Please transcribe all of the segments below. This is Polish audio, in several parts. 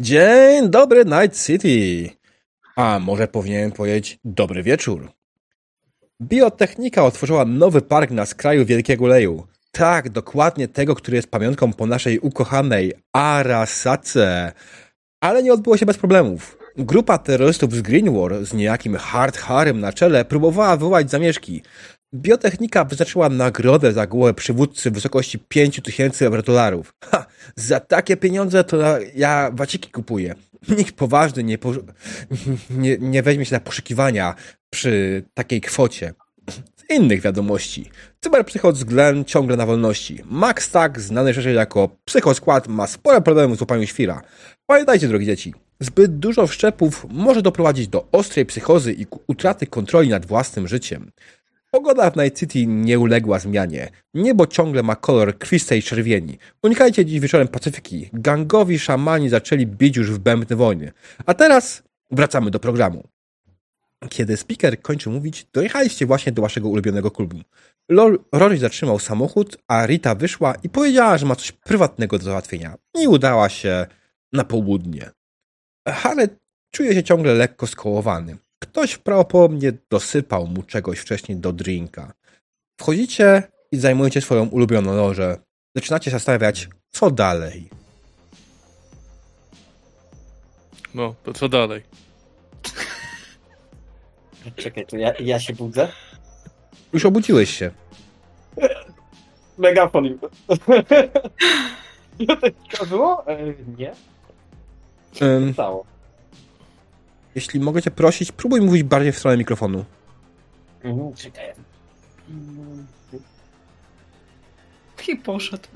Dzień dobry, Night City. A może powinienem powiedzieć dobry wieczór. Biotechnika otworzyła nowy park na skraju Wielkiego Leju. Tak, dokładnie tego, który jest pamiątką po naszej ukochanej Arasace. Ale nie odbyło się bez problemów. Grupa terrorystów z Greenwar z niejakim Hard Harem na czele próbowała wywołać zamieszki. Biotechnika wyznaczyła nagrodę za głowę przywódcy w wysokości 5000 dolarów. Ha! Za takie pieniądze to ja waciki kupuję. Nikt poważny nie, po, nie, nie weźmie się na poszukiwania przy takiej kwocie. Z innych wiadomości. Cyberpsychot z Glen ciągle na wolności. Max Tak, znany szerzej jako Psychoskład, ma spore problemy z łapaniem świra. Pamiętajcie, drogi dzieci, zbyt dużo wszczepów może doprowadzić do ostrej psychozy i utraty kontroli nad własnym życiem. Pogoda w Night City nie uległa zmianie. Niebo ciągle ma kolor krwistej czerwieni. Unikajcie dziś wieczorem Pacyfiki. Gangowi szamani zaczęli bić już w bębny wojny. A teraz wracamy do programu. Kiedy speaker kończył mówić, dojechaliście właśnie do waszego ulubionego klubu. Rory zatrzymał samochód, a Rita wyszła i powiedziała, że ma coś prywatnego do załatwienia. I udała się na południe. Harry czuje się ciągle lekko skołowany. Ktoś prawdopodobnie dosypał mu czegoś wcześniej do drinka. Wchodzicie i zajmujecie swoją ulubioną lożę. Zaczynacie się zastanawiać, co dalej. No, to co dalej? Czekaj, to ja, ja się budzę? Już obudziłeś się. Megafon. to było? E, nie. Um, Stało. Jeśli mogę cię prosić, próbuj mówić bardziej w stronę mikrofonu. Mhm, czekaj. I poszedł.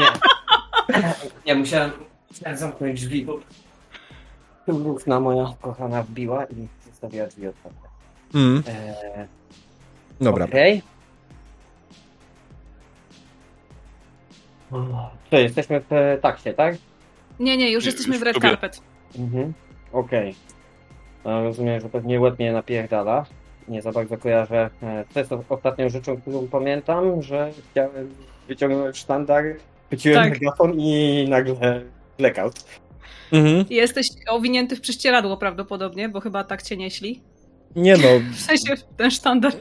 Nie. Ja musiałem, musiałem zamknąć drzwi, bo równa moja kochana wbiła i zostawiła drzwi otwarte. Mm, Eee, dobra. Okej. Co, jesteśmy w e, taksie, tak? Nie, nie, już jesteśmy już w Red. Carpet. Mhm. Okej. A Rozumiem, że pewnie łeb mnie napierdala. Nie za bardzo kojarzę. E, To jest o- ostatnią rzeczą, którą pamiętam, że chciałem wyciągnąć sztandar, chwyciłem Tak. megafon i nagle blackout. Mhm. Jesteś owinięty w prześcieradło prawdopodobnie, bo chyba tak cię nieśli. Nie no, W sensie ten sztandar.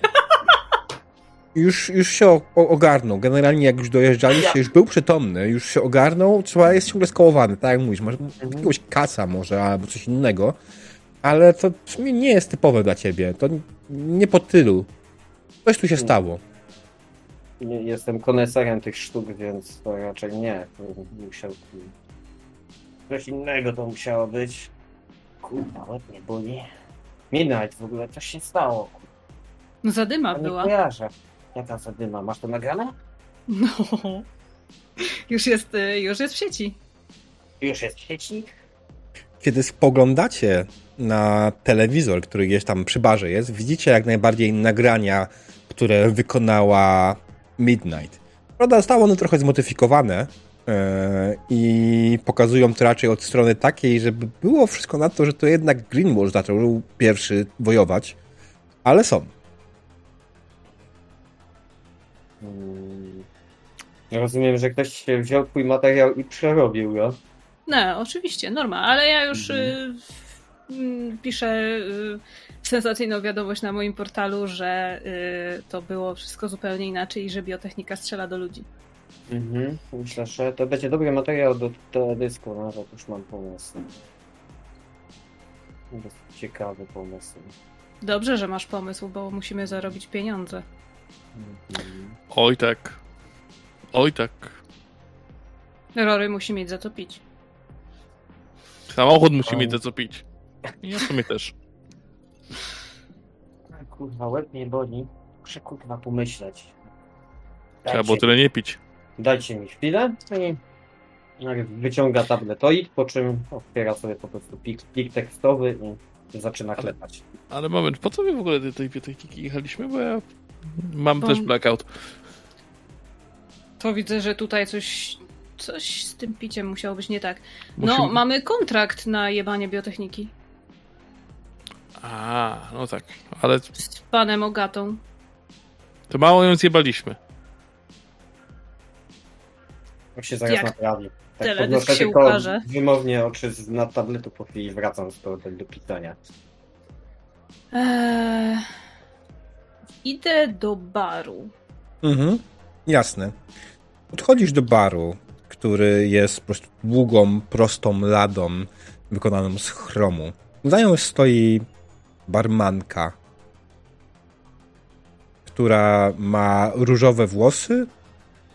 Już, już się ogarnął. Generalnie jak już dojeżdżaliście, już był przytomny, już się ogarnął, trzeba jest ciągle skołowany, tak jak mówisz. Masz jakiegoś kasa może, albo coś innego, ale to w sumie nie jest typowe dla ciebie. To nie po tylu. Coś tu się stało. Nie, jestem koneserem tych sztuk, więc to raczej nie. To Musiał... Coś innego to musiało być. Kurwa, łeb mnie boli. Midnight w ogóle, coś się stało. No zadyma była. kojarzę. Jaka zadyma? Masz to nagrane? No. Już jest, y, już jest w sieci. Już jest w sieci? Kiedy spoglądacie na telewizor, który gdzieś tam przy barze jest, widzicie jak najbardziej nagrania, które wykonała Midnight. Prawda, zostało one trochę zmodyfikowane e, i pokazują to raczej od strony takiej, żeby było wszystko na to, że to jednak Greenwald zaczął pierwszy wojować, ale są. Hmm. Rozumiem, że ktoś wziął twój materiał i przerobił go. No, oczywiście, norma, ale ja już y, mm, piszę y, sensacyjną wiadomość na moim portalu, że y, to było wszystko zupełnie inaczej i że biotechnika strzela do ludzi. Mhm. Myślę, że to będzie dobry materiał do teledysku, nawet już mam pomysł. Dosyć ciekawy pomysł. Dobrze, że masz pomysł, bo musimy zarobić pieniądze. Oj tak. Oj tak. Rory musi mieć za co pić. Samochód musi mieć za co pić. I ja w sumie też. Kurwa, łeb mnie boli. Muszę kurwa pomyśleć. Trzeba było tyle nie pić. Dajcie mi chwilę i wyciąga tabletoid, po czym otwiera sobie po prostu plik, plik tekstowy i zaczyna klepać. Ale moment, po co my w ogóle do tej biblioteki jechaliśmy? Bo ja mam Bo- też blackout. To widzę, że tutaj coś, coś z tym piciem musiało być nie tak. No, Musimy- mamy kontrakt na jebanie biotechniki A, no tak. Ale z panem Ogatą. to mało ją zjebaliśmy. Jak się zaraz Jak? naprawi. Tak Teledysk podnoszę się tylko ukaże. wymownie oczy z nad tabletu po chwili wracam z powrotem do pisania. Eee, idę do baru. Mhm, jasne. Podchodzisz do baru, który jest po prostu długą, prostą ladą wykonaną z chromu. Za nią stoi barmanka, która ma różowe włosy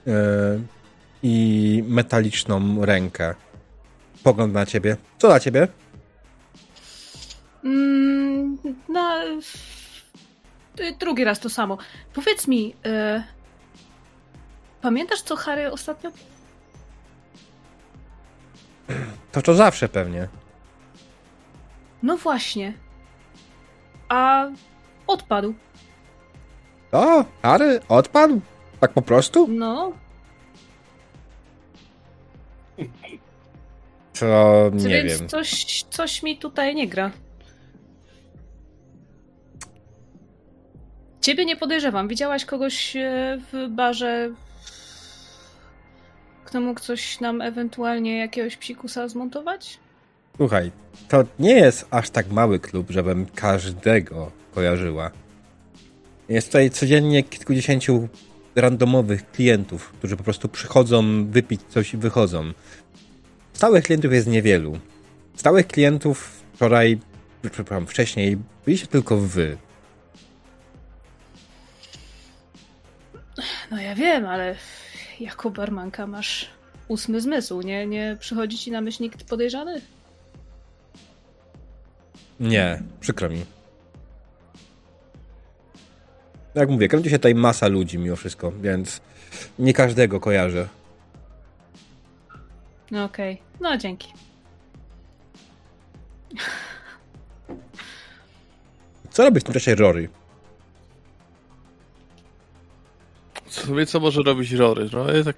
yy, i metaliczną rękę. Pogląd na ciebie. Co dla ciebie? Mm, no, drugi raz to samo. Powiedz mi, e, pamiętasz co Harry ostatnio? To to zawsze pewnie. No właśnie. A odpadł. O, Harry odpadł? Tak po prostu? No, To nie więc wiem. Coś, coś mi tutaj nie gra. Ciebie nie podejrzewam. Widziałaś kogoś e, w barze, kto mógł coś nam ewentualnie jakiegoś psikusa zmontować? Słuchaj, to nie jest aż tak mały klub, żebym każdego kojarzyła. Jest tutaj codziennie kilkudziesięciu randomowych klientów, którzy po prostu przychodzą wypić coś i wychodzą. Stałych klientów jest niewielu. Stałych klientów wczoraj, przepraszam, wcześniej byliście tylko wy. No ja wiem, ale jako barmanka masz ósmy zmysł, nie? Nie przychodzi ci na myśl nikt podejrzany? Nie, przykro mi. Jak mówię, kręci się tutaj masa ludzi mimo wszystko, więc nie każdego kojarzę. No okej, no dzięki. Co robi w tym czasie Rory? Sobie co może robić Rory? No ja tak...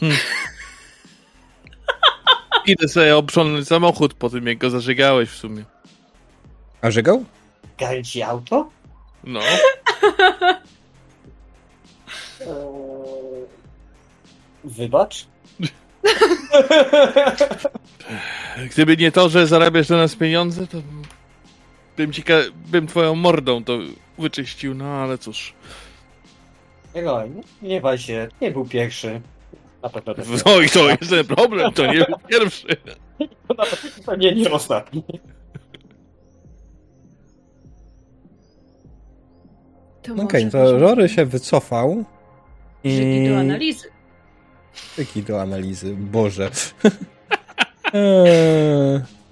Hmm. Idę sobie obrządnąć samochód po tym, jak go zażegałeś w sumie. A żegał? Gary ci auto? No. Wybacz? Gdyby nie to, że zarabiasz dla nas pieniądze, to bym ci ka- bym twoją mordą to wyczyścił, no ale cóż. Oj, nie baj się, nie był pierwszy. Na pewno też. No i to jest ten problem, to nie był pierwszy. Na pewno nie, nie ostatni. To Okej, może to Rory się wycofał. Żygi do analizy. Tyki do analizy, Boże. Eee,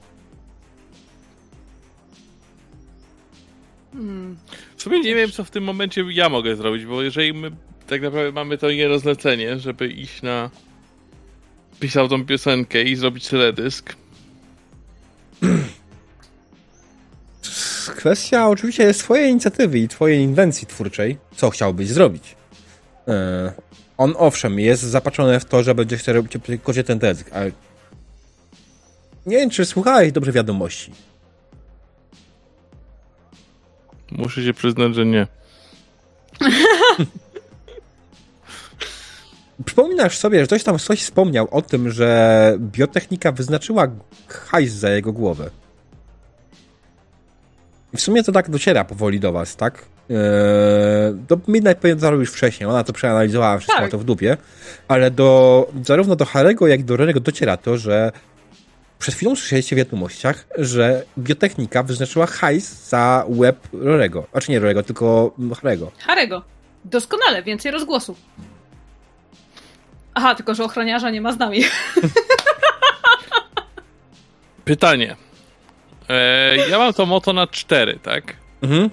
Hmm. W sumie nie wiem, co w tym momencie ja mogę zrobić, bo jeżeli my tak naprawdę mamy to nierozlecenie, żeby iść na pisał tą piosenkę i zrobić teledysk, Kwestia oczywiście jest twojej inicjatywy i twojej inwencji twórczej, co chciałbyś zrobić. Eee, on owszem, jest zapatrzony w to, że będzie chciał robić kocie ten desk, ale nie wiem, czy słuchałeś dobrze wiadomości. Muszę się przyznać, że nie. Przypominasz sobie, że ktoś tam coś wspomniał o tym, że biotechnika wyznaczyła hajs za jego głowę. I w sumie to tak dociera powoli do was, tak? Eee, do Midnight pewnie wcześniej, ona to przeanalizowała, wszystko Tak. to w dupie, ale do, zarówno do Harego, jak i do Rorego dociera to, że przed chwilą słyszeliście w wiadomościach, że biotechnika wyznaczyła hajs za łeb Rorego. Znaczy nie Rorego, tylko Harego. Harego. Doskonale, więcej rozgłosu. Aha, tylko że ochroniarza nie ma z nami. Pytanie. E, ja mam to moto na 4, tak? Mhm.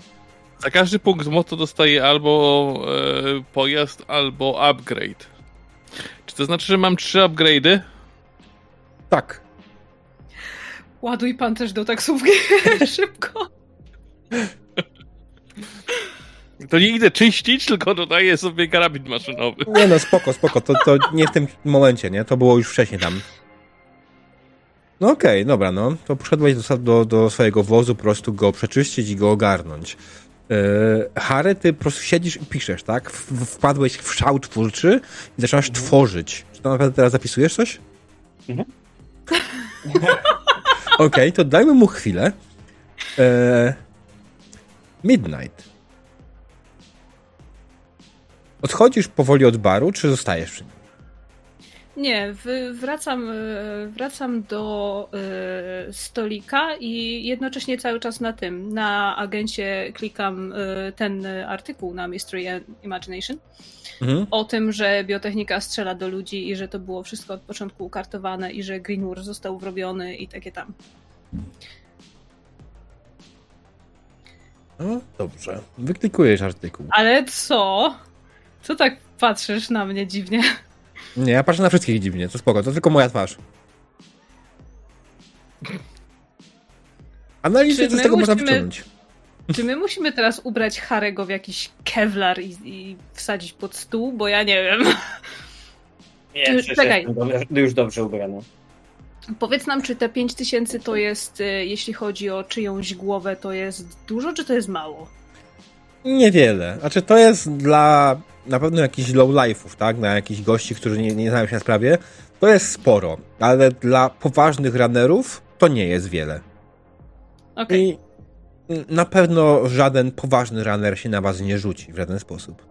Za każdy punkt moto dostaję albo e, pojazd, albo upgrade. Czy to znaczy, że mam trzy upgrade'y? Tak. Ładuj pan też do taksówki szybko. To nie idę czyścić, tylko dodaję sobie karabin maszynowy. Nie no, spoko, spoko, to, to nie w tym momencie, nie? To było już wcześniej tam. No okej, dobra, no. To poszedłeś do, do, do swojego wozu, po prostu go przeczyścić i go ogarnąć. Yy, Harry, ty po prostu siedzisz i piszesz, tak? W, wpadłeś w szał twórczy i zaczynasz tworzyć. Czy To naprawdę teraz zapisujesz coś? Mhm. Okej, to dajmy mu chwilę. E, Midnight. Odchodzisz powoli od baru, czy zostajesz przy nim? Nie, wracam, e, wracam do e, stolika i jednocześnie cały czas na tym, na agencie klikam e, ten artykuł na Mystery Imagination Mhm. o tym, że biotechnika strzela do ludzi i że to było wszystko od początku ukartowane i że Greenwood został wrobiony i takie tam. No, dobrze. Wyklikujesz artykuł. Ale co? Co tak patrzysz na mnie dziwnie? Nie, ja patrzę na wszystkich dziwnie, to spoko, to tylko moja twarz. Analizy, z tego można musimy- wyciągnąć? Czy my musimy teraz ubrać Harego w jakiś kevlar i, i wsadzić pod stół? Bo ja nie wiem. Nie, Czekaj. przecież jestem dobrze, już dobrze ubrany. Powiedz nam, czy te 5000 to jest, y, jeśli chodzi o czyjąś głowę, to jest dużo, czy to jest mało? Niewiele. Znaczy, to jest dla na pewno jakichś low life'ów, tak? Na jakichś gości, którzy nie, nie znają się na sprawie. To jest sporo, ale dla poważnych runnerów to nie jest wiele. Okej. I na pewno żaden poważny runner się na was nie rzuci w żaden sposób.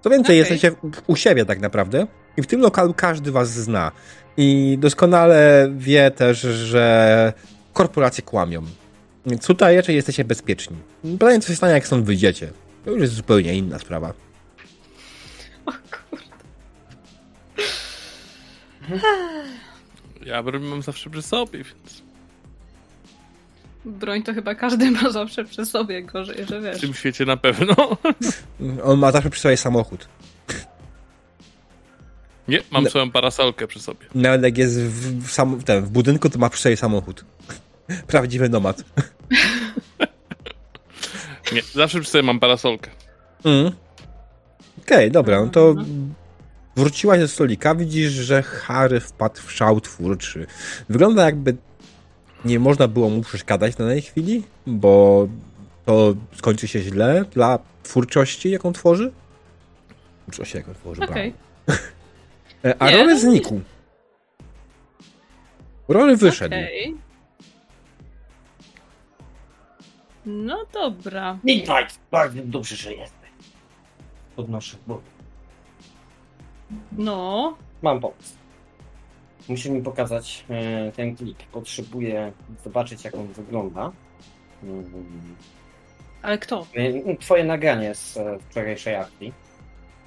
Co więcej, Okej. jesteście u siebie tak naprawdę i w tym lokalu każdy was zna. I doskonale wie też, że korporacje kłamią. Więc tutaj raczej jesteście bezpieczni. Pytanie, co się stanie, jak stąd wyjdziecie. To już jest zupełnie inna sprawa. O kurde. Ja broń mam zawsze przy sobie, więc Broń to chyba każdy ma zawsze przy sobie, gorzej, że w wiesz. tym świecie na pewno. On ma zawsze przy sobie samochód. Nie, mam No. swoją parasolkę przy sobie. Nawet jak jest w, w, sam, w, tym, w budynku, to ma przy sobie samochód. Prawdziwy nomad. Nie, zawsze przy sobie mam parasolkę. Mm. Okej, dobra, no to wróciłaś do stolika, widzisz, że Harry wpadł w szał twórczy. Wygląda jakby nie można było mu przeszkadzać na tej chwili, bo to skończy się źle dla twórczości, jaką tworzy. Twórczości, jaką tworzy, Okej. brawo. E, A Nie, Rory no znikł. Rory wyszedł. Okej. No dobra. Midnight! Bardzo dobrze, że jesteś. Podnoszę, bo No. mam pomysł. Musisz mi pokazać e, ten klik. Potrzebuję zobaczyć, jak on wygląda. Mm, Ale kto? e, Twoje nagranie z e, wczorajszej akcji.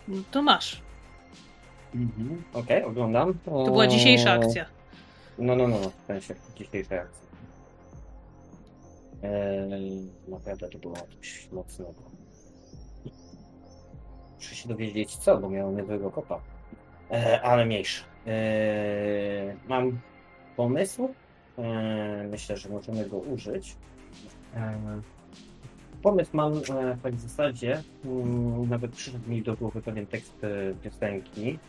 No to masz. Mhm. Okej, oglądam. To była dzisiejsza akcja. No, no, no, no, w sensie dzisiejszej akcji. Eee, naprawdę to było coś mocnego. Muszę się dowiedzieć co, bo miałem niezłego kopa. Eee, ale mniejszy. Eee, mam pomysł. Myślę, że możemy go użyć. Pomysł mam tak w zasadzie. mm, Nawet przyszedł mi do głowy pewien tekst e, piosenki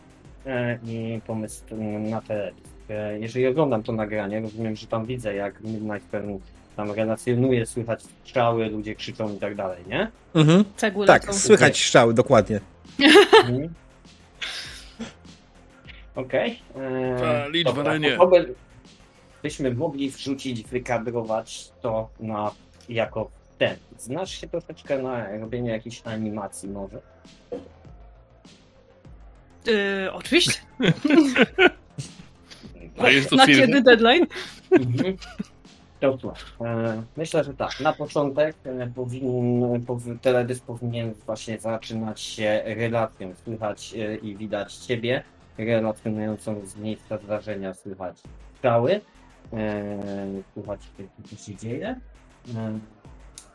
i pomysł na teledysk. E, Jeżeli oglądam to nagranie, rozumiem, że tam widzę, jak Midnight Pen tam relacjonuje, słychać strzały, ludzie krzyczą i tak dalej, nie? Mhm. Cegły Tak, lecą. słychać strzały, dokładnie. Mhm. Okej. Ta liczba dobra, na nie. by- Byśmy mogli wrzucić, wykadrować to na jako ten. Znasz się troszeczkę na robienie jakichś animacji może? Yy, oczywiście. A jest to Na kiedy deadline? Mhm. To słuchaj, e, myślę, że tak. Na początek e, powinien, powi- teledysk powinien właśnie zaczynać się relacją. Słychać e, i widać ciebie, relacjonującą z miejsca zdarzenia, słychać e, słychać co się dzieje.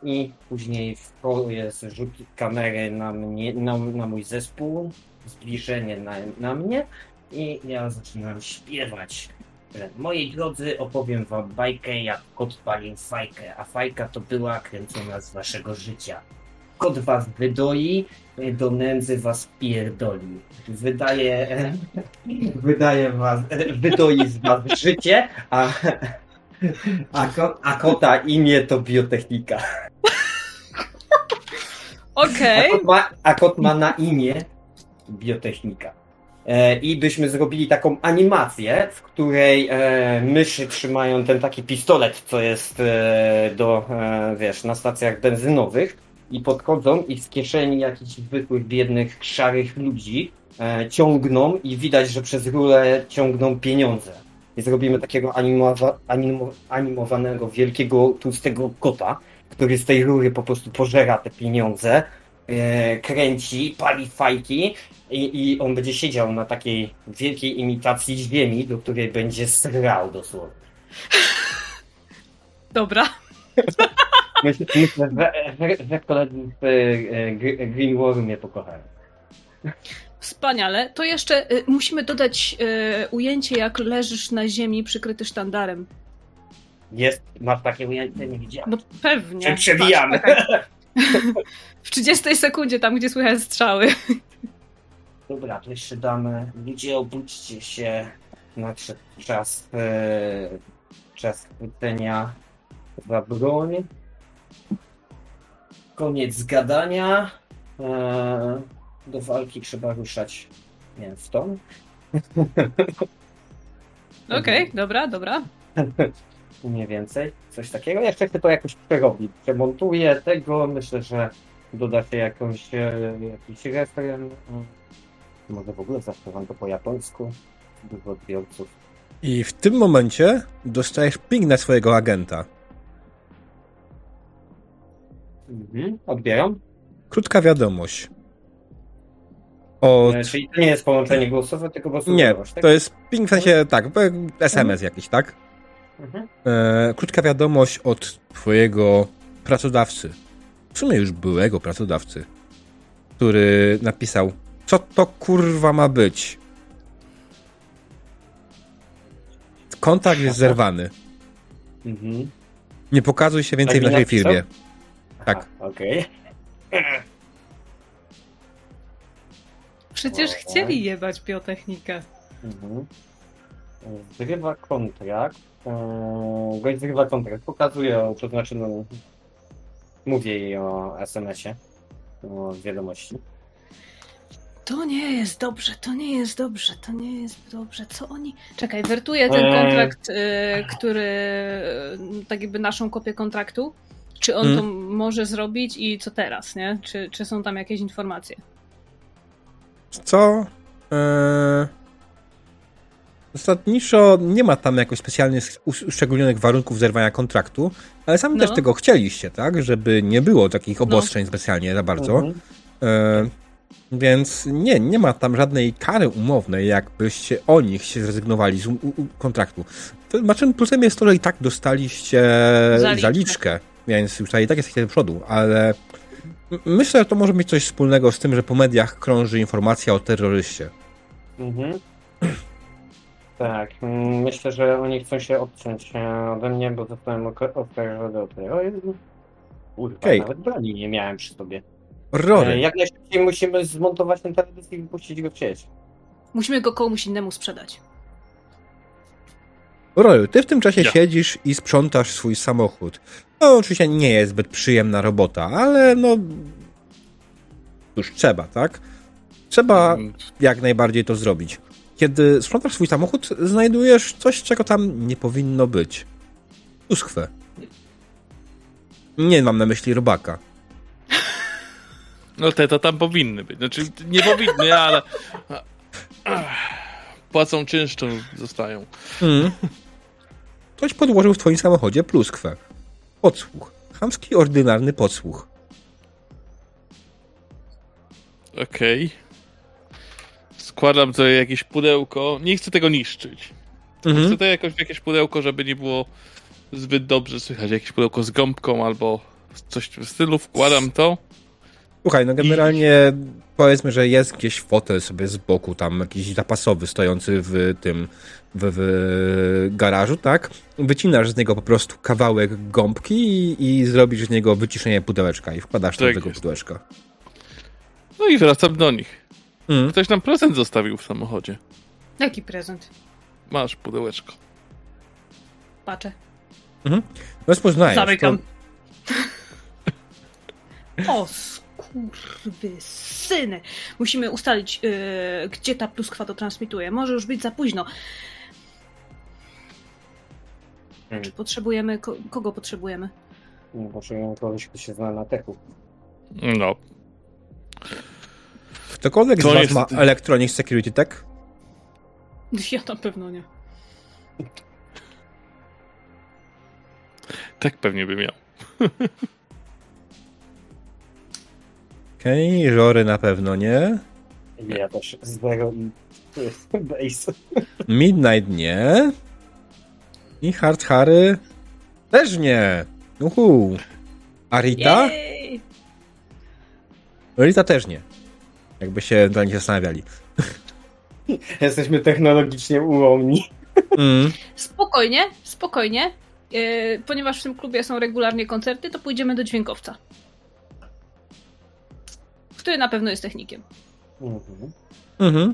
I później w polu jest rzut kamery na mnie, na, na mój zespół, zbliżenie na, na mnie i ja zaczynam śpiewać. Moi drodzy, opowiem wam bajkę, jak kot palił fajkę, a fajka to była kręcona z waszego życia. Kot was wydoi, do nędzy was pierdoli. Wydaje, wydaje was, wydoi z was życie, a, a, ko, a kota imię to biotechnika. Okej. A kot, ma, a kot ma na imię biotechnika. E, i byśmy zrobili taką animację, w której e, myszy trzymają ten taki pistolet, co jest e, do, e, wiesz, na stacjach benzynowych i podchodzą i z kieszeni jakichś zwykłych, biednych, szarych ludzi e, ciągną i widać, że przez rurę ciągną pieniądze. I zrobimy takiego animowa- animo- animowanego, wielkiego, tłustego kota, który z tej rury po prostu pożera te pieniądze, e, kręci, pali fajki i, i on będzie siedział na takiej wielkiej imitacji ziemi, do której będzie srał dosłownie. Dobra. Myślę, myślę że, że, koledzy z e, Gr- Green War mnie pokochają. Wspaniale. To jeszcze y, musimy dodać y, ujęcie, jak leżysz na ziemi przykryty sztandarem. Jest, masz takie ujęcie, nie widziałem. No pewnie. Czy przewijamy? Patrz, czekaj. W 30 sekundzie, tam gdzie słychać strzały. Dobra, to jeszcze damy. Ludzie, obudźcie się. Nadszedł czas, e, czas chwycenia za broń. Koniec gadania. E, do walki trzeba ruszać mięsą. Okej, dobra, dobra. Mniej więcej. Coś takiego. Jeszcze chcę to jakoś przerobić. Przemontuję tego. Myślę, że doda się jakąś, e, jakiś refren. Może w ogóle zaśpiewam to po japońsku. Dużo odbiorców. I w tym momencie dostajesz ping na swojego agenta. Mhm. Odbieram. Krótka wiadomość. Od... E, czyli to nie jest połączenie głosowe, tylko po prostu Nie, tak? to jest ping w sensie, tak, SMS jakiś, tak? Mhm. E, krótka wiadomość od twojego pracodawcy. W sumie już byłego pracodawcy. Który napisał, co to kurwa ma być? Kontakt jest zerwany. Mhm. Nie pokazuj się więcej Tak w naszej napisał? firmie. Tak. Okej. Przecież O. chcieli jebać biotechnikę. Mhm. Zrywa kontrakt. Eee, Gość zrywa kontrakt. Pokazuje, to znaczy, no, mówię jej o SMS-ie, o wiadomości. To nie jest dobrze, to nie jest dobrze, to nie jest dobrze. Co oni. Czekaj, wertuję ten Eee. kontrakt, y, który. y, tak jakby naszą kopię kontraktu. Czy on Hmm. to może zrobić i co teraz, nie? Czy, czy są tam jakieś informacje? Co? Eee... Zasadniczo nie ma tam jakoś specjalnych us- uszczególnionych warunków zerwania kontraktu, ale sami No. też tego chcieliście, tak? Żeby nie było takich obostrzeń specjalnie za bardzo. Mhm. E, więc nie, nie ma tam żadnej kary umownej, jakbyście o nich się zrezygnowali z u, u, kontraktu. Znaczy, plusem jest to, że i tak dostaliście Zaliczkę. zaliczkę, więc już tutaj i tak jesteście do przodu, ale myślę, że to może mieć coś wspólnego z tym, że po mediach krąży informacja o terroryście. Mhm. Tak, mm, myślę, że oni chcą się odciąć e, ode mnie, bo zostałem oskarżony o terroryzm. Kurwa, Okej. nawet broni nie miałem przy sobie. E, Rory, Jak najszybciej musimy zmontować ten teledysk i wypuścić go w sieć. Musimy go komuś innemu sprzedać. Rory, ty w tym czasie Ja. siedzisz i sprzątasz swój samochód. No, oczywiście nie jest zbyt przyjemna robota, ale no... Już trzeba, tak? Trzeba jak najbardziej to zrobić. Kiedy sprzątasz swój samochód, znajdujesz coś, czego tam nie powinno być. Uskwę. Nie mam na myśli robaka. No te to tam powinny być. Znaczy nie powinny, ale. Płacą czynszczą, zostają. Mm. Ktoś podłożył w twoim samochodzie pluskwę. Podsłuch. Chamski, ordynarny podsłuch. Okej. Składam tutaj jakieś pudełko. Nie chcę tego niszczyć. Mhm. Chcę to jakoś w jakieś pudełko, żeby nie było zbyt dobrze słychać. Jakieś pudełko z gąbką albo coś w stylu. Wkładam to. Słuchaj, no generalnie powiedzmy, że jest gdzieś fotel sobie z boku, tam jakiś zapasowy stojący w tym, w, w garażu, tak? Wycinasz z niego po prostu kawałek gąbki i, i zrobisz z niego wyciszenie pudełeczka i wkładasz to do Tak tego jest. pudełeczka. No i wracam do nich. Mm. Ktoś nam prezent zostawił w samochodzie. Jaki prezent? Masz pudełeczko. Patrzę. Rozpoznajesz. Zamykam. To, O. Kurwy syny. Musimy ustalić, yy, gdzie ta pluskwa to transmituje. Może już być za późno. Hmm. Czy potrzebujemy... Ko kogo potrzebujemy? Nie potrzebuję kogoś, kto się zna na techu. No. Ktokolwiek To z was jest- ma Electronic Security Tech? Ja na pewno nie. Tak pewnie by miał. Okej, Żory na pewno nie. Ja też zero i base. Midnight nie. I Hard Harry też nie. Uhu. A Rita? Jej! Rita też nie. Jakby się ewentualnie zastanawiali. Jesteśmy technologicznie ułomni. Mm. Spokojnie, spokojnie. Yy, ponieważ w tym klubie są regularnie koncerty, to pójdziemy do dźwiękowca. Który na pewno jest technikiem. Mhm. Mhm.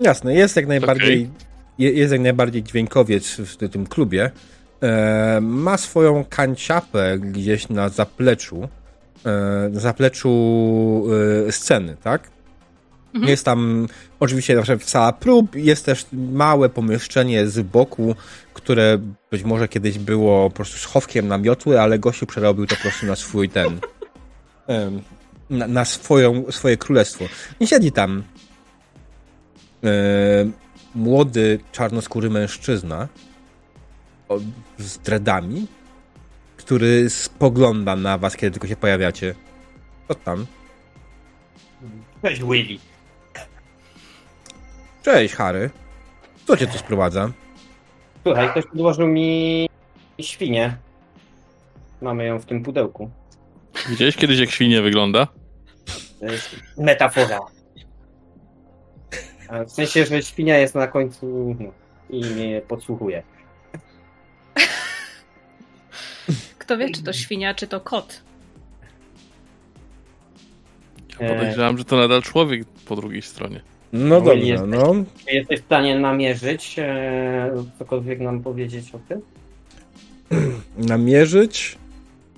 Jasne, jest jak najbardziej, je, jest jak najbardziej dźwiękowiec w tym klubie. E, ma swoją kanciapę gdzieś na zapleczu, e, na zapleczu e, sceny, tak? Mhm. Jest tam oczywiście na przykład sala prób, jest też małe pomieszczenie z boku, które być może kiedyś było po prostu schowkiem na miotły, ale gościu przerobił to po prostu na swój ten, na, na swoją, swoje królestwo. I siedzi tam e, młody, czarnoskóry mężczyzna o, z dreadami, który spogląda na was, kiedy tylko się pojawiacie. Co tam? Weź Willy. Cześć, Harry. Co cię tu sprowadza? Słuchaj, ktoś podłożył mi świnię. Mamy ją w tym pudełku. Widziałeś kiedyś, jak świnia wygląda? To jest metafora. W sensie, że świnia jest na końcu i mnie podsłuchuje. Kto wie, czy to świnia, czy to kot. E, Podejrzewam, że to nadal człowiek po drugiej stronie. No Will dobrze, jesteś- no. Czy jesteś w stanie namierzyć, e, cokolwiek nam powiedzieć o tym? Namierzyć?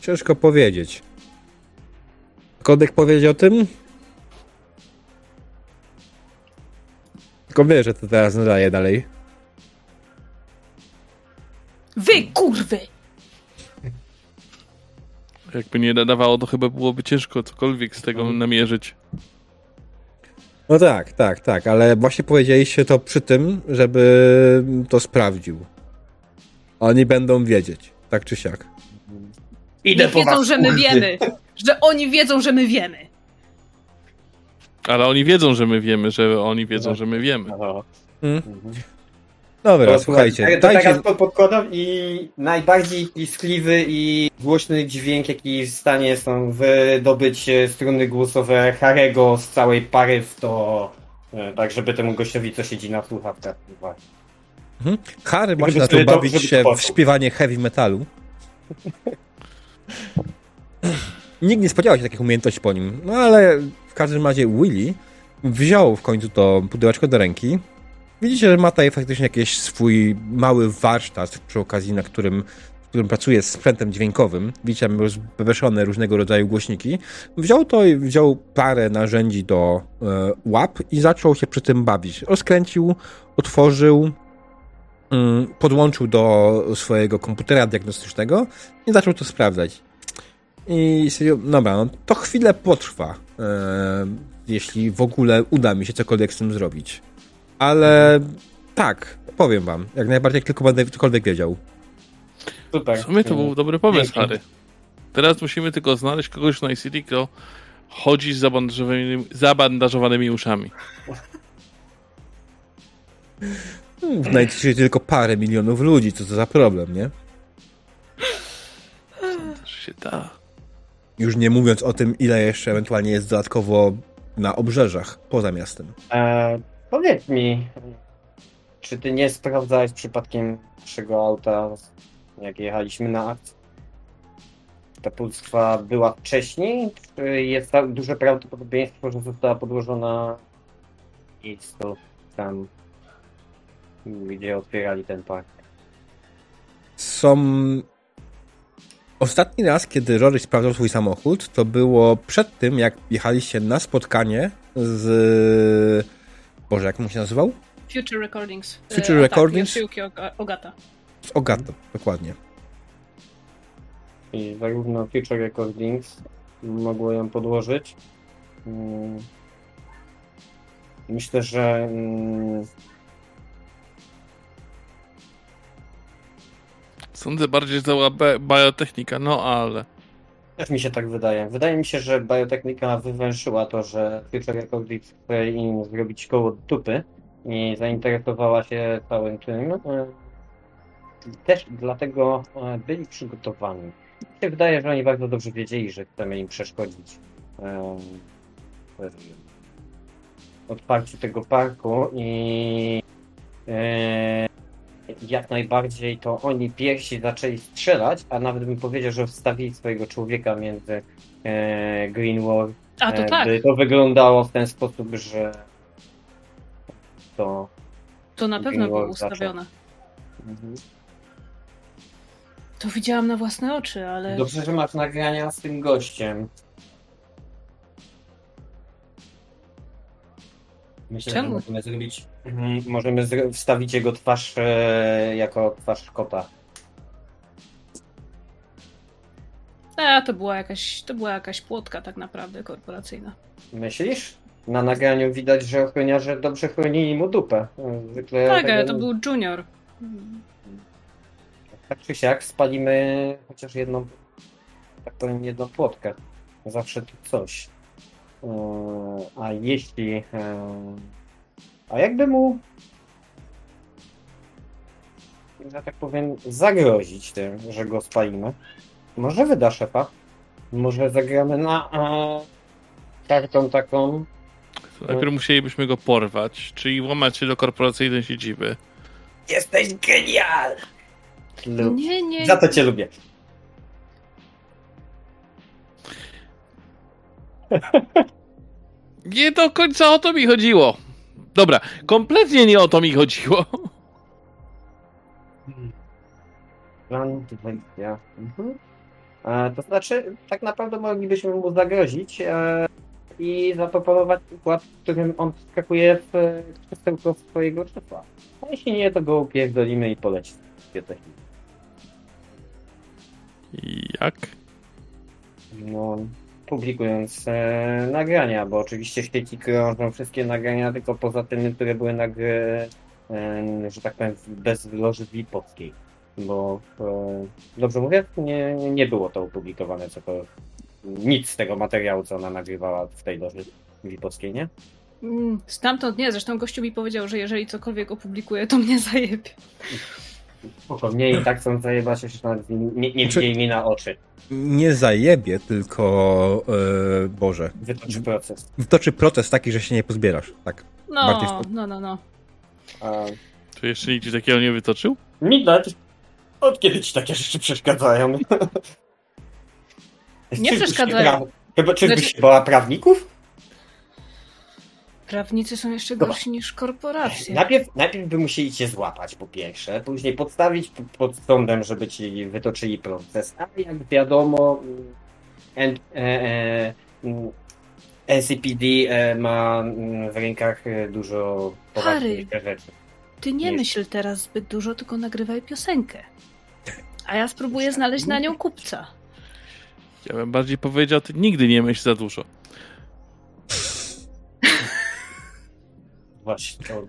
Ciężko powiedzieć. Kodek powiedział o tym? Tylko wie, że to teraz nadaje dalej. Wy kurwy! Jakby nie nadawało, to chyba byłoby ciężko cokolwiek z tego namierzyć. No tak, tak, tak, ale właśnie powiedzieliście to przy tym, żeby to sprawdził. Oni będą wiedzieć, tak czy siak. Idę Nie wiedzą, że my wiemy. Że oni wiedzą, że my wiemy. Ale oni wiedzą, że my wiemy, że oni wiedzą, że my wiemy. Aha. Hmm? Mhm. Dobra, To, słuchajcie, to dajcie... teraz pod- podkładam i najbardziej piskliwy i głośny dźwięk, jaki w stanie są wydobyć e, struny głosowe Harego z całej pary w to, e, tak żeby temu gościowi, co siedzi na słuchawkach. Mhm. Harry ma się na to bawić się w śpiewanie heavy metalu. Nikt nie spodziewał się takich umiejętności po nim. No ale w każdym razie Willy wziął w końcu to pudełeczko do ręki. Widzicie, że ma tutaj faktycznie jakiś swój mały warsztat przy okazji, na którym, w którym pracuje z sprzętem dźwiękowym. Widzicie, tam rozbeweszone różnego rodzaju głośniki. Wziął to i wziął parę narzędzi do e, łap i zaczął się przy tym bawić. Rozkręcił, otworzył, mm, podłączył do swojego komputera diagnostycznego i zaczął to sprawdzać. I stwierdził, dobra, no to chwilę potrwa, e, jeśli w ogóle uda mi się cokolwiek z tym zrobić. Ale tak, powiem wam, jak najbardziej, jak tylko będę cokolwiek wiedział. Super. W sumie to był dobry pomysł, Dzięki. Harry. Teraz musimy tylko znaleźć kogoś w Night City, kto chodzi z zabandażowanymi, zabandażowanymi uszami. Hmm, Znajdzie się tylko parę milionów ludzi, co to za problem, nie? Też się da. Już nie mówiąc o tym, ile jeszcze ewentualnie jest dodatkowo na obrzeżach, poza miastem. E, powiedz mi, czy ty nie sprawdzałeś przypadkiem naszego auta, jak jechaliśmy na akcję? Ta pulstwa była wcześniej, czy jest duże prawdopodobieństwo, że została podłożona miejscu tam, gdzie otwierali ten park? Są Ostatni raz, kiedy Rory sprawdzał swój samochód, to było przed tym, jak jechaliście na spotkanie z... Boże, jak on się nazywał? Future Recordings. Future E, Recordings? Tak, Yoshiyuki Oga- Ogata. Z Ogato, dokładnie. I zarówno Future Recordings mogło ją podłożyć. Mm. Myślę, że Sądzę bardziej, że to biotechnika, no ale... też mi się tak wydaje. Wydaje mi się, że biotechnika wywęszyła to, że Future Recordings chce im zrobić koło dupy i zainteresowała się całym tym. E, Też dlatego e, byli przygotowani. Mi się wydaje, że oni bardzo dobrze wiedzieli, że chcemy im przeszkodzić e, w otwarciu tego parku i e, jak najbardziej to oni pierwsi zaczęli strzelać, a nawet bym powiedział, że wstawili swojego człowieka między e, Green Wall. A to e, tak, To wyglądało w ten sposób, że to to na pewno było ustawione. To widziałam na własne oczy, ale Dobrze, że masz nagrania z tym gościem. Myślę, Czemu? że możemy zrobić. Mhm, Możemy wstawić jego twarz e, jako twarz kota. a, to była jakaś, to była jakaś płotka tak naprawdę korporacyjna. Myślisz? Na nagraniu widać, że ochroniarze dobrze chronili mu dupę. Zwykle Tak, ale to był junior. Tak czy siak spalimy chociaż jedną, tak powiem, jedną płotkę. Zawsze tu coś. Eee, A jeśli. eee, A jakby mu. Że tak powiem, zagrozić tym, że go spalimy. Może wyda szefa. Może zagramy na e, kartą taką. Najpierw musielibyśmy go porwać, czyli łamać się do korporacyjnej siedziby. Jesteś genial! Lub... Nie, nie. Za to cię lubię. Nie do końca o to mi chodziło. Dobra, kompletnie nie o to mi chodziło. Plan 20. Mhm. E, to znaczy, tak naprawdę moglibyśmy mu zagrozić e, i zaproponować układ, w którym on skakuje w krzesełko swojego szefa. A jeśli nie, to go upierdolimy i poleci. sobie technicznie. Jak? No, publikując e, nagrania, bo oczywiście w sieci krążą wszystkie nagrania, tylko poza tymi, które były nagry, e, że tak powiem, bez loży VIP-owskiej. Bo e, dobrze mówię, nie, nie było to opublikowane, co to nic z tego materiału, co ona nagrywała w tej loży VIP-owskiej, nie? Mm, Stamtąd nie, zresztą gościu mi powiedział, że jeżeli cokolwiek opublikuję, to mnie zajebie. Spokojnie i tak chcą zajebać, jeszcze nawet nie, nie Znaczy- widzieli mi na oczy. Nie zajebie, tylko... E, Boże. Wytoczy proces. Wtoczy proces taki, że się nie pozbierasz. Tak. No, no, no, no. A, To jeszcze nikt ci takiego nie wytoczył? Widać. Od kiedy ci takie rzeczy przeszkadzają? Nie przeszkadzają. Chyba czyżbyś Znaczy- się bała prawników? Prawnicy są jeszcze Dobra. gorsi niż korporacje. Najpierw, najpierw by musieli cię złapać po pierwsze, później podstawić pod sądem, żeby ci wytoczyli proces. A jak wiadomo, mm, N- e, e, mm, NCPD e, ma mm, w rękach e, dużo poważniejsze rzeczy. Ty nie Nie. myśl teraz zbyt dużo, tylko nagrywaj piosenkę. A ja spróbuję znaleźć na nią kupca. Ja bym bardziej powiedział, ty nigdy nie myśl za dużo. Właśnie, to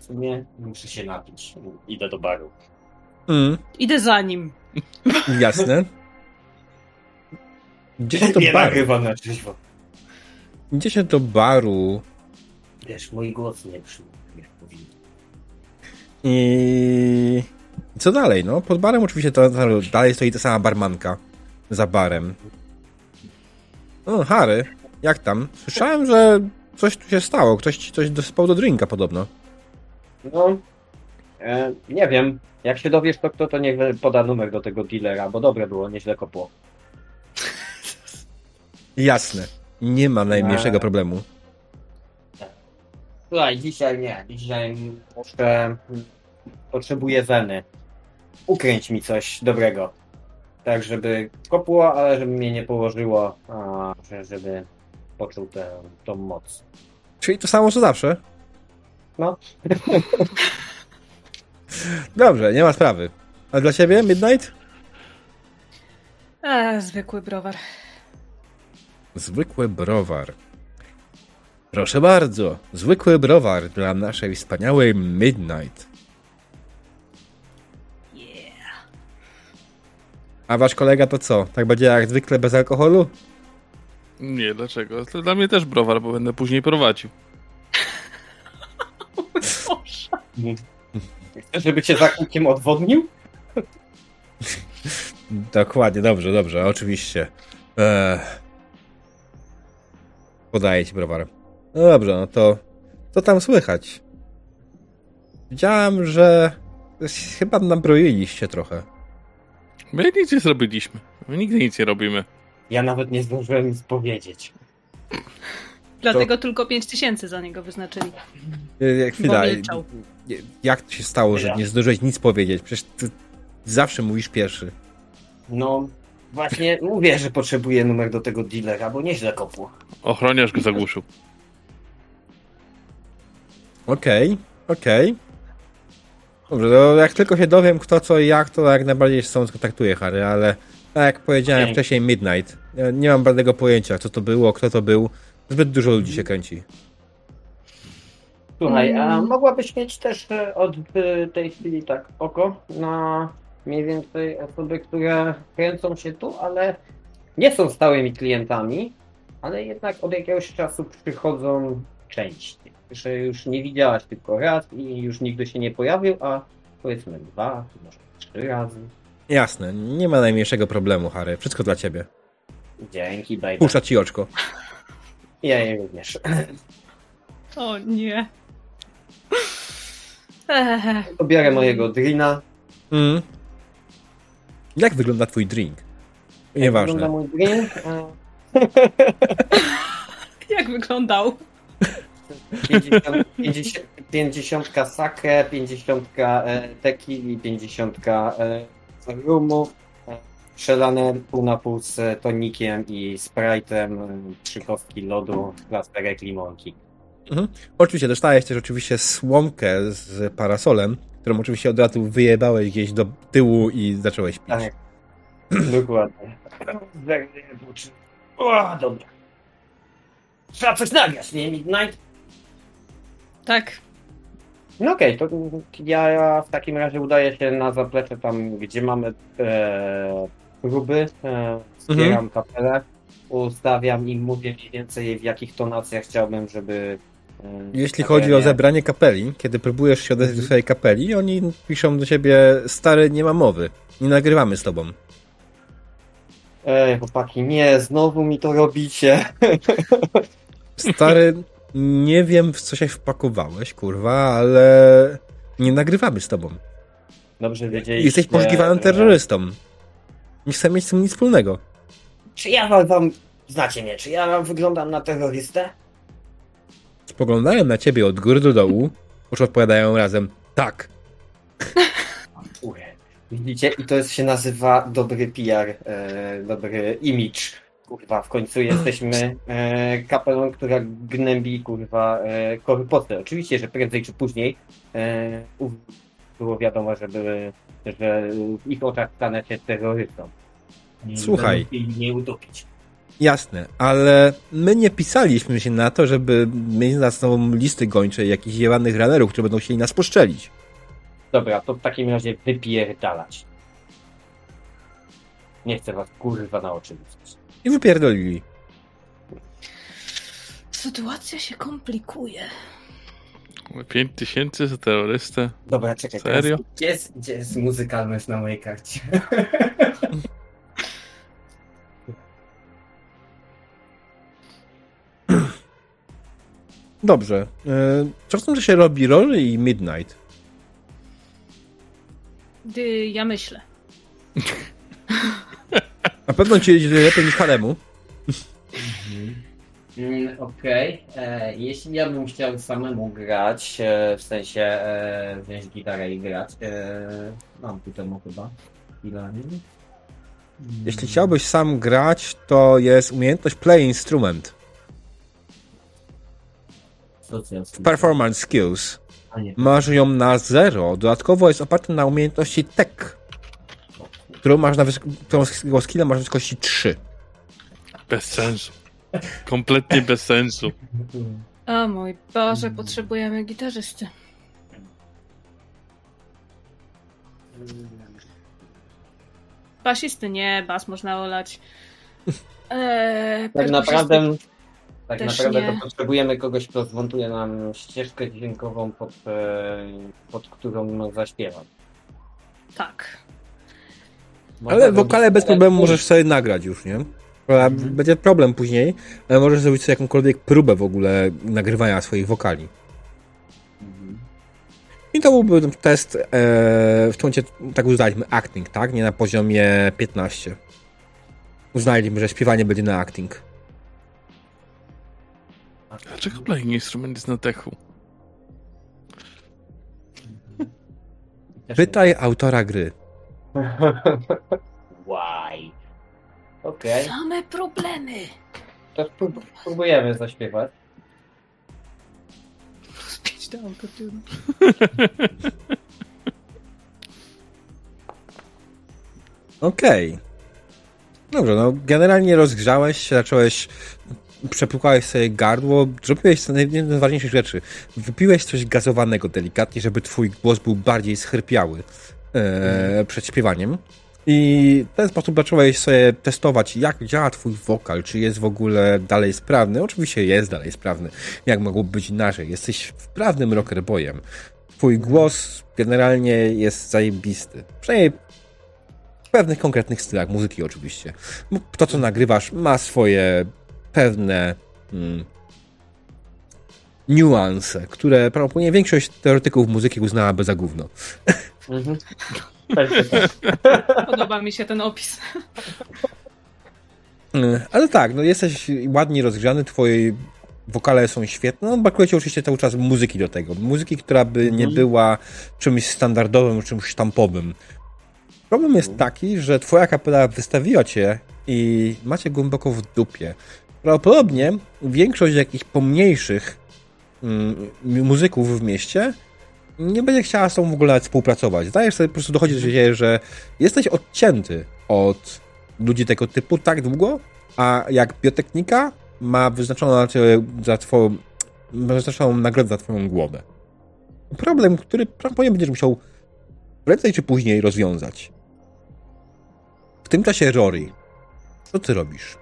w sumie muszę się napić. Idę do baru. Mm, Idę za nim. jasne. Idzie się do Nie baru. na trzeźwo. Idzie się do baru Wiesz, mój głos nie powinien. i... Co dalej, no? Pod barem oczywiście to, to dalej stoi ta sama barmanka. Za barem. O, Harry, jak tam? Słyszałem, że coś tu się stało. Ktoś ci coś dosypał do drinka podobno. No, e, nie wiem. Jak się dowiesz, to kto to niech poda numer do tego dealera, bo dobre było, nieźle kopło. Jasne. Nie ma najmniejszego Eee. problemu. Słuchaj, dzisiaj nie. Dzisiaj muszę... Potrzebuję weny. Ukręć mi coś dobrego. Tak, żeby kopło, ale żeby mnie nie położyło, a że- żeby poczuł tę, tą moc. Czyli to samo co zawsze. No. Dobrze, nie ma sprawy. A dla ciebie, Midnight? A, zwykły browar. Zwykły browar. Proszę bardzo, zwykły browar dla naszej wspaniałej Midnight. Yeah. A wasz kolega to co? Tak będzie jak zwykle bez alkoholu? Nie, dlaczego? To dla mnie też browar, bo będę później prowadził. Boże. Chcesz, żeby cię za kółkiem odwodnił? Dokładnie, dobrze, dobrze, oczywiście. Eee. Podaję ci browar. No dobrze, no to co tam słychać? Widziałem, że chyba nabroiliście trochę. My nic nie zrobiliśmy. My nigdy nic nie robimy. Ja nawet nie zdążyłem nic powiedzieć. Dlatego tylko 5 tysięcy za niego wyznaczyli. E, Chwila. Bo milczał. e, Jak to się stało, że nie zdążyłeś nic powiedzieć? Przecież ty zawsze mówisz pierwszy. No, właśnie mówię, że potrzebuję numer do tego dealera, bo nieźle kopło. Ochroniarz go zagłuszył. Okej, okej. Dobrze, to jak tylko się dowiem kto co i jak, to jak najbardziej się z tobą skontaktuję, Harry, ale tak jak powiedziałem wcześniej, Midnight. Nie mam żadnego pojęcia, co to było, kto to był. Zbyt dużo ludzi się kręci. Słuchaj, a Mm. mogłabyś mieć też e, od e, tej chwili tak oko na mniej więcej osoby, które kręcą się tu, ale nie są stałymi klientami, ale jednak od jakiegoś czasu przychodzą częściej. Że już nie widziałaś tylko raz i już nigdy się nie pojawił, a powiedzmy dwa, może trzy razy. Jasne, nie ma najmniejszego problemu, Harry. Wszystko dla ciebie. Dzięki, baby. Puszcza ci oczko. Ja je również. O nie. Eee, Biorę mojego drina. Mm. Jak wygląda twój drink? Wygląda Nieważne. mój drink. jak wyglądał? 50, 50, 50 sake, 50 e, tequili, 50 e, rumu, e, przelane pół na pół z tonikiem i sprite'em, e, trzy kostki lodu, plasterek limonki. Oczywiście, dostałeś też oczywiście słomkę z parasolem, którą oczywiście od razu wyjebałeś gdzieś do tyłu i zacząłeś pić. Tak, dokładnie. O, dobra. Trzeba coś nagrać, nie? Midnight? Tak. No okej, to ja, w takim razie udaję się na zaplecze tam, gdzie mamy e, próby, e, zbieram kapelę, ustawiam i mówię mniej więcej w jakich tonacjach chciałbym, żeby... E, Jeśli kapelę- chodzi o zebranie kapeli, kiedy próbujesz się odezwać do swojej kapeli, oni piszą do ciebie, stary, nie ma mowy, nie nagrywamy z tobą. Ej, chłopaki, nie, znowu mi to robicie. Stary, nie wiem w co się wpakowałeś, kurwa, ale nie nagrywamy z tobą. Dobrze wiedzieliście. Jesteś poszukiwanym terrorystą. Nie chcę mieć z tym nic wspólnego. Czy ja wam, wam... Znacie mnie, czy ja wyglądam na terrorystę? Spoglądają na ciebie od góry do dołu, już odpowiadają razem, tak. Widzicie? I to jest, się nazywa dobry PR, e, dobry image. Kurwa, w końcu jesteśmy e, kapelą, która gnębi, kurwa, e, korpusy. Oczywiście, że prędzej czy później e, było wiadomo, że były, że w ich oczach stanę się terrorystą. Słuchaj. mnie utopić. Jasne, ale my nie pisaliśmy się na to, żeby mieć na sobą listy gończe jakichś jebanych ranerów, którzy będą chcieli nas poszczelić. Dobra, to w takim razie wypierdalać. Nie chcę was kurwa na oczy widzieć. I wypierdolili. Sytuacja się komplikuje. 5 tysięcy za terrorystę. Dobra, czekaj. Serio? Teraz, gdzie, jest, gdzie jest muzykalność na mojej karcie? Dobrze. Yy, czasem, że się robi Rory i Midnight. Gdy ja myślę. Na pewno ci idzie lepiej niż Haremu. Mm, Okej, e, jeśli ja bym chciał samemu grać, e, w sensie e, wziąć gitarę i grać, e, mam ku temu chyba chwilę. Jeśli chciałbyś sam grać, to jest umiejętność play instrument. Socjalizm. Performance skills. A nie. Masz ją na zero. Dodatkowo jest oparty na umiejętności tech, którą masz na którą skilla masz na wysokości 3. Bez sensu. Kompletnie bez sensu. O mój Boże, potrzebujemy gitarzysty. Basisty nie, bas można olać. Eee, Tak naprawdę, tak też naprawdę nie. to potrzebujemy kogoś, kto zmontuje nam ścieżkę dźwiękową, pod, e, pod którą zaśpiewam. Tak. Ale wokale bez problemu możesz sobie nagrać już, nie? Prawda? Będzie problem później, ale możesz zrobić sobie jakąkolwiek próbę w ogóle nagrywania swoich wokali. Mhm. I to byłby test, e, w tym momencie tak uznaliśmy acting, tak? Nie na poziomie 15. Uznaliśmy, że śpiewanie będzie na acting. Dlaczego playing instrument jest na techu? Pytaj autora gry. Why? Okej, Same problemy. to sprób- spróbujemy zaśpiewać. Spić do autotune. Okej. Dobrze, no generalnie rozgrzałeś się, zacząłeś, przepłukałeś sobie gardło, zrobiłeś jedną z najważniejszych rzeczy. Wypiłeś coś gazowanego delikatnie, żeby twój głos był bardziej schrypiały e, przed śpiewaniem. I w ten sposób zacząłeś sobie testować, jak działa twój wokal, czy jest w ogóle dalej sprawny. Oczywiście jest dalej sprawny. Jak mogłoby być inaczej? Jesteś wprawnym rockerboyem. Twój głos generalnie jest zajebisty. Przynajmniej w pewnych konkretnych stylach muzyki oczywiście. To, co nagrywasz, ma swoje pewne mm, niuanse, które prawdopodobnie większość teoretyków muzyki uznałaby za gówno. Mhm. Pewnie tak. Podoba mi się ten opis. Mm, Ale tak, no jesteś ładnie rozgrzany, twoje wokale są świetne, no brakuje ci oczywiście cały czas muzyki do tego. Muzyki, która by nie Mhm. była czymś standardowym, czymś sztampowym. Problem jest taki, że twoja kapela wystawiła cię i macie głęboko w dupie. Prawdopodobnie większość jakichś pomniejszych mm, muzyków w mieście nie będzie chciała z tobą w ogóle współpracować. Zdajesz sobie, po prostu dochodzi do siebie, że jesteś odcięty od ludzi tego typu tak długo, a jak biotechnika ma wyznaczoną za twoją, ma wyznaczoną nagrodę za twoją głowę. Problem, który prawdopodobnie będziesz musiał prędzej czy później rozwiązać. W tym czasie Rory, co ty robisz?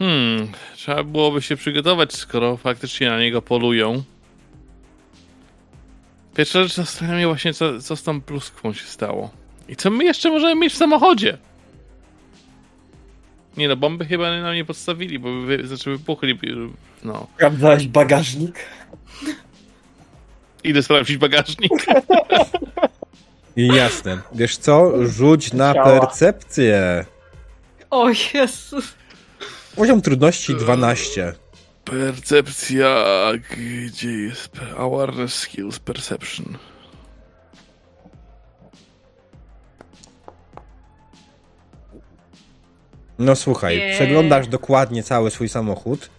Hmm, trzeba byłoby się przygotować, skoro faktycznie na niego polują. Pierwsza rzecz zastanawia mnie właśnie, co, co z tą pluskwą się stało. I co my jeszcze możemy mieć w samochodzie? Nie no, bomby chyba nam nie podstawili, bo wy, znaczy wybuchli, no. Sprawdzałeś bagażnik? Idę sprawdzić bagażnik. Jasne. Wiesz co? Rzuć na percepcję. O Jezus. Poziom trudności 12. Percepcja, gdzie jest awareness skills perception? No słuchaj, Nie. przeglądasz dokładnie cały swój samochód.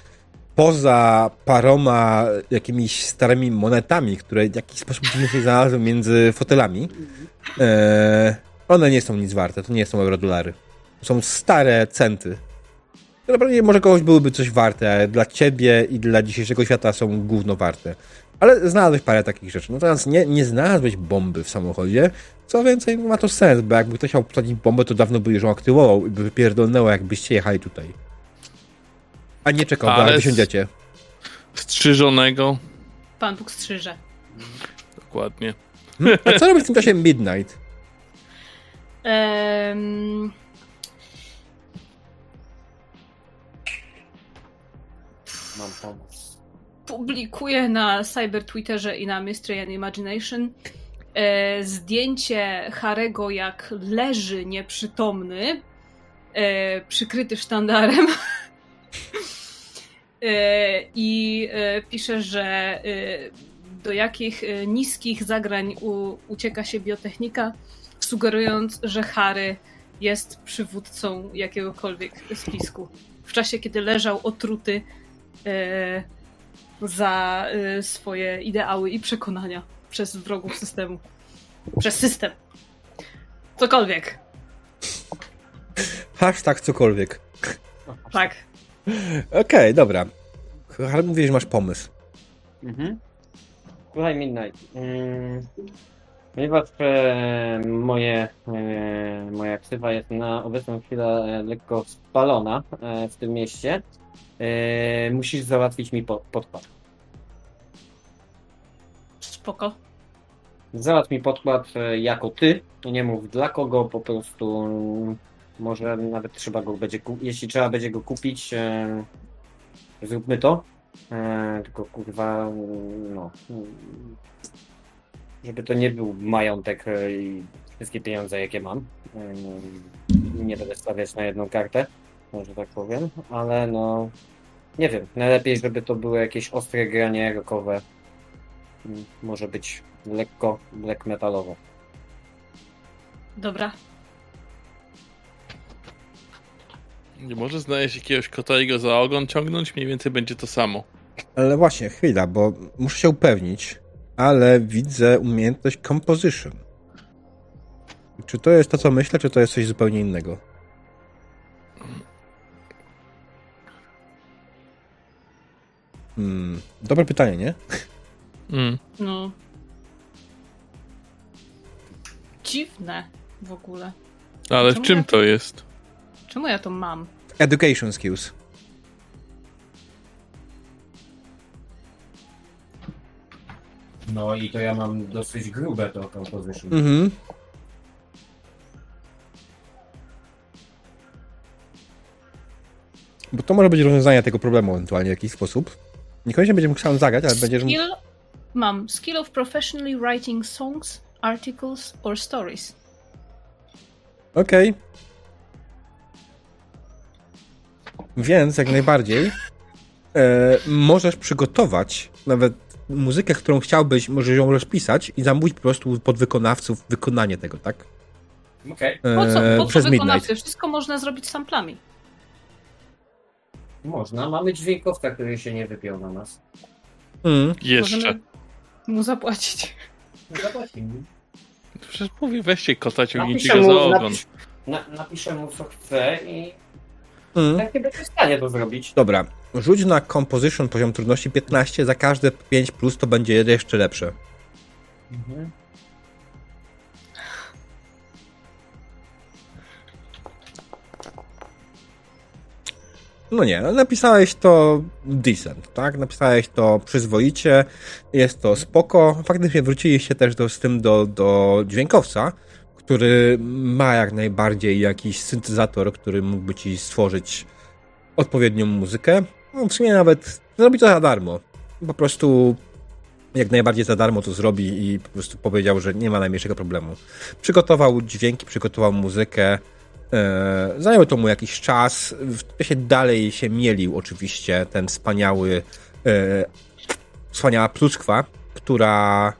Poza paroma jakimiś starymi monetami, które w jakiś sposób się znalazły między fotelami, e, one nie są nic warte, to nie są eurodolary. To są stare centy. Które pewnie może kogoś byłyby coś warte, ale dla ciebie i dla dzisiejszego świata są gówno warte. Ale znalazłeś parę takich rzeczy. Natomiast nie, nie znalazłeś bomby w samochodzie. Co więcej, ma to sens, bo jakby ktoś chciał posadzić bombę, to dawno by już ją aktywował i by wypierdolnęło, jakbyście jechali tutaj. A nie czekał, Ale z- wysiądziecie. Strzyżonego. Pan Bóg strzyże. Dokładnie. A co robisz w tym czasie Midnight? Em, Mam pomysł. publikuję na cyber Twitterze i na Mystery and Imagination e, zdjęcie Harego jak leży nieprzytomny, e, przykryty sztandarem. E, I e, piszę, że e, do jakich e, niskich zagrań u, ucieka się biotechnika, sugerując, że Harry jest przywódcą jakiegokolwiek spisku. W czasie, kiedy leżał otruty za e, swoje ideały i przekonania przez wrogów systemu. Przez system. Cokolwiek. Hashtag cokolwiek. Tak. Okej, dobra. Ale mówiłeś, że masz pomysł. Mhm. Słuchaj, Midnight. Mm, Ponieważ e, moje, e, moja ksywa jest na obecną chwilę e, lekko spalona e, w tym mieście, e, musisz załatwić mi po, podkład. Spoko. Załatw mi podkład e, jako ty, nie mów dla kogo, po prostu mm, może nawet trzeba go będzie, jeśli trzeba będzie go kupić, e, zróbmy to. E, tylko kurwa, mm, no, mm, żeby to nie był majątek i wszystkie pieniądze jakie mam. E, nie będę stawiać na jedną kartę, może tak powiem, ale no, nie wiem, najlepiej żeby to były jakieś ostre granie rockowe. Mm, Może być lekko black metalowo. Dobra. Nie może znaleźć jakiegoś kota i go za ogon ciągnąć? Mniej więcej będzie to samo. Ale właśnie, chwila, bo muszę się upewnić, ale widzę umiejętność composition. Czy to jest to, co myślę, czy to jest coś zupełnie innego? Hmm, dobre pytanie, nie? Mm. No. Dziwne w ogóle. Ale w Czemu czym ja- to jest? Czemu ja to mam? Education skills. No i to ja mam dosyć grube to composition. Mhm. Bo to może być rozwiązanie tego problemu ewentualnie w jakiś sposób. Niekoniecznie będziesz mógł sam zagrać, ale będziesz mógł... Skill mam. Skill of professionally writing songs, articles or stories. Okej. Więc jak najbardziej e, możesz przygotować nawet muzykę, którą chciałbyś, możesz ją rozpisać i zamówić po prostu pod wykonawców wykonanie tego, tak? Okej, E, Po co, po co przez Midnight. wykonawcy? Wszystko można zrobić samplami. Można. Mamy dźwiękowca, który się nie wypiął na nas. Mm. Jeszcze. Możemy mu zapłacić. Zobaczymy. Przecież mówię, weźcie kota, ciągnijcie go za ogon. napisz, na, napiszę mu co chce i Mm. tak nie będzie w stanie to zrobić. Dobra, rzuć na composition poziom trudności 15, za każde 5 plus to będzie jeszcze lepsze. Mhm. No nie, no napisałeś to decent, tak? Napisałeś to przyzwoicie, jest to spoko. Faktycznie wróciliście też do, z tym do, do dźwiękowca, który ma jak najbardziej jakiś syntezator, który mógłby ci stworzyć odpowiednią muzykę. No, w sumie nawet zrobi to za darmo. Po prostu jak najbardziej za darmo to zrobi i po prostu powiedział, że nie ma najmniejszego problemu. Przygotował dźwięki, przygotował muzykę. E, zajęło to mu jakiś czas. W się dalej się mielił oczywiście ten wspaniały e, wspaniała pluskwa, która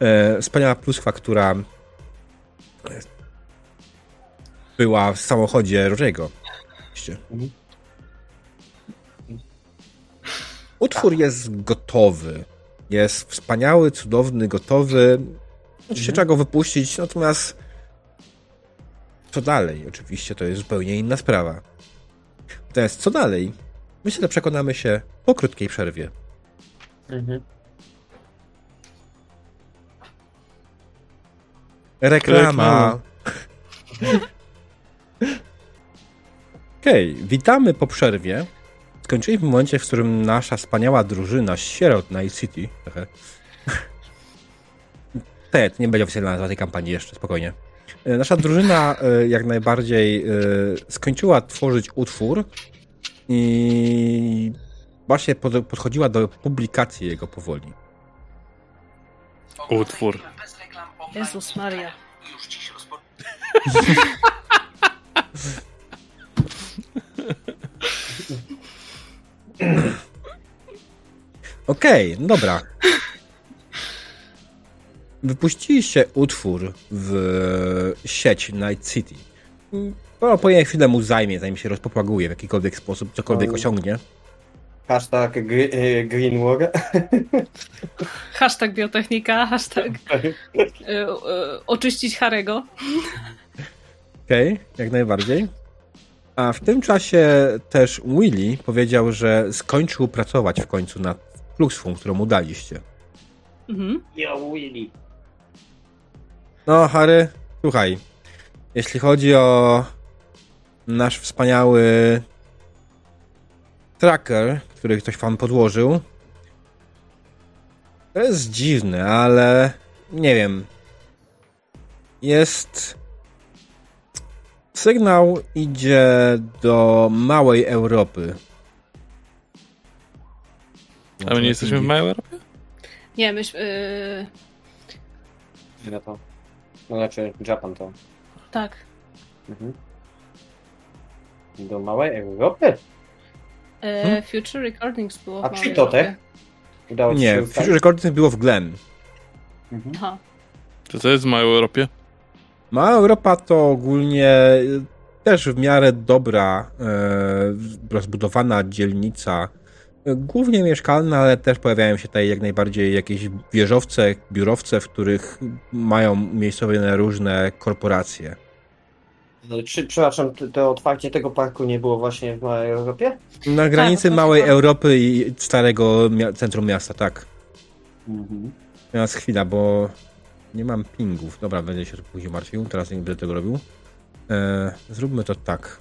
e, wspaniała pluskwa, która była w samochodzie Rożego. Oczywiście. Utwór jest gotowy. Jest wspaniały, cudowny, gotowy. Oczywiście trzeba go wypuścić, natomiast co dalej? Oczywiście to jest zupełnie inna sprawa. Natomiast co dalej? Myślę, że przekonamy się po krótkiej przerwie. Mhm. Reklama. Okej, witamy po przerwie. Skończyliśmy w momencie, w którym nasza wspaniała drużyna sierot Night City. Ted, nie będzie oficjalna nazwa tej kampanii jeszcze, spokojnie. E, Nasza drużyna e, jak najbardziej e, skończyła tworzyć utwór i właśnie pod, podchodziła do publikacji jego powoli. Utwór. Jezus Maria. Okej, no dobra. Wypuściliście utwór w sieć Night City. To po chwilę mu zajmie, zanim się rozpropaguje w jakikolwiek sposób, cokolwiek osiągnie. Hashtag gr- Green War. Hashtag biotechnika, hashtag y, y, oczyścić Harego. Okej, jak najbardziej. A w tym czasie też Willy powiedział, że skończył pracować w końcu nad plukswą, którą mu daliście. Mhm. Yo, Willy. No, Harry, słuchaj. Jeśli chodzi o nasz wspaniały tracker, który ktoś wam podłożył, to jest dziwne, ale nie wiem. Jest. Sygnał idzie do małej Europy. A my nie jesteśmy w małej Europie? Nie, myśmy... y, to. No znaczy, Japan to. tak. Mhm. Do małej Europy? E, Hmm? Future Recordings było w A przy to te? Europie. Udało ci Nie, się? Future Recordings było w Glen. Mhm. Aha. To co jest w małej Europie? Mała Europa to ogólnie e, też w miarę dobra, e, rozbudowana dzielnica, głównie mieszkalna, ale też pojawiają się tutaj jak najbardziej jakieś wieżowce, biurowce, w których mają umiejscowione różne korporacje. No, Czy, przepraszam, to, otwarcie tego parku nie było właśnie w małej Europie? Na granicy to małej chyba- Europy i starego mia- centrum miasta, tak. Mhm. Teraz chwila, bo nie mam pingów. Dobra, będę się później martwił, teraz nie będę tego robił. E, zróbmy to tak.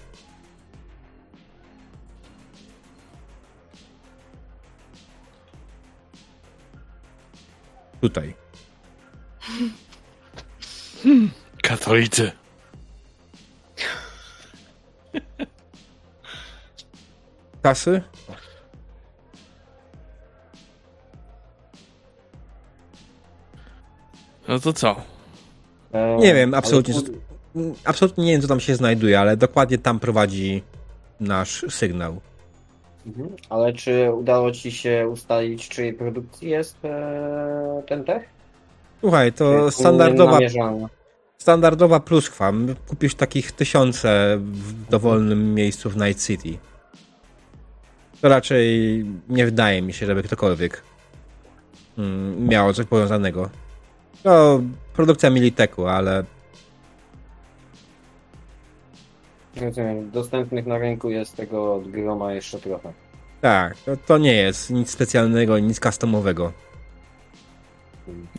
Tutaj. Katolicy. Kasy? No to co? E, Nie wiem, absolutnie. Absolutnie nie wiem, co tam się znajduje, ale dokładnie tam prowadzi nasz sygnał. Mhm. Ale czy udało ci się ustalić, czyjej produkcji jest e, ten tech? Słuchaj, to standardowa standardowa pluskwa. Kupisz takich tysiące w dowolnym miejscu w Night City. To raczej nie wydaje mi się, żeby ktokolwiek mm, miało coś powiązanego. To produkcja Militeku, ale Rozumiem, dostępnych na rynku jest tego od groma jeszcze trochę. tak, to, to nie jest nic specjalnego, nic customowego.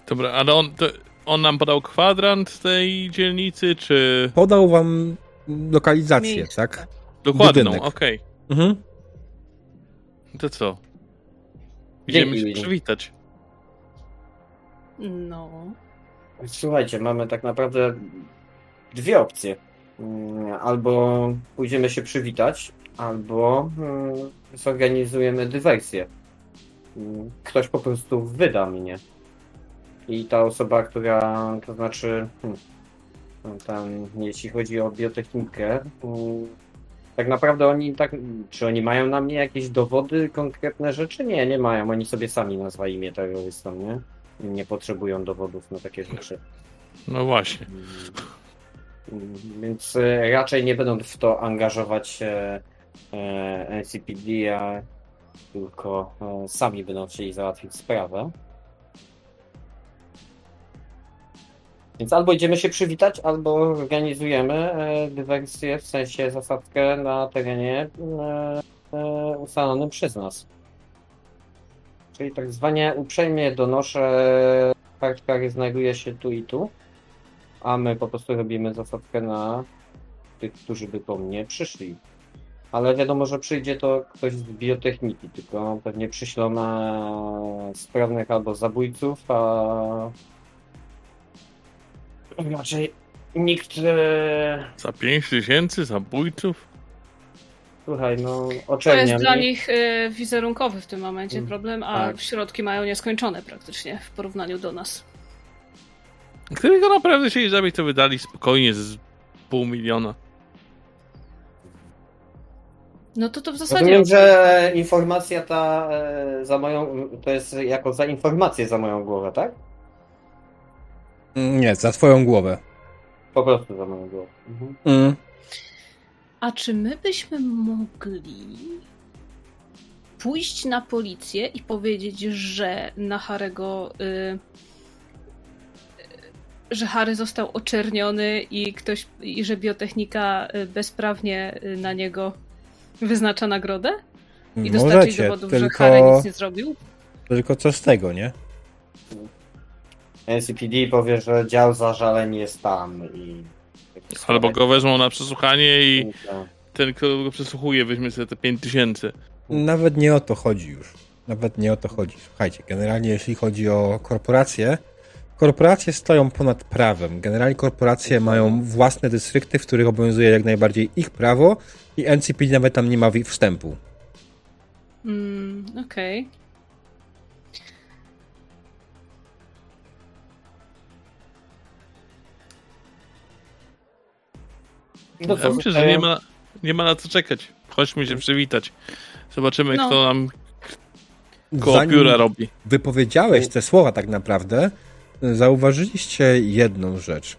Dobra, ale on, to, on nam podał kwadrant tej dzielnicy, czy Podał wam lokalizację, Miejsce. tak? dokładną? Okej. Mhm. To co? Dzięki, Idziemy się Willy. przywitać. No. Słuchajcie, mamy tak naprawdę dwie opcje. Mm, Albo pójdziemy się przywitać, albo mm, zorganizujemy dywersję. Mm, Ktoś po prostu wyda mnie. I ta osoba, która, to znaczy, hmm, tam, jeśli chodzi o biotechnikę, tak naprawdę oni tak, czy oni mają na mnie jakieś dowody, konkretne rzeczy? Nie, nie mają. Oni sobie sami nazwali mnie terrorystą, nie? Nie potrzebują dowodów na takie rzeczy. No właśnie. Więc e, raczej nie będą w to angażować się e, NCPD, a tylko e, sami będą chcieli załatwić sprawę. Więc albo idziemy się przywitać, albo organizujemy e, dywersję, w sensie zasadzkę na terenie e, e, ustalonym przez nas. Czyli tak zwanie uprzejmie donoszę, który znajduje się tu i tu a my po prostu robimy zasadzkę na tych, którzy by po mnie przyszli. Ale wiadomo, że przyjdzie to ktoś z biotechniki, tylko pewnie przyślą na sprawnych albo zabójców, a raczej nikt, e... Za 5 tysięcy zabójców? słuchaj, no To jest dla mnie. nich y, wizerunkowy w tym momencie Mm, problem, a tak. środki mają nieskończone praktycznie w porównaniu do nas. Gdyby go naprawdę chcieli zabić, to wydali spokojnie z pół miliona. No to to w zasadzie. Rozumiem, że informacja ta e, za moją, to jest jako za informację za moją głowę, tak? Nie, za twoją głowę. Po prostu za moją głowę. Mhm. Mm. A czy my byśmy mogli pójść na policję i powiedzieć, że na Harego. Y, y, że Harry został oczerniony i ktoś. i że biotechnika y, bezprawnie y, na niego wyznacza nagrodę? I dostarczyć dowodów, że Harry tylko, nic nie zrobił? tylko co z tego, nie? NCPD powie, że dział zażaleń jest tam i... Albo go wezmą na przesłuchanie i ten, kto go przesłuchuje, weźmie sobie te 5000. Nawet nie o to chodzi już. Nawet nie o to chodzi. Słuchajcie, generalnie jeśli chodzi o korporacje, korporacje stoją ponad prawem. Generalnie korporacje mają własne dystrykty, w których obowiązuje jak najbardziej ich prawo i NCPD nawet tam nie ma wstępu. Mm, Okej. No Ja myślę, że nie ma, nie ma na co czekać. Chodźmy się przywitać. Zobaczymy, No. kto nam koło Zanim biura robi. wypowiedziałeś te słowa tak naprawdę, zauważyliście jedną rzecz.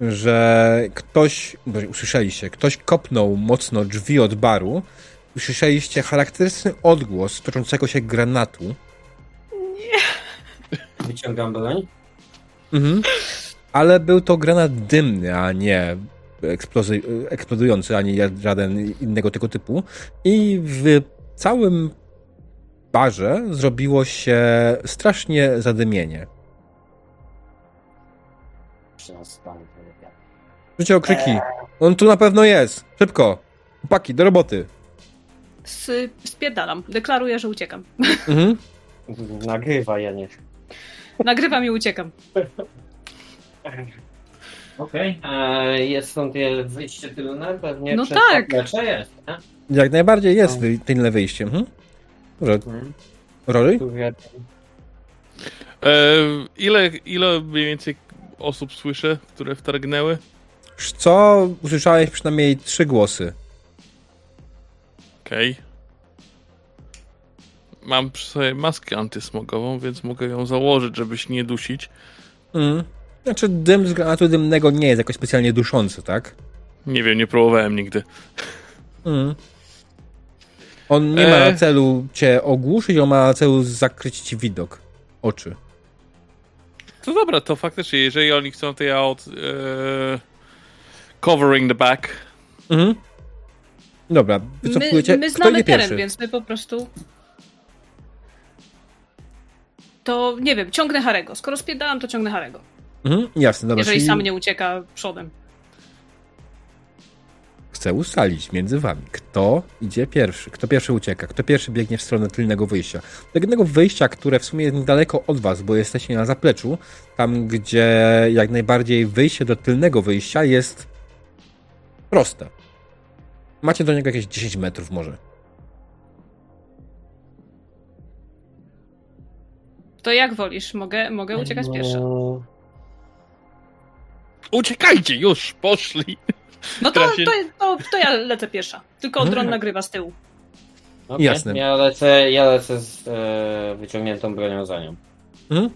Że ktoś, usłyszeliście, ktoś kopnął mocno drzwi od baru, usłyszeliście charakterystyczny odgłos toczącego się granatu, Wyciągam broń. Mhm. Ale był to granat dymny, a nie eksplozy, eksplodujący, ani żaden innego tego typu. I w całym barze zrobiło się strasznie zadymienie. Przestań. Słyszycie okrzyki. On tu na pewno jest. Szybko. Chłopaki, do roboty. S- Spierdalam. Deklaruję, że uciekam. Mhm. Nagrywa, ja nie. Nagrywam i uciekam. Okej. Okay. Jest stąd wyjście tylne? Pewnie No przez tak. zaplecze jest, nie? Jak najbardziej jest wy- tylne wyjście. Mhm. Dobrze. Mhm. Rory? E, ile, ile mniej więcej osób słyszę, które wtargnęły? Co? Usłyszałeś przynajmniej trzy głosy. Okej. Mam przy sobie maskę antysmogową, więc mogę ją założyć, żeby się nie dusić. Mhm. Znaczy dym z granatu dymnego nie jest jakoś specjalnie duszący, tak? Nie wiem, nie próbowałem nigdy. Mhm. On nie ma E. na celu cię ogłuszyć, on ma na celu zakryć ci widok. Oczy. To dobra, to faktycznie, jeżeli oni chcą, to ja od... E, covering the back. Mhm. Dobra, My, wycofujecie. my znamy teren, pierwszy? więc my po prostu. To nie wiem, ciągnę Harego. Skoro spierdałam, to ciągnę Harego. Mhm. Jasne, dobra. jeżeli czyli sam nie ucieka przodem. Chcę ustalić między wami, kto idzie pierwszy, kto pierwszy ucieka, kto pierwszy biegnie w stronę tylnego wyjścia. Tylnego wyjścia, które w sumie jest niedaleko od was, bo jesteście na zapleczu, tam gdzie jak najbardziej wyjście do tylnego wyjścia jest proste. Macie do niego jakieś 10 metrów może. To jak wolisz? Mogę, mogę uciekać pierwsza. No, Uciekajcie, już, poszli. No to, to, to, to ja lecę pierwsza. Tylko Mhm. dron nagrywa z tyłu. okej. Jasne. Ja lecę, ja lecę z e, wyciągniętą bronią za nią. Mhm.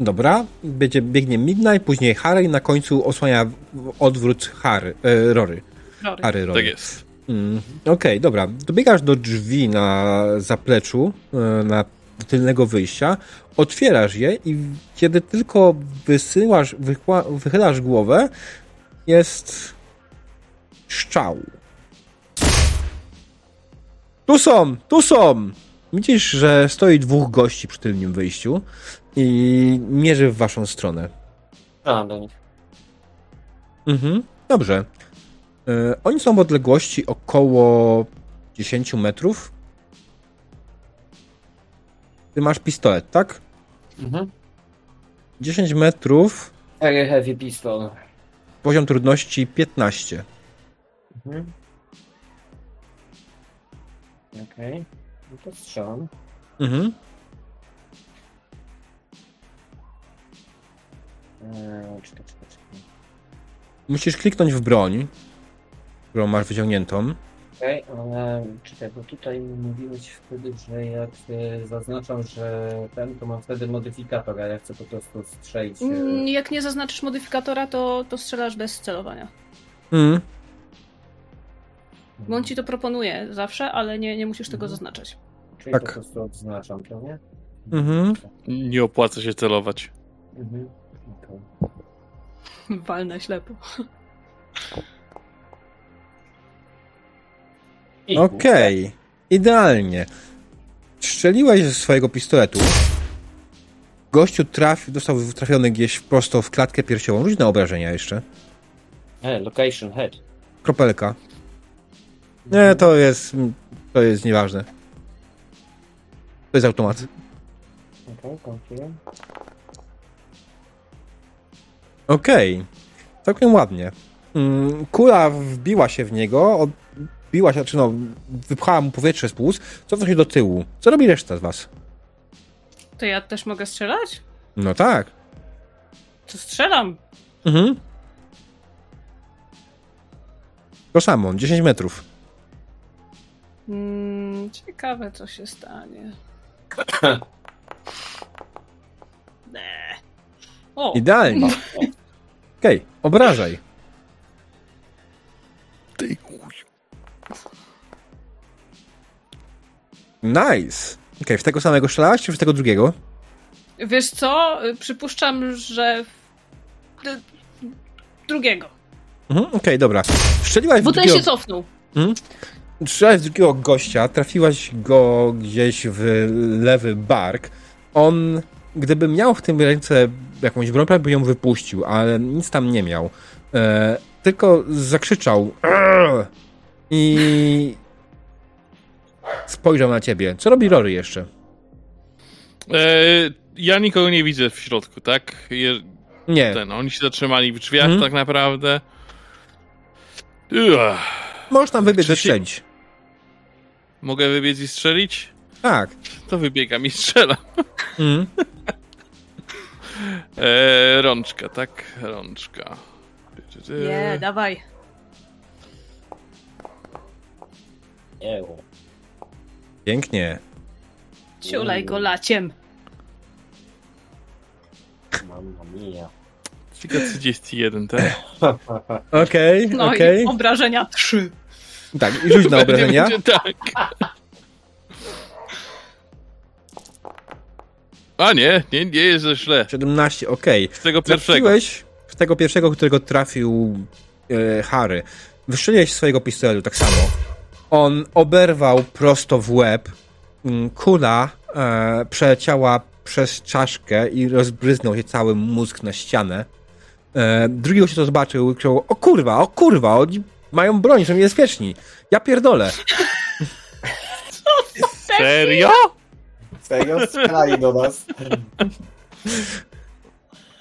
Dobra, będzie, biegnie Midnight, później Harry i na końcu osłania odwrót Harry, e, Rory. Rory. Harry Rory. Tak jest. Mm, Okej, dobra. Dobiegasz do drzwi na zapleczu, e, na tylnego wyjścia, otwierasz je i kiedy tylko wysyłasz, wychylasz głowę, jest szczał. Tu są, tu są! Widzisz, że stoi dwóch gości przy tylnym wyjściu i mierzy w waszą stronę. Strzelam do nich. Mhm, dobrze. E, oni są w odległości około 10 metrów. Ty masz pistolet, tak? Mhm. 10 metrów, Very heavy pistol. poziom trudności 15. Mhm. Okej. No to strzelam. Mhm. Eee, czekaj, czekaj, czekaj. Musisz kliknąć w broń, którą masz wyciągniętą. Okej, ale czekaj, bo tutaj mówiłeś wtedy, że jak e, zaznaczam, że ten, to mam wtedy modyfikator, a ja chcę po prostu strzelić. e, Mm, Jak nie zaznaczysz modyfikatora, to, to strzelasz bez celowania. Mhm. Bo on ci to proponuje zawsze, ale nie, nie musisz tego Mhm. zaznaczać. Czyli tak. po prostu odznaczam to, nie? Mhm. Nie opłaca się celować. Mhm. okej. Walne ślepo. Okej, idealnie. Strzeliłeś ze swojego pistoletu. Gościu trafił, dostał trafiony gdzieś prosto w klatkę piersiową. Rzuć na obrażenia jeszcze. E, location head. Kropelka. Nie, to jest, to jest nieważne. To jest automat. Okej, dziękuję. Okej. Całkiem ładnie. Mm, Kula wbiła się w niego, odbiła się, znaczy no, wypchała mu powietrze z płuc, cofnął się do tyłu. Co robi reszta z was? To ja też mogę strzelać? No tak. To strzelam. Mhm. To samo, 10 metrów. Mm, ciekawe, co się stanie. Nie. O, Idealnie. Okej, obrażaj. Ty chuj. Nice. Okej, w tego samego strzelałaś, czy w tego drugiego? wiesz co? Przypuszczam, że d- drugiego. Mhm, Okej, dobra. Strzeliłaś w Bo ten drugiego... się cofnął. Strzelałaś w drugiego gościa, trafiłaś go gdzieś w lewy bark. On, gdyby miał w tym ręce jakąś broń, by ją wypuścił, ale nic tam nie miał. E, tylko zakrzyczał "Arr!" i spojrzał na ciebie. Co robi Rory jeszcze? E, ja nikogo nie widzę w środku, tak? Je, Nie, ten, oni się zatrzymali w drzwiach Mhm. tak naprawdę. Możesz tam wybiec strzelić. Mogę wybiec i strzelić? Tak. To wybiegam i strzelam. Mhm. E, rączka, tak? Rączka. Nie, dawaj. Nie, Pięknie. Ciulaj go laciem. mamma mia. Tylko 31, tak? Okej, No okej. i obrażenia trzy. Tak, i rzuć na obrażenia. Będzie tak. A nie, nie, nie jest źle. 17, okej. Z tego pierwszego. Trafiłeś w tego pierwszego, którego trafił e, Harry. Wystrzeliłeś swojego pistoletu tak samo. On oberwał prosto w łeb. Mm, Kula e, przeleciała przez czaszkę i rozbryznął się cały mózg na ścianę. E, drugi gość to zobaczył i krzyczał, o kurwa, o kurwa, oni mają broń, są niebezpieczni. Ja pierdolę. Serio? Serio? Strzelali do nas.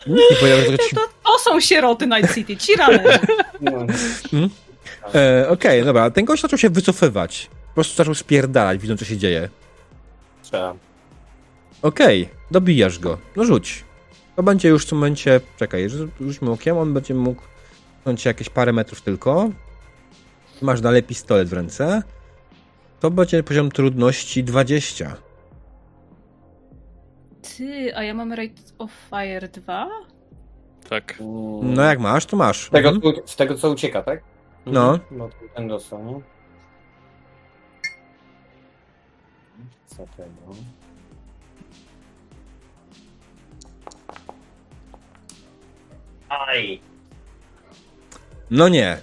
Nikt nie powiedział, że to ci To, to są sieroty Night City, ci rany. No. E, Okej, dobra. Ten gość zaczął się wycofywać. Po prostu zaczął spierdalać, widząc co się dzieje. Strzelam. Okej, dobijasz go. No rzuć. To będzie już w tym momencie... Czekaj, rzu- rzućmy okiem, on będzie mógł cię jakieś parę metrów tylko. Masz dalej pistolet w ręce. To będzie poziom trudności 20. Ty, a ja mam Rate of Fire 2? Tak. No jak masz, to masz. Z tego, Mhm. z tego co ucieka, tak? No. No to ten dostał, nie? Co tego? Aj! No nie.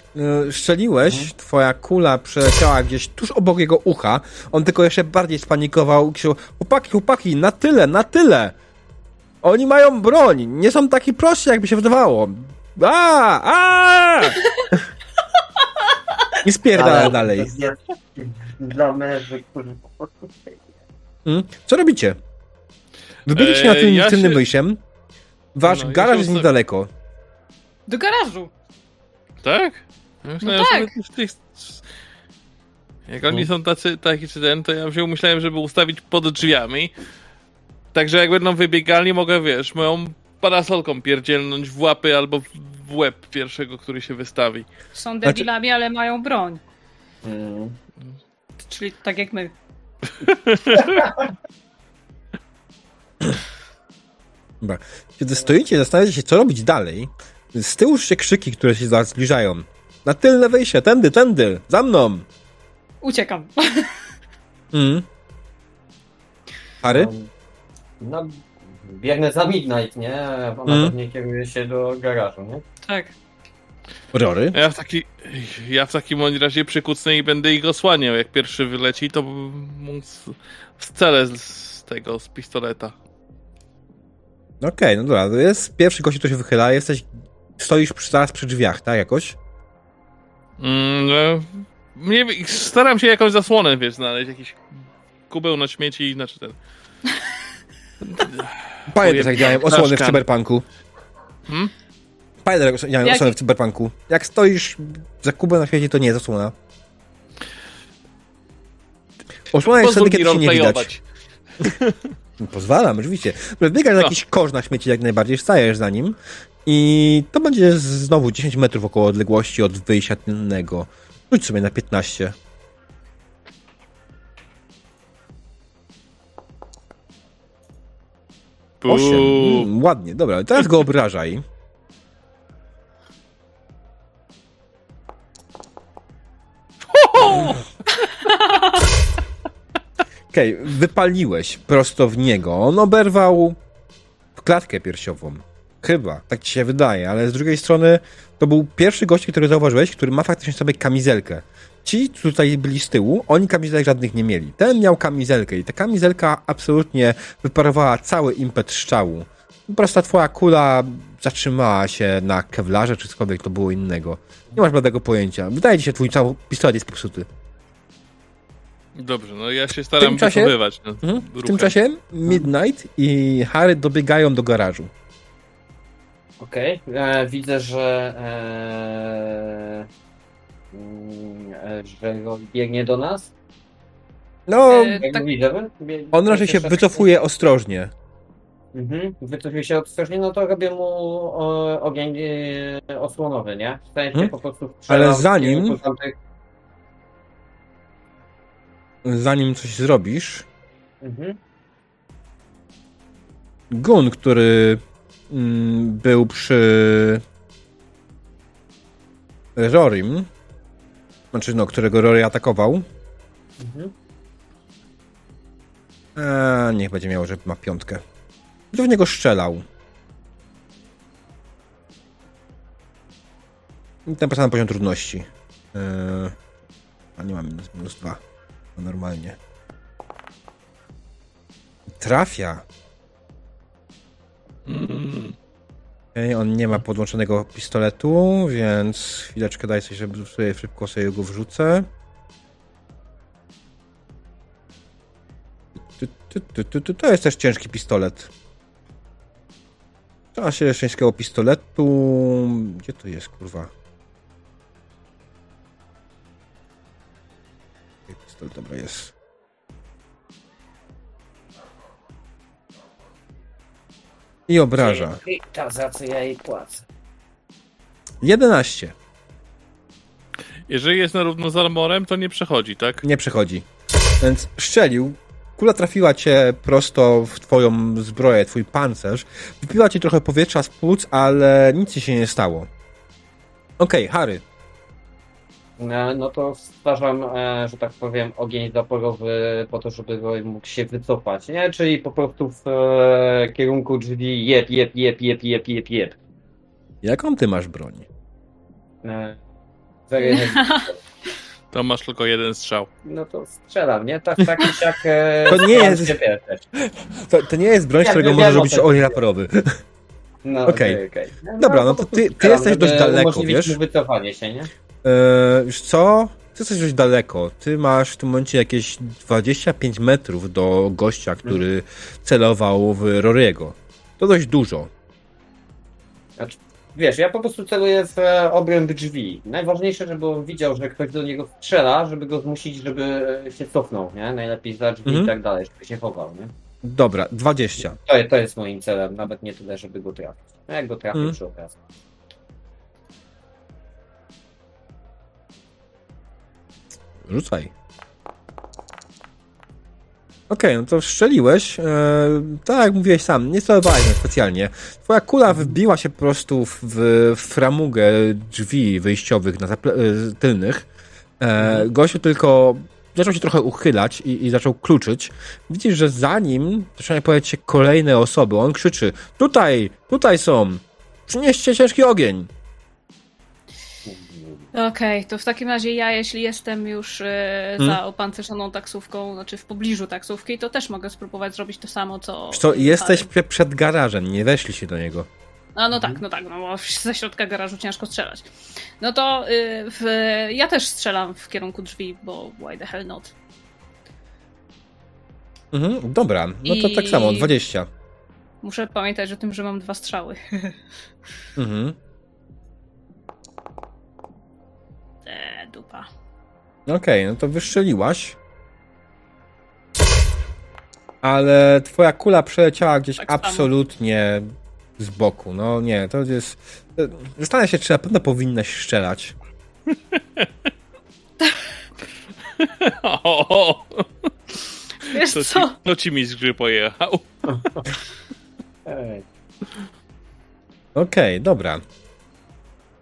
Y, Strzeliłeś, twoja kula przeleciała gdzieś tuż obok jego ucha. On tylko jeszcze bardziej spanikował i krzyczał, chłopaki, chłopaki, na tyle, na tyle! Oni mają broń, nie są taki prosty, jakby się wydawało. A, a! I spierdala dalej. Dla mężczyzn, którzy po prostu... Mm. Co robicie? Wybiliście na Eee, tym ja tylnym się- wyjściem. Wasz No, garaż jest niedaleko. Do garażu. Tak? Ja myślałem, No tak. tych... Jak oni są tacy, taki czy ten, to ja się myślałem, żeby ustawić pod drzwiami. Także jak będą wybiegali, mogę, wiesz, moją parasolką pierdzielnąć w łapy albo w- w łeb pierwszego, który się wystawi. Są debilami, ale mają broń. Mm. Czyli tak jak my. Dobra. Kiedy stoicie i zastanawiacie się, co robić dalej, z tyłu się krzyki, które się zbliżają. Na tylne wejście, tędy, tędy, za mną! Uciekam. Mm. Harry? No, biegnę za Midnight, nie? Ona Mm. pewnie kieruje się do garażu, nie? Tak. Rory? Ja w, taki, ja w takim razie przykucnę i będę ich osłaniał. Jak pierwszy wyleci, to strzelę z, z tego, z pistoleta. Okej, no dobra, to jest pierwszy gość, który się wychyla, jesteś, stoisz przy, zaraz przy drzwiach, tak, jakoś? Mm, no, nie, wiem, staram się jakąś zasłonę, wiesz, znaleźć. Jakiś kubeł na śmieci, znaczy ten... Pamiętasz, jak działają osłony w cyberpunku? Hmm? Pamiętasz, jak działają Jaki- osłony w cyberpunku? Jak stoisz za kubę na świecie, to nie jest osłona. Osłona jest wtedy, kiedy się nie widać. Pozwalam, oczywiście. Wbiegasz na No. jakiś kosz na śmieci jak najbardziej, stajesz za nim i to będzie znowu 10 metrów około odległości od wyjścia tylnego. Rzuć sobie na 15. Buu. 8. Mm, ładnie, dobra. Teraz go obrażaj. Okej, wypaliłeś prosto w niego. On oberwał w klatkę piersiową. Chyba, tak ci się wydaje, ale z drugiej strony to był pierwszy gość, który zauważyłeś, który ma faktycznie sobie kamizelkę. Ci tutaj byli z tyłu, oni kamizelek żadnych nie mieli. Ten miał kamizelkę i ta kamizelka absolutnie wyparowała cały impet strzału. Po prostu ta twoja kula zatrzymała się na kewlarze, czy cokolwiek to było innego. Nie masz bladego pojęcia. Wydaje ci się, twój cały pistolet jest popsuty. Dobrze, no ja się staram czasie-. No, Mhm. W tym ruchem. czasie Midnight i Harry dobiegają do garażu. Okej, e, widzę, że e, mm, że go biegnie do nas. No, E, tak, widzę? On raczej się wycofuje ostrożnie. Mhm, wycofuje się ostrożnie, no to robię mu o, ogień e, osłonowy, nie? W sensie Mhm. po prostu Ale zanim- tamtych- Zanim coś zrobisz, Mhm. Gun, który był przy Rorim, znaczy no, którego Rory atakował, Mhm. a, niech będzie miał, że ma piątkę. I to w niego strzelał. I ten sam poziom trudności. Eee, a nie mam minus, minus dwa. No normalnie. Trafia. On nie ma podłączonego pistoletu, więc chwileczkę daj sobie, żeby sobie szybko sobie go wrzucę. To jest też ciężki pistolet. Trzeba się ciężkiego pistoletu. Gdzie to jest, kurwa? Pistolet, dobra, jest. I obraża. I ta, za co ja jej płacę. 11. Jeżeli jest na równo z armorem, to nie przechodzi, tak? Nie przechodzi. Więc strzelił. Kula trafiła cię prosto w twoją zbroję, twój pancerz. Wypiła ci trochę powietrza z płuc, ale nic ci się nie stało. Okej, Harry. E, No to stwarzam, e, że tak powiem, ogień zaporowy po to, żeby mógł się wycofać, nie? Czyli po prostu w e, kierunku drzwi jeb, jeb, jeb, jeb, jeb, jeb, jeb. Jaką ty masz broń? To masz tylko jeden strzał. No to strzelam, nie? Tak, tak e, To nie jest-. To, to nie jest broń, z Ja którego o robić ogień laporowy. No, Okej. okej, okej. No, Dobra, no to ty- ty jesteś dość daleko, wiesz? wycofanie się, nie? Eee, wiesz co? Ty jesteś dość daleko. Ty masz w tym momencie jakieś 25 metrów do gościa, który celował w Rory'ego. To dość dużo. Znaczy, wiesz, ja po prostu celuję w e, obręb drzwi. Najważniejsze, żeby on widział, że ktoś do niego strzela, żeby go zmusić, żeby e, się cofnął, nie? Najlepiej za drzwi Mhm. i tak dalej, żeby się chował, nie? Dobra, 20. To, to jest moim celem, nawet nie tyle, żeby go trafić. No jak go trafię Mhm. przy okazji. Rzucaj. Okej, no to strzeliłeś. E, tak jak mówiłeś sam, nie celowałeś specjalnie. Twoja kula wbiła się po prostu w, w framugę drzwi wyjściowych na e, tylnych. E, gościu tylko zaczął się trochę uchylać i, i zaczął kluczyć. Widzisz, że za nim zaczynają pojawiać się kolejne osoby. On krzyczy, tutaj, tutaj są, przynieście ciężki ogień. Okej, to w takim razie ja, jeśli jestem już e, Hmm? za opancerzoną taksówką, znaczy w pobliżu taksówki, to też mogę spróbować zrobić to samo, co... Co, jesteś przed garażem, nie weszliście do niego. A no tak, no tak, no bo ze środka garażu ciężko strzelać. No to y, w, ja też strzelam w kierunku drzwi, bo why the hell not? Mhm, dobra, no to I- tak samo, 20. Muszę pamiętać o tym, że mam dwa strzały. Mhm. Eee, dupa. Okej, no to wystrzeliłaś. Ale twoja kula przeleciała gdzieś Tak samo. absolutnie z boku. No nie, to jest. Zastanawiam się, czy na pewno powinnaś strzelać. O, Wiesz to, ci, co? to ci mi z gry pojechał. Ej, Okej, dobra.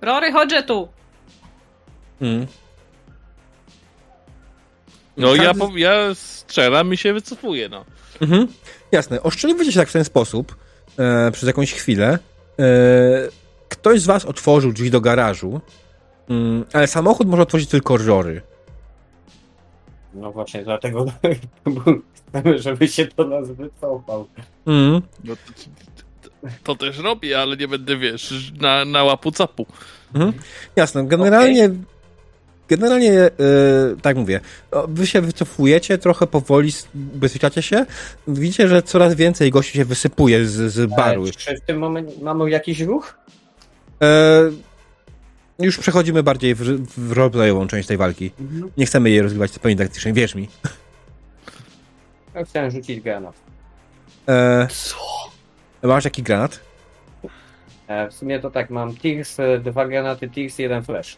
Rory, chodź tu! Mm. No ja, po, ja strzelam i się wycofuję, no. Mhm. Jasne. Oszczędziliście się tak w ten sposób e, przez jakąś chwilę. E, ktoś z was otworzył drzwi do garażu, mm, ale samochód może otworzyć tylko Rory. No właśnie, dlatego chcemy, żeby się do nas wycofał. Mm. no to, to, to też robię, ale nie będę, wiesz, na, na łapu capu. Mhm. Jasne, generalnie. Generalnie, e, tak mówię, wy się wycofujecie, trochę powoli ubezpieczacie się. Widzicie, że coraz więcej gości się wysypuje z, z baru. E, Czy w tym momencie mamy jakiś ruch? E, już przechodzimy bardziej w, w roleplayową część tej walki. Nie chcemy jej rozgrywać zupełnie taktycznie, wierz mi. Ja chciałem rzucić granat. E, Co? masz jaki granat? E, w sumie to tak, mam Tears, dwa granaty Tears, jeden flash.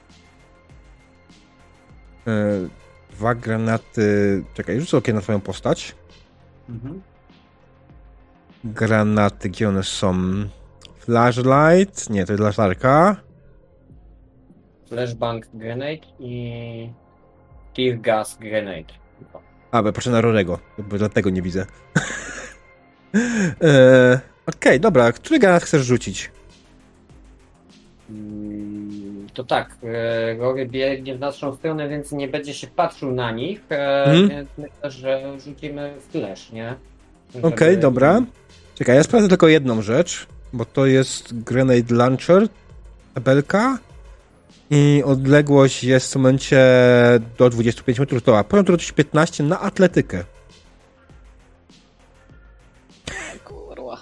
E, dwa granaty. Czekaj, rzucę okiem na twoją postać. Mhm. Granaty, gdzie one są? Flashlight? Nie, to jest latarka. Flashbang grenade i Tear gas grenade. A, bo patrzę na Rorego, bo dlatego nie widzę. e, Okej, dobra, który granat chcesz rzucić? Mm, To tak, e, Rory biegnie w naszą stronę, więc nie będzie się patrzył na nich, Mhm. więc myślę, że rzucimy flash, nie? Okej, Żeby- dobra. Czekaj, ja sprawdzę tylko jedną rzecz, bo to jest Grenade Launcher, tabelka i odległość jest w momencie do 25 metrów. To, a powinien to rzucić 15 na atletykę. Kurwa.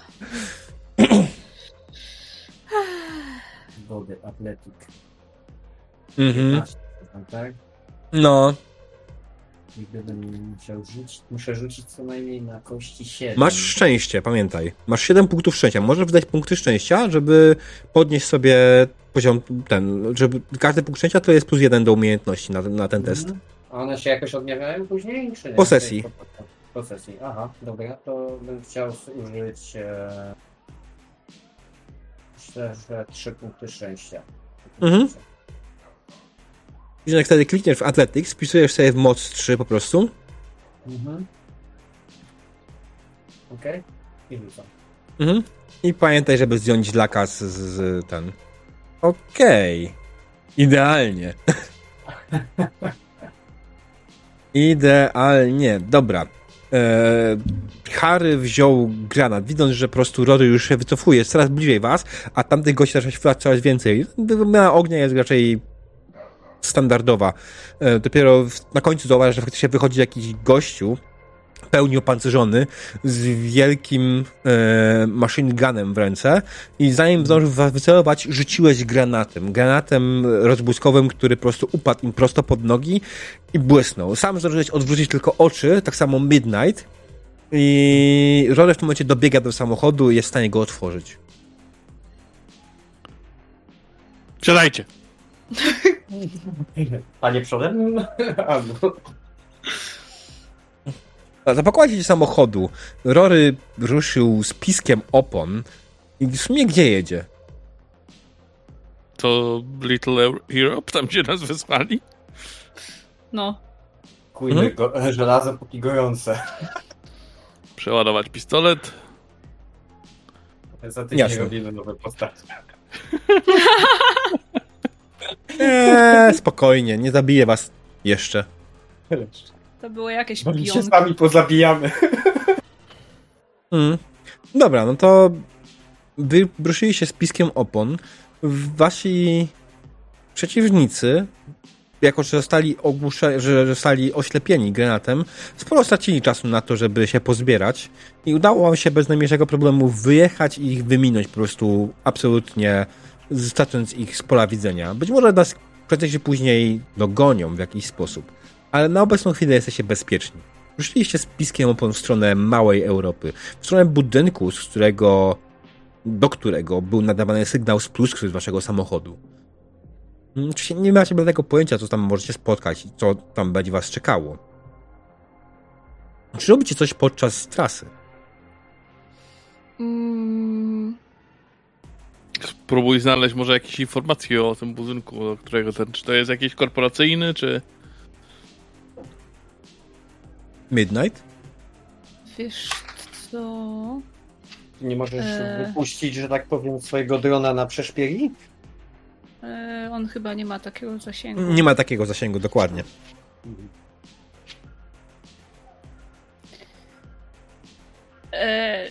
Wody, atletik. Mhm. Tak? No, I gdybym musiał rzucić, muszę rzucić co najmniej na kości 7. masz szczęście, pamiętaj. Masz 7 punktów szczęścia. Możesz wydać punkty szczęścia, żeby podnieść sobie poziom ten, żeby każdy punkt szczęścia to jest plus jeden do umiejętności na, na ten test. Mhm. A one się jakoś odmieniają później, czy nie? Po sesji. Po sesji, aha, dobra, to bym chciał użyć e... myślę, że 3 punkty szczęścia. Mhm. Widzisz, jak wtedy klikniesz w Athletics, wpisujesz sobie w moc 3 po prostu. Mhm. Okej, i rzucam. Mhm. I pamiętaj, żeby zdjąć laka z, z, ten. Okej. Idealnie. Idealnie. Dobra. Eee, Harry wziął granat, widząc, że po prostu Rory już się wycofuje, jest coraz bliżej was, a tamtych gości zaczyna się coraz więcej. Wymiana ognia jest raczej standardowa. E, dopiero na końcu zauważysz, że faktycznie wychodzi jakiś gościu, pełni opancerzony, z wielkim e, machine gunem w ręce i zanim zdążył wycelować, rzuciłeś granatem. Granatem rozbłyskowym, który po prostu upadł im prosto pod nogi i błysnął. Sam zdążyłeś odwrócić tylko oczy, tak samo Midnight i Rory w tym momencie dobiega do samochodu i jest w stanie go otworzyć. Siadajcie. Panie przodem? Albo... Zapakowacie się samochodu. Rory ruszył z piskiem opon. I w sumie gdzie jedzie? To Little Europe, tam gdzie nas wysłali? No, Kujmy Mhm. go, żelazo póki gorące. Przeładować pistolet. Za tydzień Jasne. robimy nowe postacie. Eee, spokojnie, nie zabiję was jeszcze. to było jakieś Bo my się z pionki. wami pozabijamy. Mm. Dobra, no to wy ruszyliście z piskiem opon. Wasi przeciwnicy, jako że zostali ogłusze, że zostali oślepieni granatem, sporo stracili czasu na to, żeby się pozbierać i udało wam się bez najmniejszego problemu wyjechać i ich wyminąć po prostu absolutnie, stracąc ich z pola widzenia. Być może nas prędzej czy później dogonią w jakiś sposób, ale na obecną chwilę jesteście bezpieczni. Ruszyliście z piskiem opon w stronę małej Europy, w stronę budynku, z którego, do którego był nadawany sygnał z pluskwy z waszego samochodu. Oczywiście nie macie żadnego pojęcia, co tam możecie spotkać i co tam będzie was czekało. Czy robicie coś podczas trasy? Mm, Spróbuj znaleźć może jakieś informacje o tym budynku, do którego ten, czy to jest jakiś korporacyjny, czy... Midnight? wiesz co? Nie możesz Eee. wypuścić, że tak powiem, swojego drona na przeszpiegi? E, on chyba nie ma takiego zasięgu. Nie ma takiego zasięgu, dokładnie. E,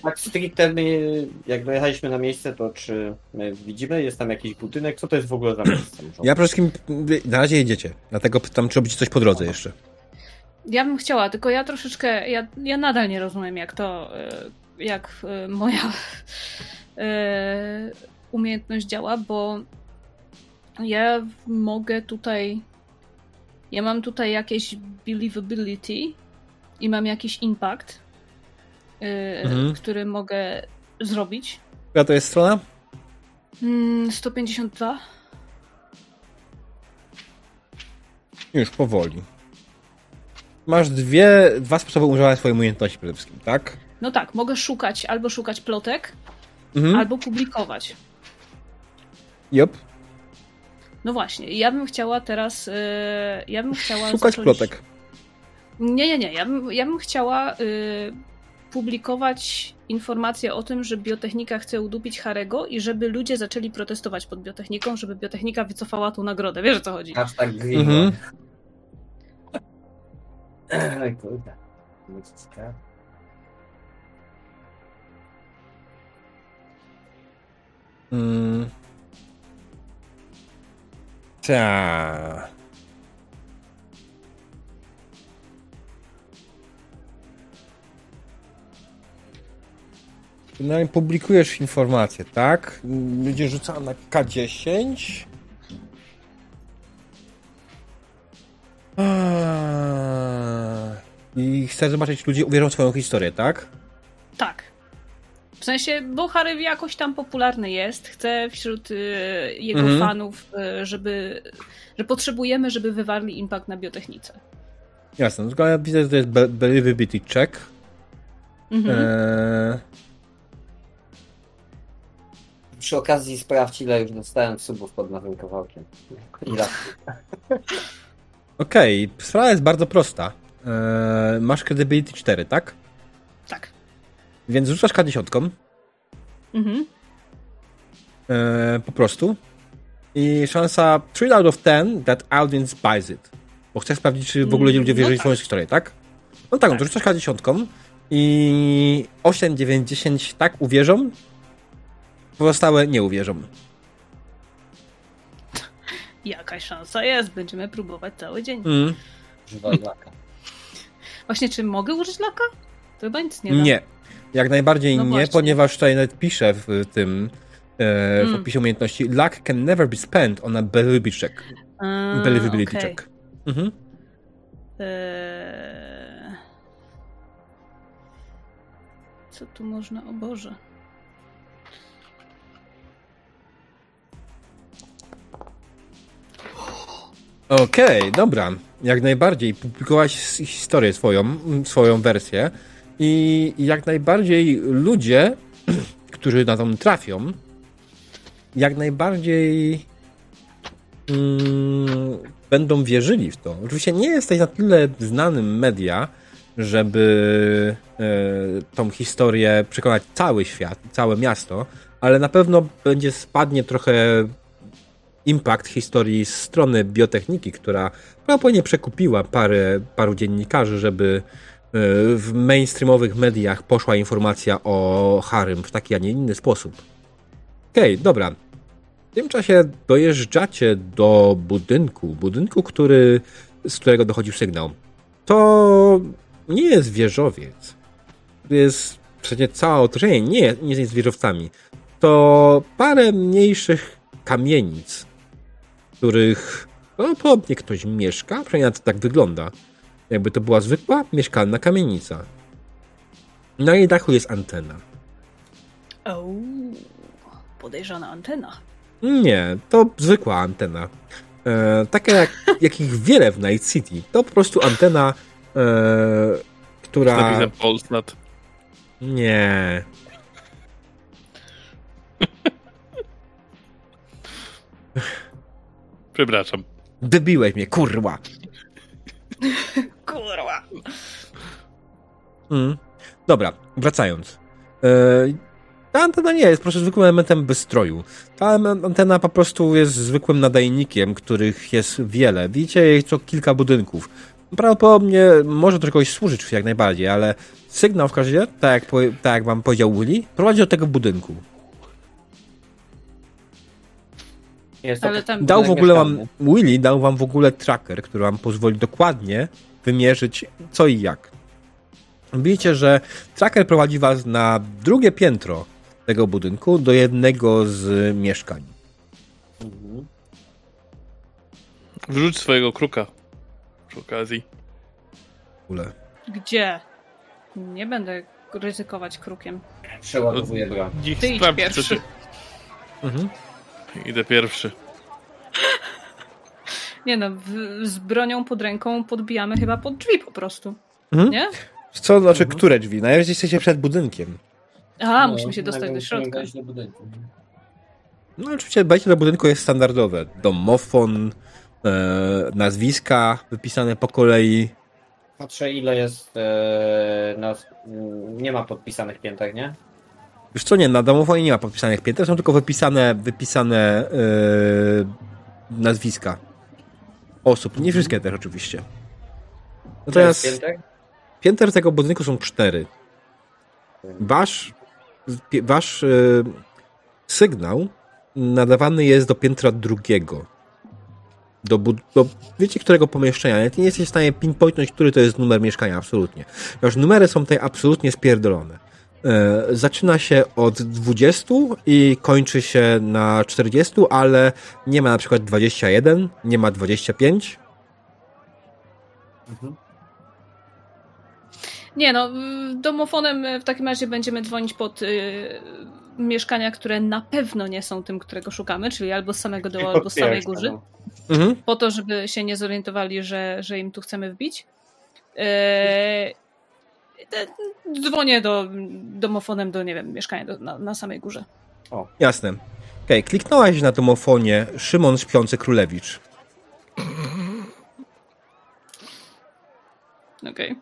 Tak stricte my, jak dojechaliśmy na miejsce, to czy my widzimy, jest tam jakiś budynek? Co to jest w ogóle za miejsce? Ja przede wszystkim na razie jedziecie, dlatego pytam, czy robicie coś po drodze jeszcze. ja bym chciała, tylko ja troszeczkę, ja, ja nadal nie rozumiem, jak to, e, jak e, moja e, umiejętność działa, bo ja mogę tutaj, ja mam tutaj jakieś believability i mam jakiś impact, e, Mhm. który mogę zrobić. Która to jest strona? Mm, 152. Już, powoli. Masz dwie, dwa sposoby używania swojej umiejętności przede wszystkim, tak? No tak, mogę szukać albo szukać plotek, Mhm. albo publikować. Jop. No właśnie, ja bym chciała teraz. Yy, ja bym chciała. Szukać zacząć... plotek. Nie, nie, nie. Ja bym, ja bym chciała yy, publikować informacje o tym, że biotechnika chce udupić Harego i żeby ludzie zaczęli protestować pod biotechniką, żeby biotechnika wycofała tą nagrodę. Wiesz o co chodzi? Hashtag green. Mhm. Kurde. Ludzka. Mm. Ta. No i publikujesz informacje, tak? Będzie rzucała na K10. Eee. I chcesz zobaczyć, czy ludzie uwierzą w swoją historię, tak? Tak. W sensie, bo Harry jakoś tam popularny jest. Chcę wśród y, jego Mhm. fanów, y, żeby. że potrzebujemy, żeby wywarli impact na biotechnice. Jasne, tylko ja widzę, że to jest be- believability check. Mhm. Eee, Przy okazji sprawdź, ile już dostałem subów pod nowym kawałkiem. Ile? Okej, sprawa jest bardzo prosta. Eee, masz credibility 4, tak? Tak. Więc rzucasz K10 Mhm. eee, po prostu i szansa 3 out of 10 that audience buys it. Bo chcesz sprawdzić, czy w ogóle Mm, ludzie no wierzyli w tak. swoją historię, tak? No tak, no to Tak. rzucasz K10 i 8, 9, 10 tak uwierzą, pozostałe nie uwierzą. Jakaś szansa jest, będziemy próbować cały dzień. Mm. Używaj laka. Właśnie, czy mogę użyć laka? To chyba nic nie da. Nie. Jak najbardziej No nie, właśnie. ponieważ tutaj nawet piszę w tym e, w Mm. opisie umiejętności luck can never be spent on a believability check. A, Believability okej. check. Mhm. Eee... Co tu można? O Boże. Okej, dobra. jak najbardziej. Publikowałaś historię swoją, swoją wersję i jak najbardziej ludzie, którzy na tą trafią, jak najbardziej mm, będą wierzyli w to. Oczywiście nie jesteś na tyle znanym media, żeby e, tą historię przekonać cały świat, całe miasto, ale na pewno będzie spadnie trochę impact historii z strony biotechniki, która prawdopodobnie przekupiła parę, paru dziennikarzy, żeby e, w mainstreamowych mediach poszła informacja o Harym w taki, a nie inny sposób. Okej, dobra. W tym czasie dojeżdżacie do budynku, budynku, który, z którego dochodził sygnał. To nie jest wieżowiec. To jest przecież całe otoczenie nie, nie jest wieżowcami. To parę mniejszych kamienic, których prawdopodobnie ktoś mieszka, przynajmniej to tak wygląda. Jakby to była zwykła mieszkalna kamienica. Na jej dachu jest antena. O, podejrzana antena. Nie, to zwykła antena. E, taka jak, jakich wiele w Night City. To po prostu antena, e, Z która... napisem Polsat. Nie. Przepraszam. Debiłeś mnie, kurwa. Kurwa. Mm. Dobra, wracając. E, ta antena nie jest po prostu zwykłym elementem wystroju. Ta antena po prostu jest zwykłym nadajnikiem, których jest wiele. Widzicie jej co kilka budynków. Prawdopodobnie może do czegoś służyć jak najbardziej, ale sygnał w każdym razie, tak jak, tak jak wam powiedział Willy, prowadzi do tego budynku. Jest Ale tam Dał w ogóle wam. Willy dał wam w ogóle tracker, który wam pozwoli dokładnie wymierzyć co i jak. Widzicie, że tracker prowadzi was na drugie piętro tego budynku do jednego z mieszkań. Mhm. Wrzuć swojego kruka. Przy okazji. W ogóle. Gdzie? Nie będę ryzykować krukiem. Przeładowuję broń. Ty idź pierwszy. Mhm. Idę pierwszy. Nie no, w, z bronią pod ręką podbijamy chyba pod drzwi po prostu. Mhm. Nie? Co znaczy, które drzwi? Najpierw jesteście przed budynkiem. A, No, musimy się dostać do środka. wejść do budynku. No oczywiście wejście do budynku jest standardowe. Domofon, e, nazwiska wypisane po kolei. Patrzę ile jest e, na, mm, nie ma podpisanych pięter, nie? Już co nie, na domofonie nie ma podpisanych pięter, są tylko wypisane, wypisane e, nazwiska osób. Nie wszystkie też oczywiście. Natomiast pięter? pięter tego budynku są cztery. Wasz, wasz e, sygnał nadawany jest do piętra drugiego. Do, do wiecie którego pomieszczenia. Nawet nie jesteście w stanie pinpointnąć, który to jest numer mieszkania, absolutnie. Już numery są tutaj absolutnie spierdolone. E, zaczyna się od 20 i kończy się na 40, ale nie ma na przykład 21, nie ma 25. Mhm. Nie no, y, domofonem y, w takim razie będziemy dzwonić pod y, mieszkania, które na pewno nie są tym, którego szukamy, czyli albo z samego dołu, albo z samej góry. Mhm. po to, żeby się nie zorientowali, że, że im tu chcemy wbić. Te- dzwonię do, domofonem do, nie wiem, mieszkania do, na, na samej górze. Jasne. Okej, kliknąłaś na domofonie Szymon Śpiący Królewicz. Okej.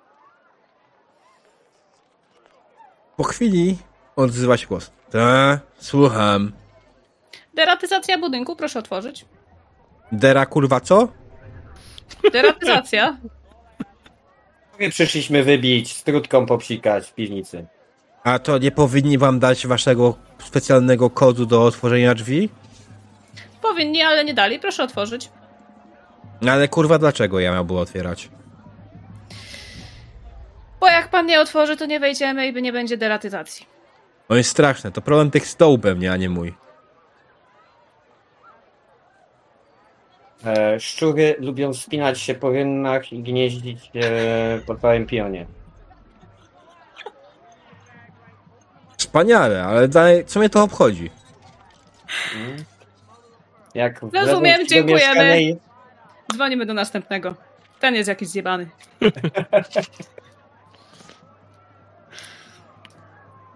Po chwili odzywa się głos. Ta, słucham. Deratyzacja budynku, proszę otworzyć. Dera kurwa co? Deratyzacja. My przyszliśmy wybić, strutką popsikać w piwnicy. A to nie powinni wam dać waszego specjalnego kodu do otworzenia drzwi? Powinni, ale nie dali. Proszę otworzyć. No ale kurwa dlaczego ja miałbym otwierać? Bo jak pan nie otworzy, to nie wejdziemy i nie będzie deratyzacji. No jest straszne, to problem tych stołów mnie, a nie mój. Szczury lubią wspinać się po rynnach i gnieździć się po całym pionie. Wspaniale, ale dalej, co mnie to obchodzi? Jak Rozumiem, dziękujemy. mieszkania i- Dzwonimy do następnego. Ten jest jakiś zjebany.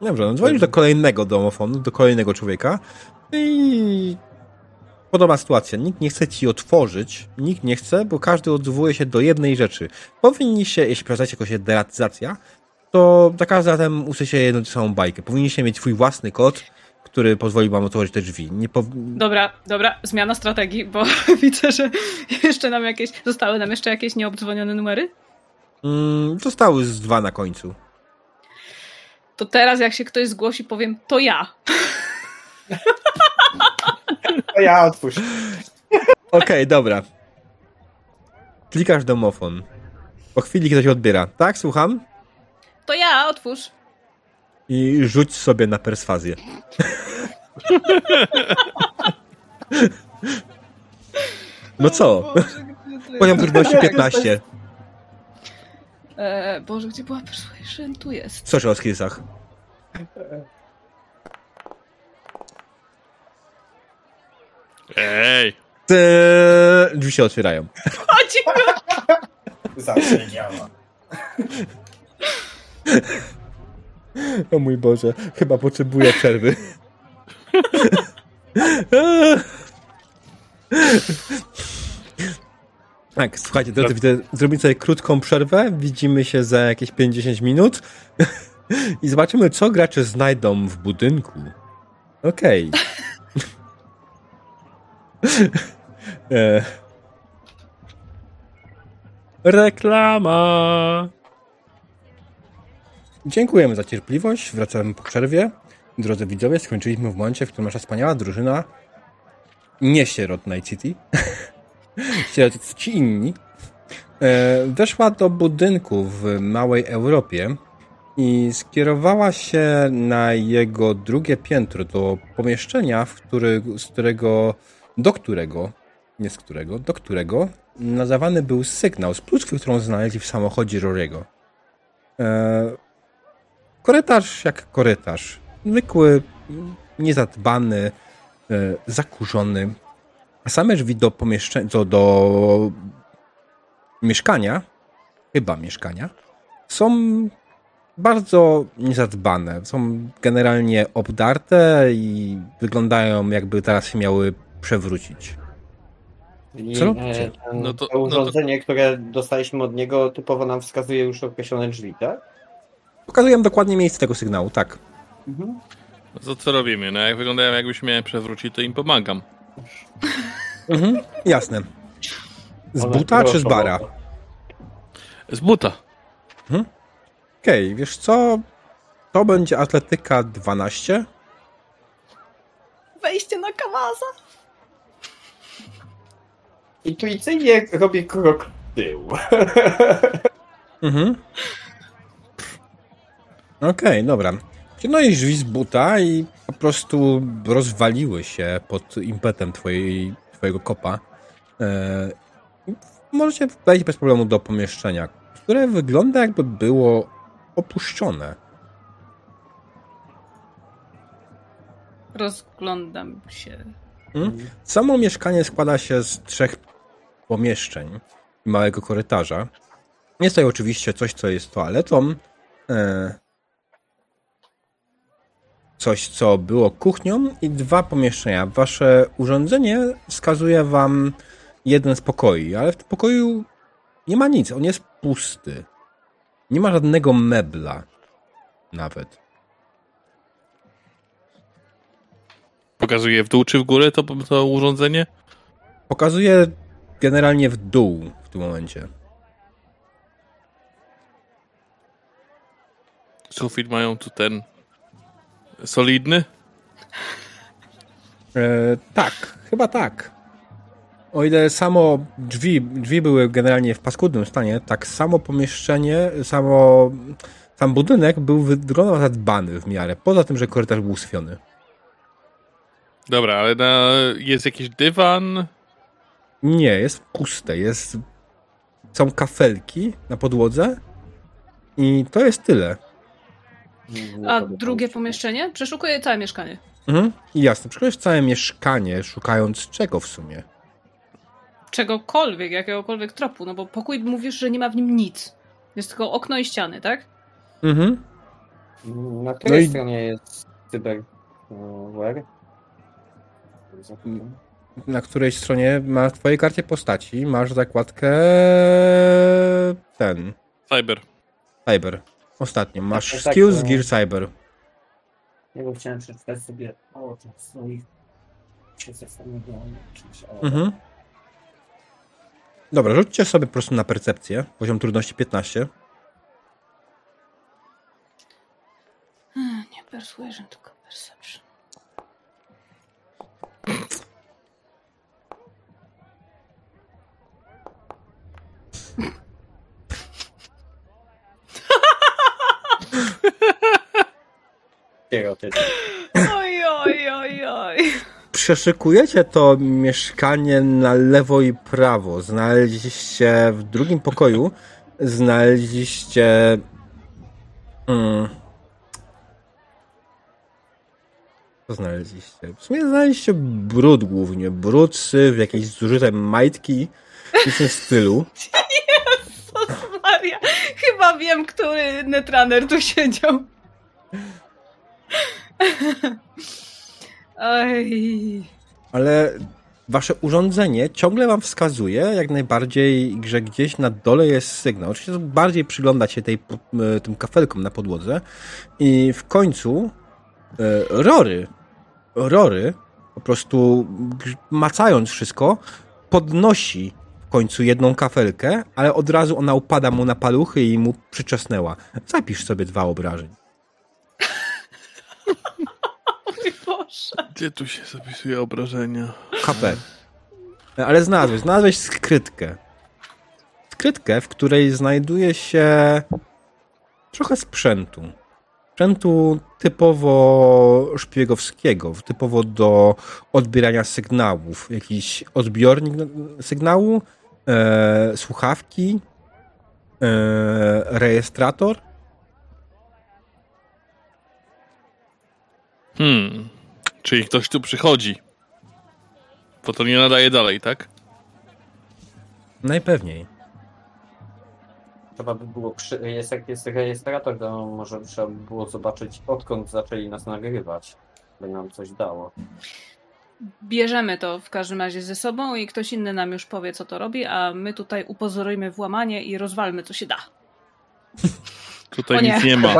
Dobrze, no dzwonisz do kolejnego domofonu, do kolejnego człowieka i podobna sytuacja. Nikt nie chce ci otworzyć, nikt nie chce, bo każdy odwołuje się do jednej rzeczy. Powinniście, jeśli prowadzać jakąś deratyzacja, to za każdym razem usłyszycie jedną tę samą bajkę. Powinniście mieć swój własny kod, który pozwoli wam otworzyć te drzwi. Pow... Dobra, dobra, zmiana strategii, bo widzę, że jeszcze nam jakieś, zostały nam jeszcze jakieś nieobdzwonione numery. mm, zostały z dwa na końcu. To teraz jak się ktoś zgłosi, powiem, to ja. To ja otwórz. Okej, dobra. Klikasz domofon. Po chwili ktoś odbiera. Tak, słucham? To ja, otwórz. I rzuć sobie na perswazję. No co? Poziom trudności 15. E, Boże, gdzie była persuasion? Tu jest. Co o skillsach? Ej! Eee, Drzwi się otwierają. Chodzi! Zawsze działa. O mój Boże, chyba potrzebuję przerwy. Tak, słuchajcie, drodzy, widzę, zrobimy sobie krótką przerwę. Widzimy się za jakieś 50 minut i zobaczymy, co gracze znajdą w budynku. Okej. E. Reklama. Dziękujemy za cierpliwość. Wracamy po przerwie. Drodzy widzowie, skończyliśmy w momencie, w którym nasza wspaniała drużyna nie sierot Night City, sierot ci inni, e, weszła do budynku w małej Europie i skierowała się na jego drugie piętro, do pomieszczenia, w który, z którego, do którego, nie z którego, do którego nadawany był sygnał z pluskwy, którą znaleźli w samochodzie Rory'ego. E, Korytarz jak korytarz. Zwykły, niezadbany, e, zakurzony. A same drzwi do pomieszczenia, do, do mieszkania, chyba mieszkania, są bardzo niezadbane. Są generalnie obdarte i wyglądają jakby teraz miały przewrócić. Co? e, ten, No to- to urządzenie, które dostaliśmy od niego, typowo nam wskazuje już określone drzwi, tak? Pokazuję dokładnie miejsce tego sygnału, tak. Mhm. No to co robimy? No jak wyglądają jakbyśmy miałem przewrócić, to im pomagam. Mhm, jasne. Z buta czy z bara? Z buta. Okej, wiesz co? To będzie atletyka 12. Wejście na kawaza. Intuicyjnie robię krok w tył. Mhm. Okej, dobra. Ciągnąłeś drzwi z buta i po prostu rozwaliły się pod impetem twojej, twojego kopa. E, możecie wejść bez problemu do pomieszczenia, które wygląda jakby było opuszczone. Rozglądam się. Mhm. Samo mieszkanie składa się z trzech pomieszczeń i małego korytarza. Jest tutaj oczywiście coś, co jest toaletą, e, coś, co było kuchnią i dwa pomieszczenia. Wasze urządzenie wskazuje wam jeden z pokoi, ale w tym pokoju nie ma nic, on jest pusty. Nie ma żadnego mebla nawet. Pokazuje w dół czy w górę to, to urządzenie? Pokazuje generalnie w dół w tym momencie. Sufit mają tu ten solidny? E, tak, chyba tak. O ile samo drzwi, drzwi były generalnie w paskudnym stanie, tak samo pomieszczenie, samo sam budynek był wyglądał zadbany w miarę. Poza tym, że korytarz był sfiony. Dobra, ale na, jest jakiś dywan? Nie, jest puste. Jest, są kafelki na podłodze i to jest tyle. A drugie pomieszczenie? Przeszukuję całe mieszkanie. Mhm. Jasne, przeszukujesz całe mieszkanie, szukając czego w sumie. czegokolwiek, jakiegokolwiek tropu, no bo pokój mówisz, że nie ma w nim nic. Jest tylko okno i ściany, tak? Mhm. Na której No i- stronie jest cyberware? Na której stronie ma w twojej karcie postaci masz zakładkę ten Cyber. cyber. Ostatnio masz Tak, tak, skills tak. gear cyber. Ja bo chciałem przeczytać sobie o tych swoich się zastanawiałem czymś o... Mhm. Dobra, rzućcie sobie po prostu na percepcję. Poziom trudności 15. Nie persuasion, tylko perception. Oj, oj, oj, oj. Przeszykujecie to mieszkanie na lewo i prawo. Znaleźliście w drugim pokoju, znaleźliście. Mm, co znaleźliście? W sumie znaleźliście brud głównie. Brud, syf, jakieś zużyte majtki w tym stylu. Chyba wiem, który netrunner tu siedział. Oj. Ale wasze urządzenie ciągle wam wskazuje jak najbardziej, że gdzieś na dole jest sygnał. Oczywiście bardziej przyglądać się tej, e, tym kafelkom na podłodze i w końcu e, Rory, Rory po prostu macając wszystko podnosi w końcu jedną kafelkę, ale od razu ona upada mu na paluchy i mu przyczesnęła. Zapisz sobie dwa obrażeń. Mój Boże. Gdzie tu się zapisuje obrażenia? HP. Ale znalazłeś, znalazłeś skrytkę. Skrytkę, w której znajduje się trochę sprzętu. Sprzętu typowo szpiegowskiego, typowo do odbierania sygnałów. Jakiś odbiornik sygnału, e, słuchawki, e, rejestrator. Hmm. Czyli ktoś tu przychodzi. To to nie nadaje dalej, tak? Najpewniej. Trzeba by było, jest jest rejestrator, to może trzeba by było zobaczyć odkąd zaczęli nas nagrywać. By nam coś dało. Bierzemy to w każdym razie ze sobą i ktoś inny nam już powie, co to robi, a my tutaj upozorujmy włamanie i rozwalmy, co się da. Tutaj nie. nic nie ma.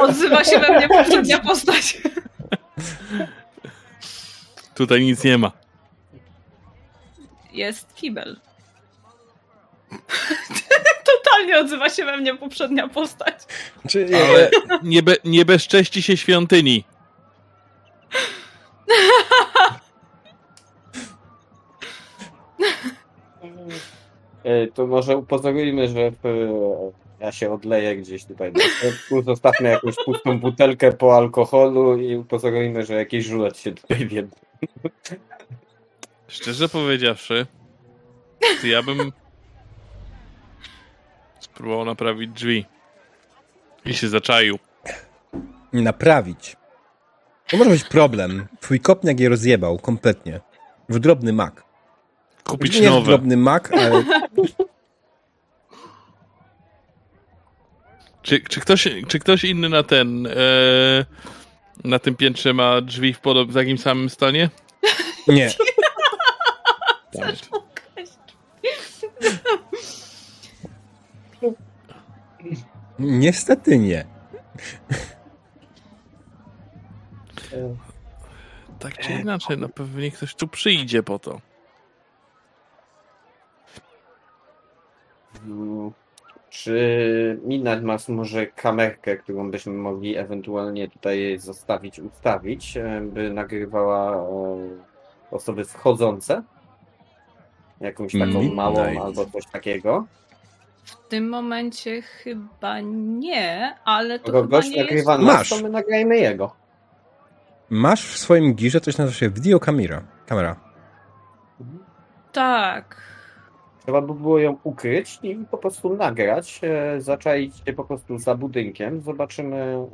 Odzywa się we mnie poprzednia postać. Tutaj nic nie ma. Jest kibel. Totalnie odzywa się we mnie poprzednia postać. Czy, Ale nie, be, nie bezcześci się świątyni. E, To może upozorujmy, że w, ja się odleję gdzieś tutaj na środku, zostawmy jakąś pustą butelkę po alkoholu i upozorujmy, że jakiś żulet się tutaj wie. Szczerze powiedziawszy, to ja bym spróbował naprawić drzwi. I się zaczaił. nie naprawić. To może być problem. Twój kopniak je rozjebał kompletnie. W drobny mak. Kupić nie w nowe. drobny mak, ale Czy, czy, ktoś, czy ktoś inny na ten e, na tym piętrze ma drzwi w, podob, w takim samym stanie? nie. Niestety nie. Tak czy inaczej, no pewnie ktoś tu przyjdzie po to. Mm, Czy Midnight Mass może kamerkę, którą byśmy mogli ewentualnie tutaj zostawić, ustawić, e, by nagrywała e, osoby wchodzące? Jakąś taką Midnight. małą albo coś takiego? W tym momencie chyba nie, ale to Kogo chyba gość nie jest... nas, Masz. to my nagrajmy jego. Masz w swoim girze coś nazywa się video kamera. kamera. Tak. Trzeba by było ją ukryć i po prostu nagrać, e, zaczaić się po prostu za budynkiem, zobaczymy,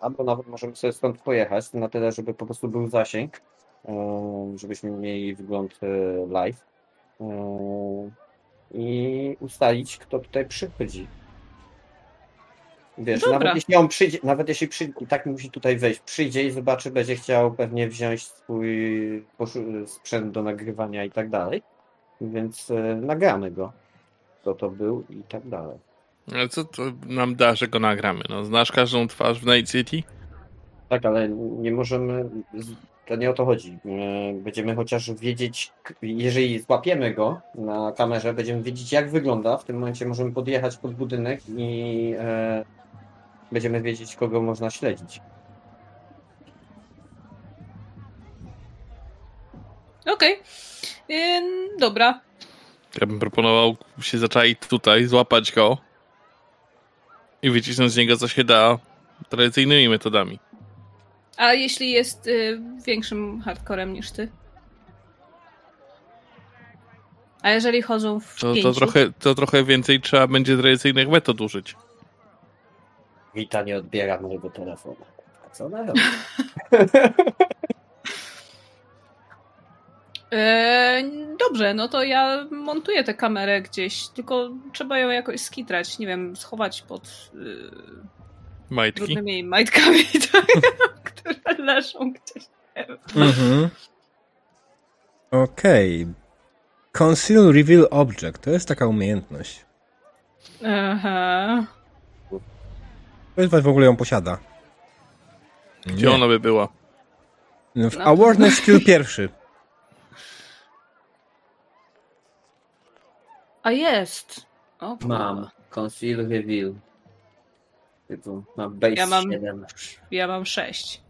albo nawet możemy sobie stąd pojechać, na tyle, żeby po prostu był zasięg, e, żebyśmy mieli wygląd e, live. I ustalić, kto tutaj przychodzi. Wiesz, Dobra. nawet jeśli on przyjdzie, nawet jeśli przyjdzie, i tak musi tutaj wejść, przyjdzie i zobaczy, będzie chciał pewnie wziąć swój sprzęt do nagrywania i tak dalej. Więc e, nagramy go. Kto to był i tak dalej. Ale co to nam da, że go nagramy? No, znasz każdą twarz w Night City? Tak, ale nie możemy. To nie o to chodzi. E, Będziemy chociaż wiedzieć, jeżeli złapiemy go na kamerze, będziemy wiedzieć, jak wygląda. W tym momencie możemy podjechać pod budynek i e, będziemy wiedzieć, kogo można śledzić. Okej. Ym, dobra. Ja bym proponował się zaczaić tutaj, złapać go i wycisnąć z niego co się da tradycyjnymi metodami. A jeśli jest y, większym hardcorem niż ty? A jeżeli chodzą w To, pięciu? to, trochę, to trochę więcej trzeba będzie tradycyjnych metod użyć. Wita nie odbiera mojego telefonu. A co ona robi? E, dobrze, no to ja montuję tę kamerę gdzieś, tylko trzeba ją jakoś skitrać, nie wiem, schować pod y, Majtki. brudnymi majtkami, tak, które leżą gdzieś. Mhm. Okej. Conceal Reveal Object. To jest taka umiejętność. Aha. Ktoś z was w ogóle ją posiada. Gdzie ona by była? W No. Awareness Skill pierwszy. A jest. O. Mam. Conceal Reveal. Typu, mam base Ja mam- 7. Ja mam sześć.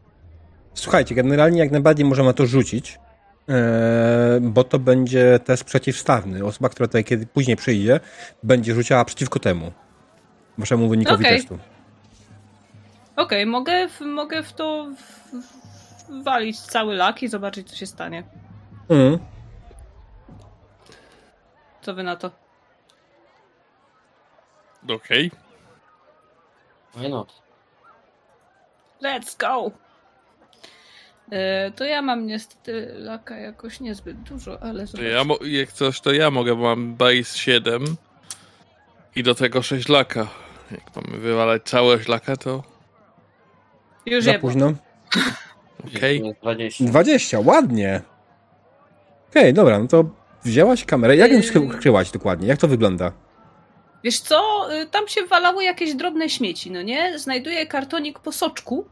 Słuchajcie, generalnie jak najbardziej możemy to rzucić, e, bo to będzie test przeciwstawny. Osoba, która tutaj kiedy później przyjdzie, będzie rzuciła przeciwko temu. Waszemu wynikowi Okej. testu. Okej, mogę, w, mogę w to w, walić cały lak i zobaczyć, co się stanie. Mhm. Co wy na to? Okej. Why not? Let's go! E, to ja mam niestety laka jakoś niezbyt dużo, ale To zobaczmy. ja, mo- jak coś, to ja mogę, bo mam base 7 i do tego 6 laka. Jak mamy wywalać całe laka, to Już Za późno. okej. Jest 20. 20, ładnie. Okej, dobra, no to wzięłaś kamerę. Jak ją Yy. skryłaś dokładnie? Jak to wygląda? Wiesz co, y, tam się walały jakieś drobne śmieci, no nie? Znajduję kartonik po soczku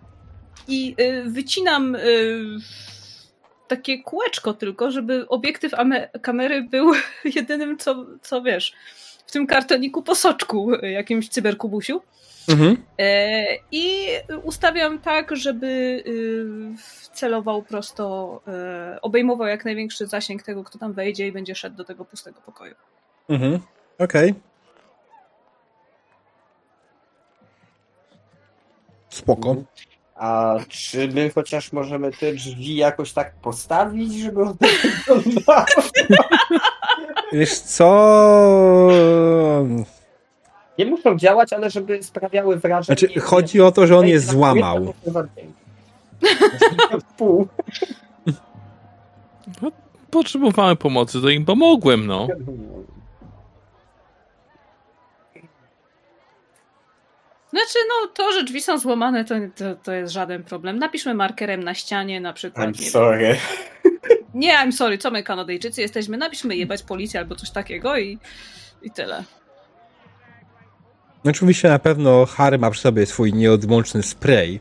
i y, wycinam y, takie kółeczko tylko, żeby obiektyw ame- kamery był jedynym, co, co wiesz, w tym kartoniku po soczku, jakimś cyberkubusiu. Mhm. E, I ustawiam tak, żeby celował prosto, y, obejmował jak największy zasięg tego, kto tam wejdzie i będzie szedł do tego pustego pokoju. Mhm. Okej. Spoko. A czy my chociaż możemy te drzwi jakoś tak postawić, żeby one wyglądały? Wiesz co? Nie muszą działać, ale żeby sprawiały wrażenie. Znaczy, chodzi o to, że on je złamał. W pół. Potrzebowałem pomocy, to im pomogłem, no. Znaczy, no to, że drzwi są złamane, to, to, to jest żaden problem. Napiszmy markerem na ścianie na przykład. I'm Nie, sorry. nie, I'm sorry, co my Kanadyjczycy jesteśmy? Napiszmy jebać policję albo coś takiego i, i tyle. No oczywiście na pewno Harry ma przy sobie swój nieodłączny spray.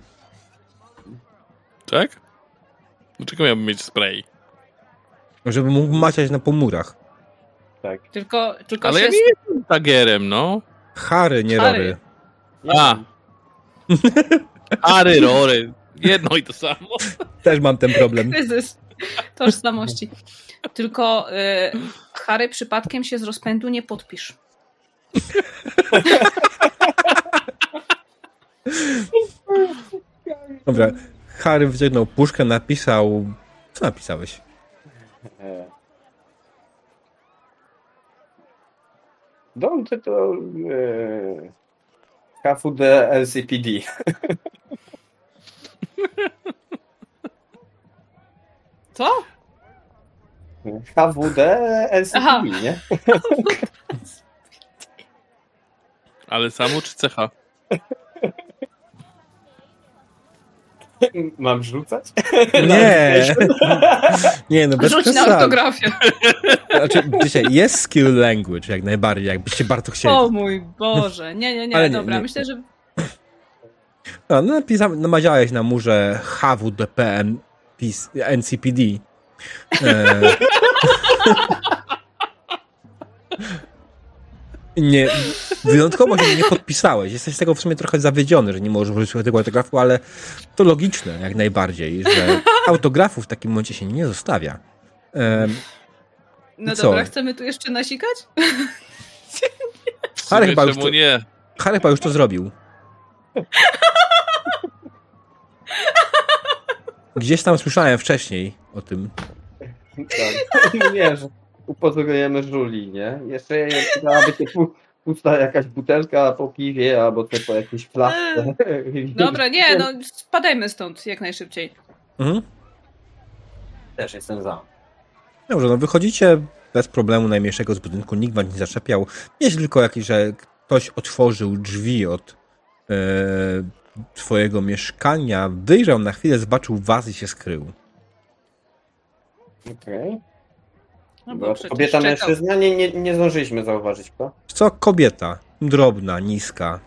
Tak? Dlaczego miałbym mieć spray? Żeby mógł maciać na pomurach. Tak. Tylko, tylko Ale się... ja nie jestem tagerem, no. Harry, nie Harry. Rory. A. Ary, rory. Jedno i to samo. Też mam ten problem. Kryzys tożsamości. Tylko y, Harry przypadkiem się z rozpędu nie podpisz. Dobra. Harry wyciągnął puszkę, napisał... Co napisałeś? E. Don't to e, HFD LCPD. Co? HWD LCD, Aha. nie? Ale samo czy cecha? Mam rzucać? Nie, nie, no bez Rzuć na ortografię. Znaczy, dzisiaj jest skill language jak najbardziej, jakbyście bardzo chcieli. O mój Boże. Nie, nie, nie, Ale nie, dobra. nie. Myślę, że No, no napisałem, namawiałeś na murze HWDPN PIS, NCPD. E... nie, wyjątkowo się nie podpisałeś. Jesteś z tego w sumie trochę zawiedziony, że nie możesz użyć tego autografu, ale to logiczne jak najbardziej, że autografów w takim momencie się nie zostawia. E... No co? dobra, chcemy tu jeszcze nasikać? Sumie chyba już czemu to- nie? Harry chyba już to zrobił. Gdzieś tam słyszałem wcześniej o tym. Tak. Nie, upozorujemy żuli, nie? Jeszcze przydałaby się pu- pusta jakaś butelka po piwie, albo to po jakiejś flaszce. Dobra, nie, no spadajmy stąd jak najszybciej. Mhm. Też jestem za. Dobrze, no wychodzicie bez problemu najmniejszego z budynku, nikt wam nie zaczepiał. Jest tylko jakiś, że ktoś otworzył drzwi od e, swojego mieszkania, wyjrzał na chwilę, zobaczył was i się skrył. Okej. No Bo bo Kobieta, czekał. mężczyzna, nie, nie, nie zdążyliśmy zauważyć, kto? Co kobieta, drobna, niska.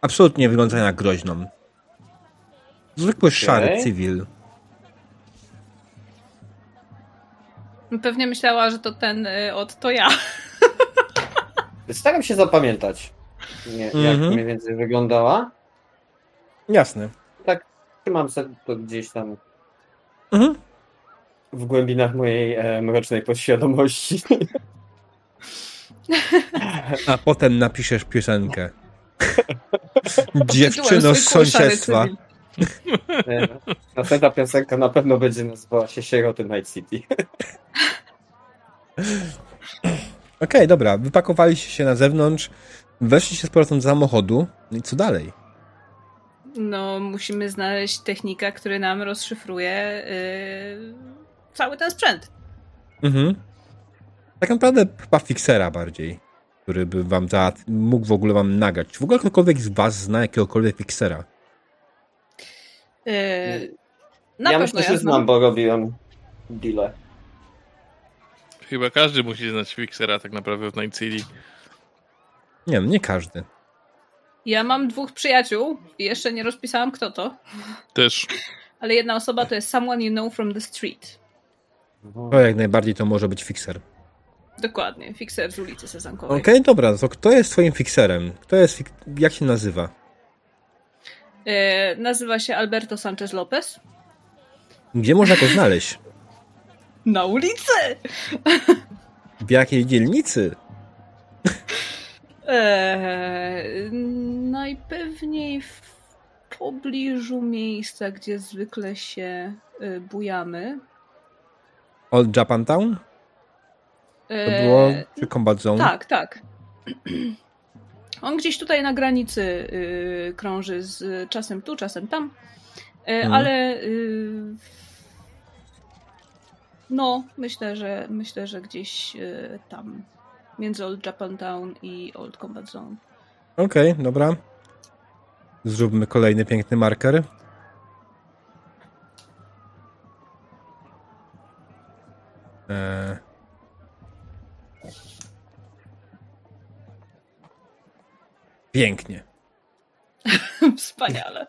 Absolutnie wygląda na groźną. Zwykły szary cywil. Pewnie myślała, że to ten y, od to ja. Staram się zapamiętać, nie, jak Mhm. mniej więcej wyglądała. Jasne. Tak, trzymam sobie to gdzieś tam Mhm. W głębinach mojej e, mrocznej podświadomości. A potem napiszesz piosenkę. Dziewczyno z sąsiedztwa. cywil. E, Następna piosenka na pewno będzie nazywała się Sieroty Night City. Okej, dobra. Wypakowaliście się na zewnątrz, weszliście z powrotem do samochodu. No i co dalej? No, musimy znaleźć technika, który nam rozszyfruje y, cały ten sprzęt. Mhm. Tak naprawdę chyba fiksera bardziej, który by wam za, mógł w ogóle wam nagrać. Czy w ogóle ktokolwiek z was zna jakiegokolwiek fiksera? Y, na ja pewno myślę, ja że znam, bo robiłem deale. Chyba każdy musi znać Fixera tak naprawdę w Night City. Nie wiem, nie każdy. Ja mam dwóch przyjaciół i jeszcze nie rozpisałam kto to, Też. ale jedna osoba to jest someone you know from the street. To jak najbardziej to może być fikser. Dokładnie, fixer z ulicy Sezankowej. Okej, dobra, to kto jest twoim fikserem? Kto jest, fik- jak się nazywa? Y, nazywa się Alberto Sanchez Lopez. Gdzie można go znaleźć? Na ulicy! W jakiej dzielnicy? Eee, najpewniej w pobliżu miejsca, gdzie zwykle się y, bujamy. Old Japantown? To Eee, było? Czy Combat Zone? Tak, tak. On gdzieś tutaj na granicy y, krąży z czasem tu, czasem tam. E, Mhm. Ale y, no, myślę, że myślę, że gdzieś y, tam między Old Japantown i Old Combat Zone. Okej, dobra. Zróbmy kolejny piękny marker. Eee. Pięknie. Wspaniale.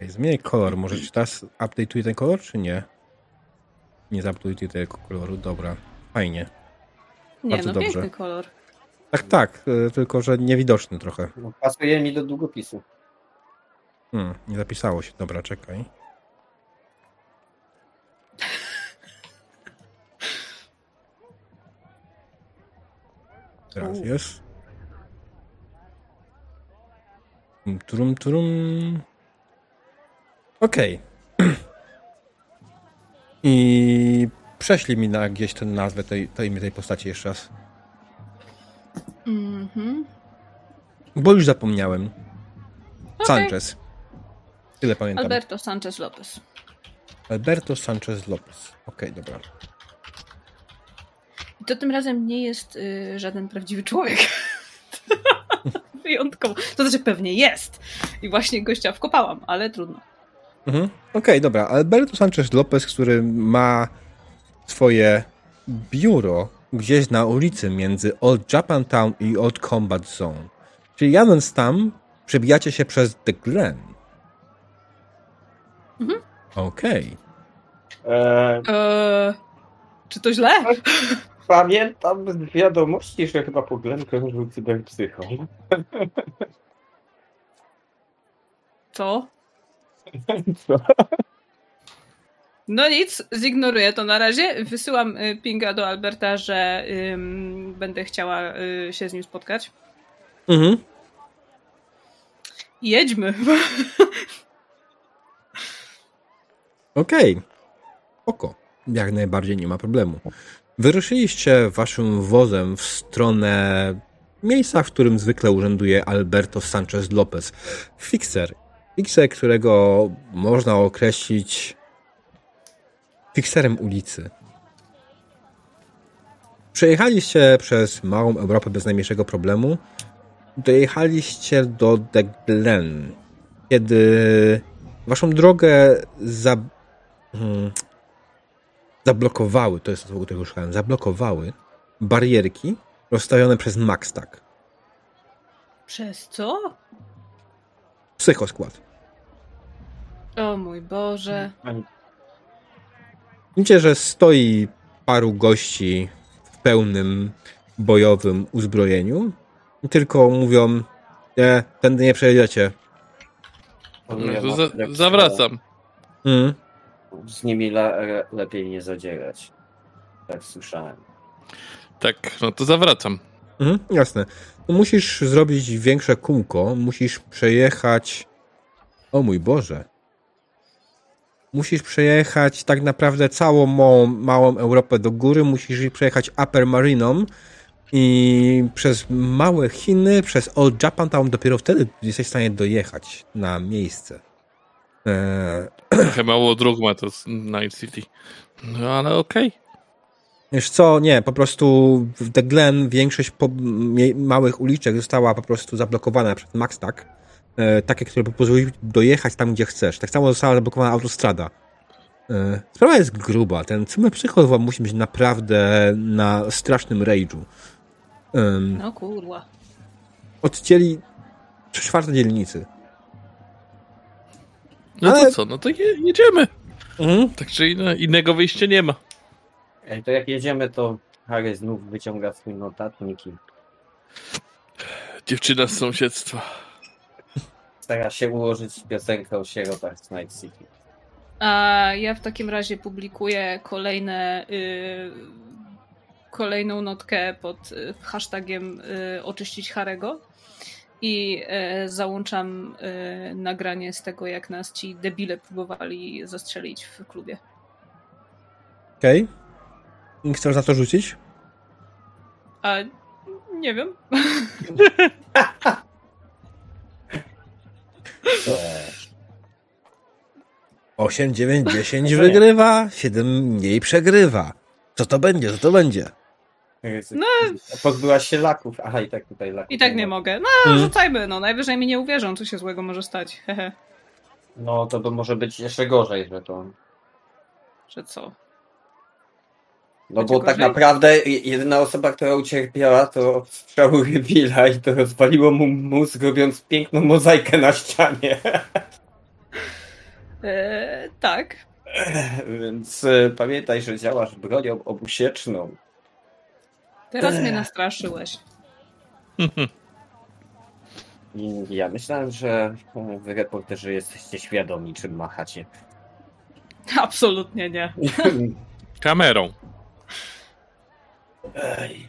Zmienię kolor. Może czy teraz update'uję ten kolor, czy nie? Nie zupdate'uję tego koloru. Dobra. Fajnie. Nie, Bardzo no dobrze. piękny kolor. Tak, tak. e, Tylko, że niewidoczny trochę. No, pasuje mi do długopisu. Hmm, nie zapisało się. Dobra, czekaj. Teraz jest. Tum, Turum, turum. Okej. I prześlij mi na gdzieś tę nazwę, tej, imię tej postaci jeszcze raz. Mhm. Bo już zapomniałem. Okej. Sanchez. Tyle pamiętam. Alberto Sanchez Lopez. Alberto Sanchez Lopez. Okej, dobra. I to tym razem nie jest y, żaden prawdziwy człowiek. Wyjątkowo. To znaczy pewnie jest. I właśnie gościa wkopałam, ale trudno. Mhm. Okej, dobra. Alberto Sanchez Lopez, który ma swoje biuro gdzieś na ulicy między Old Japantown i Old Combat Zone. Czyli jadąc tam, przebijacie się przez The Glen. Mhm. Okej. Eee, Eee, czy to źle? Pamiętam z wiadomości, że chyba po Glenn krążył cyberpsychą. Co? Co? No nic, zignoruję to na razie. Wysyłam y, pinga do Alberta, że ym, będę chciała y, się z nim spotkać. Mhm. Jedźmy. Okej. Oko. Jak najbardziej nie ma problemu. Wyruszyliście waszym wozem w stronę miejsca, w którym zwykle urzęduje Alberto Sanchez Lopez. Fixer. Fixer, którego można określić fikserem ulicy. Przejechaliście przez małą Europę bez najmniejszego problemu. Dojechaliście do The Glen, kiedy waszą drogę za, hmm, zablokowały, to jest to słowo, którego szukałem, zablokowały barierki rozstawione przez Maxtag. Przez co? Psychoskład. O mój Boże. Widzicie, że stoi paru gości w pełnym bojowym uzbrojeniu i tylko mówią, nie, tędy nie przejedziecie. No za, zawracam. Mm. Z nimi le, lepiej nie zadzierać. Tak słyszałem. Tak, no to zawracam. Mhm, jasne. No musisz zrobić większe kółko, musisz przejechać. O mój Boże. Musisz przejechać tak naprawdę całą małą, małą Europę do góry, musisz przejechać Upper Mariną i przez małe Chiny, przez Old Japantown, dopiero wtedy jesteś w stanie dojechać na miejsce. Eee, Trochę mało dróg ma to z Night City. No ale okej. Wiesz co, nie, po prostu w The Glen większość małych uliczek została po prostu zablokowana przez Maxtag. E, takie, które pozwoliły dojechać tam, gdzie chcesz. Tak samo została zablokowana autostrada. E, sprawa jest gruba. Ten cymer psychol musi być naprawdę na strasznym rage'u. Um, No kurwa. odcięli trzy czwarte dzielnicy. No Ale- to co, no to je, jedziemy. Mhm. Tak czy inne, innego wyjścia nie ma. Ej, to jak jedziemy, to Harry znów wyciąga swój notatnik i Dziewczyna z sąsiedztwa. stara się ułożyć piosenkę o sierotach z Night City. A ja w takim razie publikuję kolejne, y, kolejną notkę pod y, hashtagiem y, oczyścić Harego i y, załączam y, nagranie z tego, jak nas ci debile próbowali zastrzelić w klubie. Okej. Chcesz na to rzucić? A nie wiem. 8, 9, 10 wygrywa, 7 mniej przegrywa. Co to będzie? Co to będzie? No. Pozbyłaś się laków. Aha, i tak tutaj laków. I tak nie mogę. No, Mhm. rzucajmy, no. Najwyżej mi nie uwierzą, co się złego może stać. Hehe. No to by może być jeszcze gorzej, że to. Że co? No Będzie bo tak gorzej? naprawdę jedyna osoba, która ucierpiała, to od strzału Rybila i to rozwaliło mu mózg, robiąc piękną mozaikę na ścianie. Eee, tak. Więc e, pamiętaj, że działasz bronią obusieczną. Teraz mnie nastraszyłeś. I ja myślałem, że e, wy reporterzy jesteście świadomi, czym machacie. Absolutnie nie. Kamerą. Ej.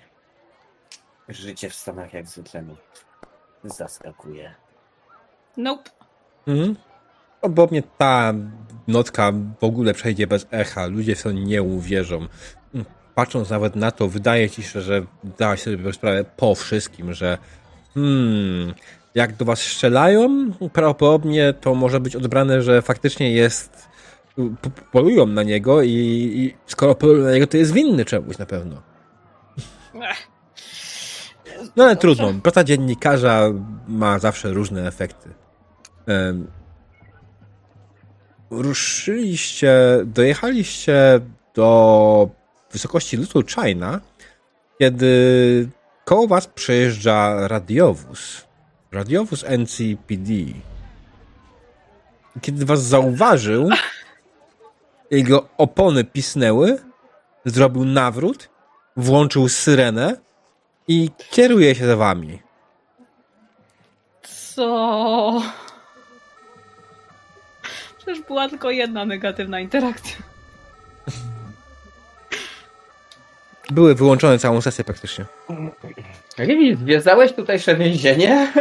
Życie w Stanach jak zwykle mnie zaskakuje. Nope. Mhm. No, bo mnie ta notka w ogóle przejdzie bez echa. Ludzie w to nie uwierzą. Patrząc nawet na to, wydaje ci się, że dałaś sobie sprawę po wszystkim, że hmm, jak do was strzelają, prawdopodobnie to może być odbrane, że faktycznie jest polują na niego i, i skoro polują na niego, to jest winny czemuś na pewno. No ale trudno. Praca dziennikarza ma zawsze różne efekty. Em, ruszyliście, dojechaliście do wysokości Little China, kiedy koło was przejeżdża radiowóz. Radiowóz NCPD. Kiedy was zauważył, jego opony pisnęły, zrobił nawrót, włączył syrenę i kieruje się za wami. Co? Przecież była tylko jedna negatywna interakcja. Były wyłączone całą sesję praktycznie. Rivi, zwiedzałeś tutejsze więzienie?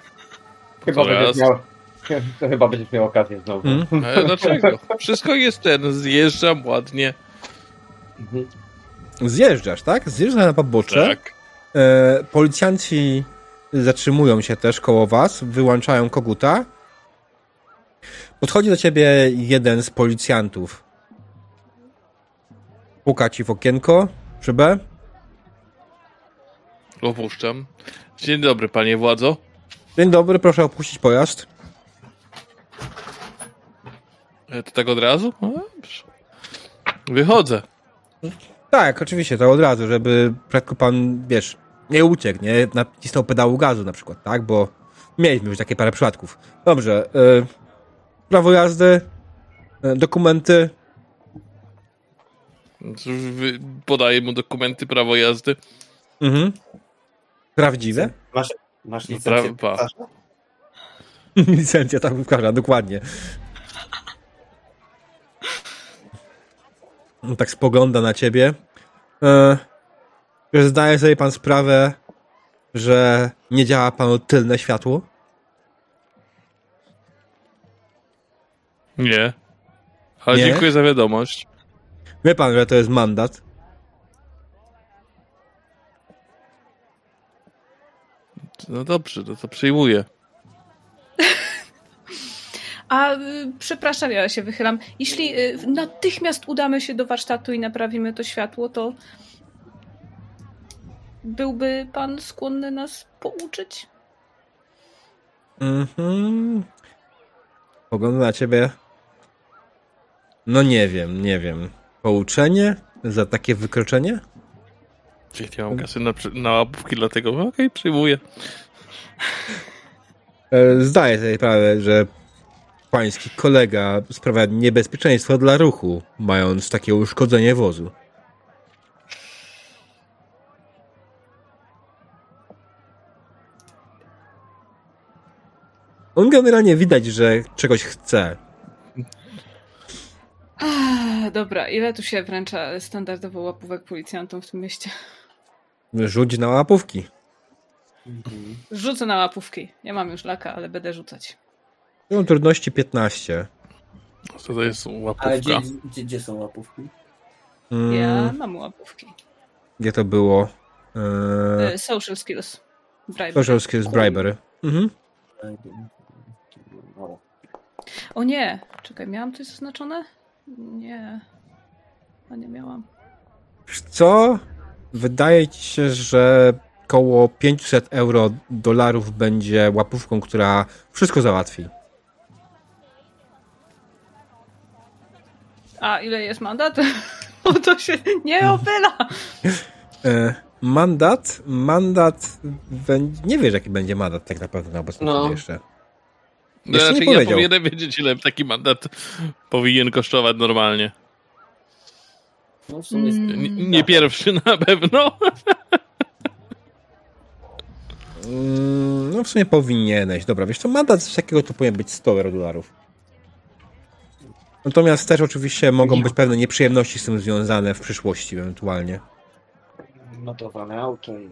chyba, będziesz miał, to chyba będziesz miał okazję znowu. Mm. Ale dlaczego? Wszystko jest ten, zjeżdżam ładnie. Mhm. Zjeżdżasz, tak? Zjeżdżasz na pobocze. Tak. E, policjanci zatrzymują się też koło was, wyłączają koguta. Podchodzi do ciebie jeden z policjantów. Puka ci w okienko, szybę. Opuszczam. Dzień dobry, panie władzo. Dzień dobry, proszę opuścić pojazd. E, To tak od razu? No dobrze. Wychodzę. Tak, oczywiście, to od razu, żeby prędko pan, wiesz, nie uciekł, nie nacisnął pedału gazu na przykład, tak? Bo mieliśmy już takie parę przypadków. Dobrze, y, prawo jazdy, y, dokumenty, Podaję mu dokumenty, prawo jazdy. mhm. prawdziwe. Masz, masz No, licencję? pra- pa. Licencja wkłada, dokładnie. On tak spogląda na ciebie. E, że zdaje sobie pan sprawę, że nie działa panu tylne światło? Nie. Ale Nie? dziękuję za wiadomość. Wie pan, że to jest mandat? No dobrze, to, to przyjmuję. A y, przepraszam, ja się wychylam. Jeśli y, natychmiast udamy się do warsztatu i naprawimy to światło, to byłby pan skłonny nas pouczyć? Mhm. Pogląda na ciebie. No nie wiem, nie wiem. Pouczenie za takie wykroczenie? Czyli mam kasy na, na łapówki, dlatego okej, przyjmuję. E, Zdaję sobie sprawę, że pański kolega sprawia niebezpieczeństwo dla ruchu, mając takie uszkodzenie wozu. On generalnie widać, że czegoś chce. Ah, dobra, ile tu się wręcza standardowo łapówek policjantom w tym mieście? Rzuć na łapówki. Rzucę na łapówki. Nie mam już laka, ale będę rzucać. Są trudności 15. Co to jest Ale łapówka? gdzie, gdzie, gdzie są łapówki? Mm, Ja mam łapówki. Gdzie to było? Eee, Social skills. Bribery. social skills bribery. Mhm. No. O nie! Czekaj, miałam coś zaznaczone? Nie. A nie miałam. Co? Wydaje ci się, że koło 500 euro dolarów będzie łapówką, która wszystko załatwi. A ile jest mandat? O to się nie opyla! E, mandat? Mandat. Będzie, nie wiesz, jaki będzie mandat tak naprawdę na obecną No. jeszcze. No, Jeszcze nie raczej ja powiedział. powinienem wiedzieć, ile taki mandat powinien kosztować normalnie. No w sumie Mm. N- nie pierwszy na pewno. Mm, no w sumie powinieneś. Dobra, wiesz co, mandat coś takiego to powinien być 100 euro dolarów. Natomiast też oczywiście mogą być pewne nieprzyjemności z tym związane w przyszłości ewentualnie. notowane auto i.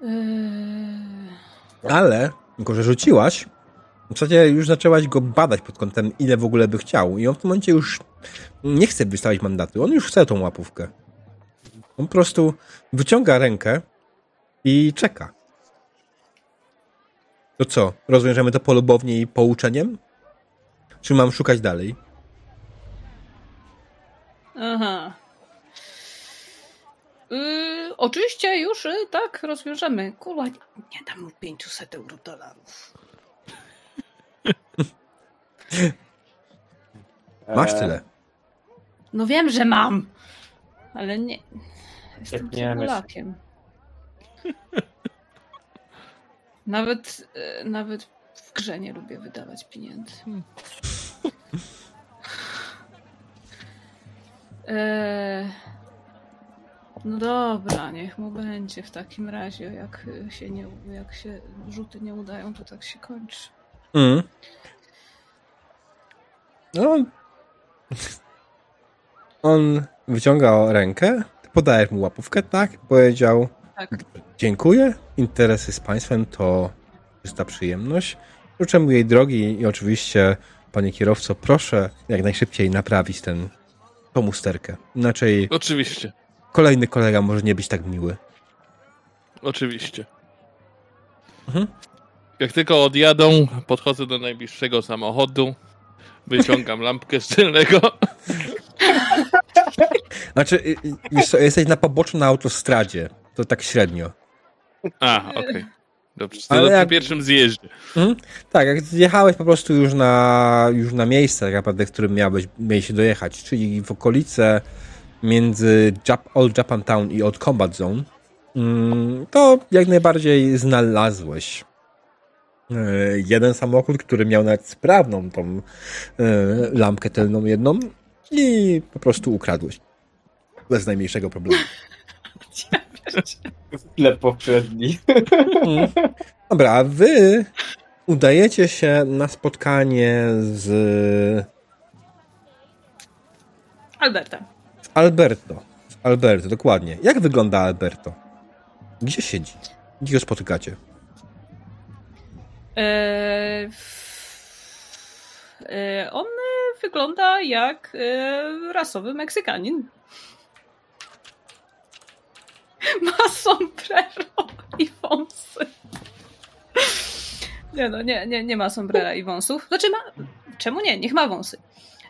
Yy... Ale, jako że rzuciłaś, w zasadzie już zaczęłaś go badać pod kątem, ile w ogóle by chciał. I on w tym momencie już nie chce wystawić mandatu. On już chce tą łapówkę. On po prostu wyciąga rękę i czeka. To co? Rozwiążemy to polubownie i pouczeniem? Czy mam szukać dalej? Aha. Yy, oczywiście już y, tak rozwiążemy. Kurwa, nie, dam mu 500 euro dolarów. Masz E, tyle. No wiem, że mam. Ale nie. Jestem. Polakiem. Nawet, e, nawet w grze nie lubię wydawać pieniędzy. Eee, no dobra, niech mu będzie w takim razie. Jak się, nie, jak się rzuty nie udają, to tak się kończy. Mm. No. On wyciąga rękę, ty podajesz mu łapówkę, tak? Powiedział, Tak. dziękuję, interesy z państwem to czysta przyjemność. Życzę mu jej drogi i oczywiście, panie kierowco, proszę jak najszybciej naprawić ten, tą usterkę. Inaczej Oczywiście. Kolejny kolega może nie być tak miły. Oczywiście. Mhm. Jak tylko odjadą, podchodzę do najbliższego samochodu, wyciągam lampkę z tylnego. Znaczy, y, y, jesteś na poboczu na autostradzie. To tak średnio. A, okej. Dobrze, to Ale jak- przy pierwszym zjeździe. Mhm. Tak, jak zjechałeś po prostu już na, już na miejsce, tak naprawdę, w którym miałeś, miałeś się dojechać, czyli w okolice między Jap, Old Japan Town i Old Combat Zone, mm, to jak najbardziej znalazłeś e, jeden samochód, który miał nawet sprawną tą e, lampkę tylną jedną i po prostu ukradłeś. Bez najmniejszego problemu. Sklep poprzedni. Mm. Dobra, a wy udajecie się na spotkanie z Alberta. Alberto. Alberto, dokładnie. Jak wygląda Alberto? Gdzie siedzi? Gdzie go spotykacie? Eee, on wygląda jak e, rasowy Meksykanin. Ma sombrero i wąsy. Nie no, nie, nie, nie ma sombrera i wąsów. Znaczy ma... Czemu nie? Niech ma wąsy.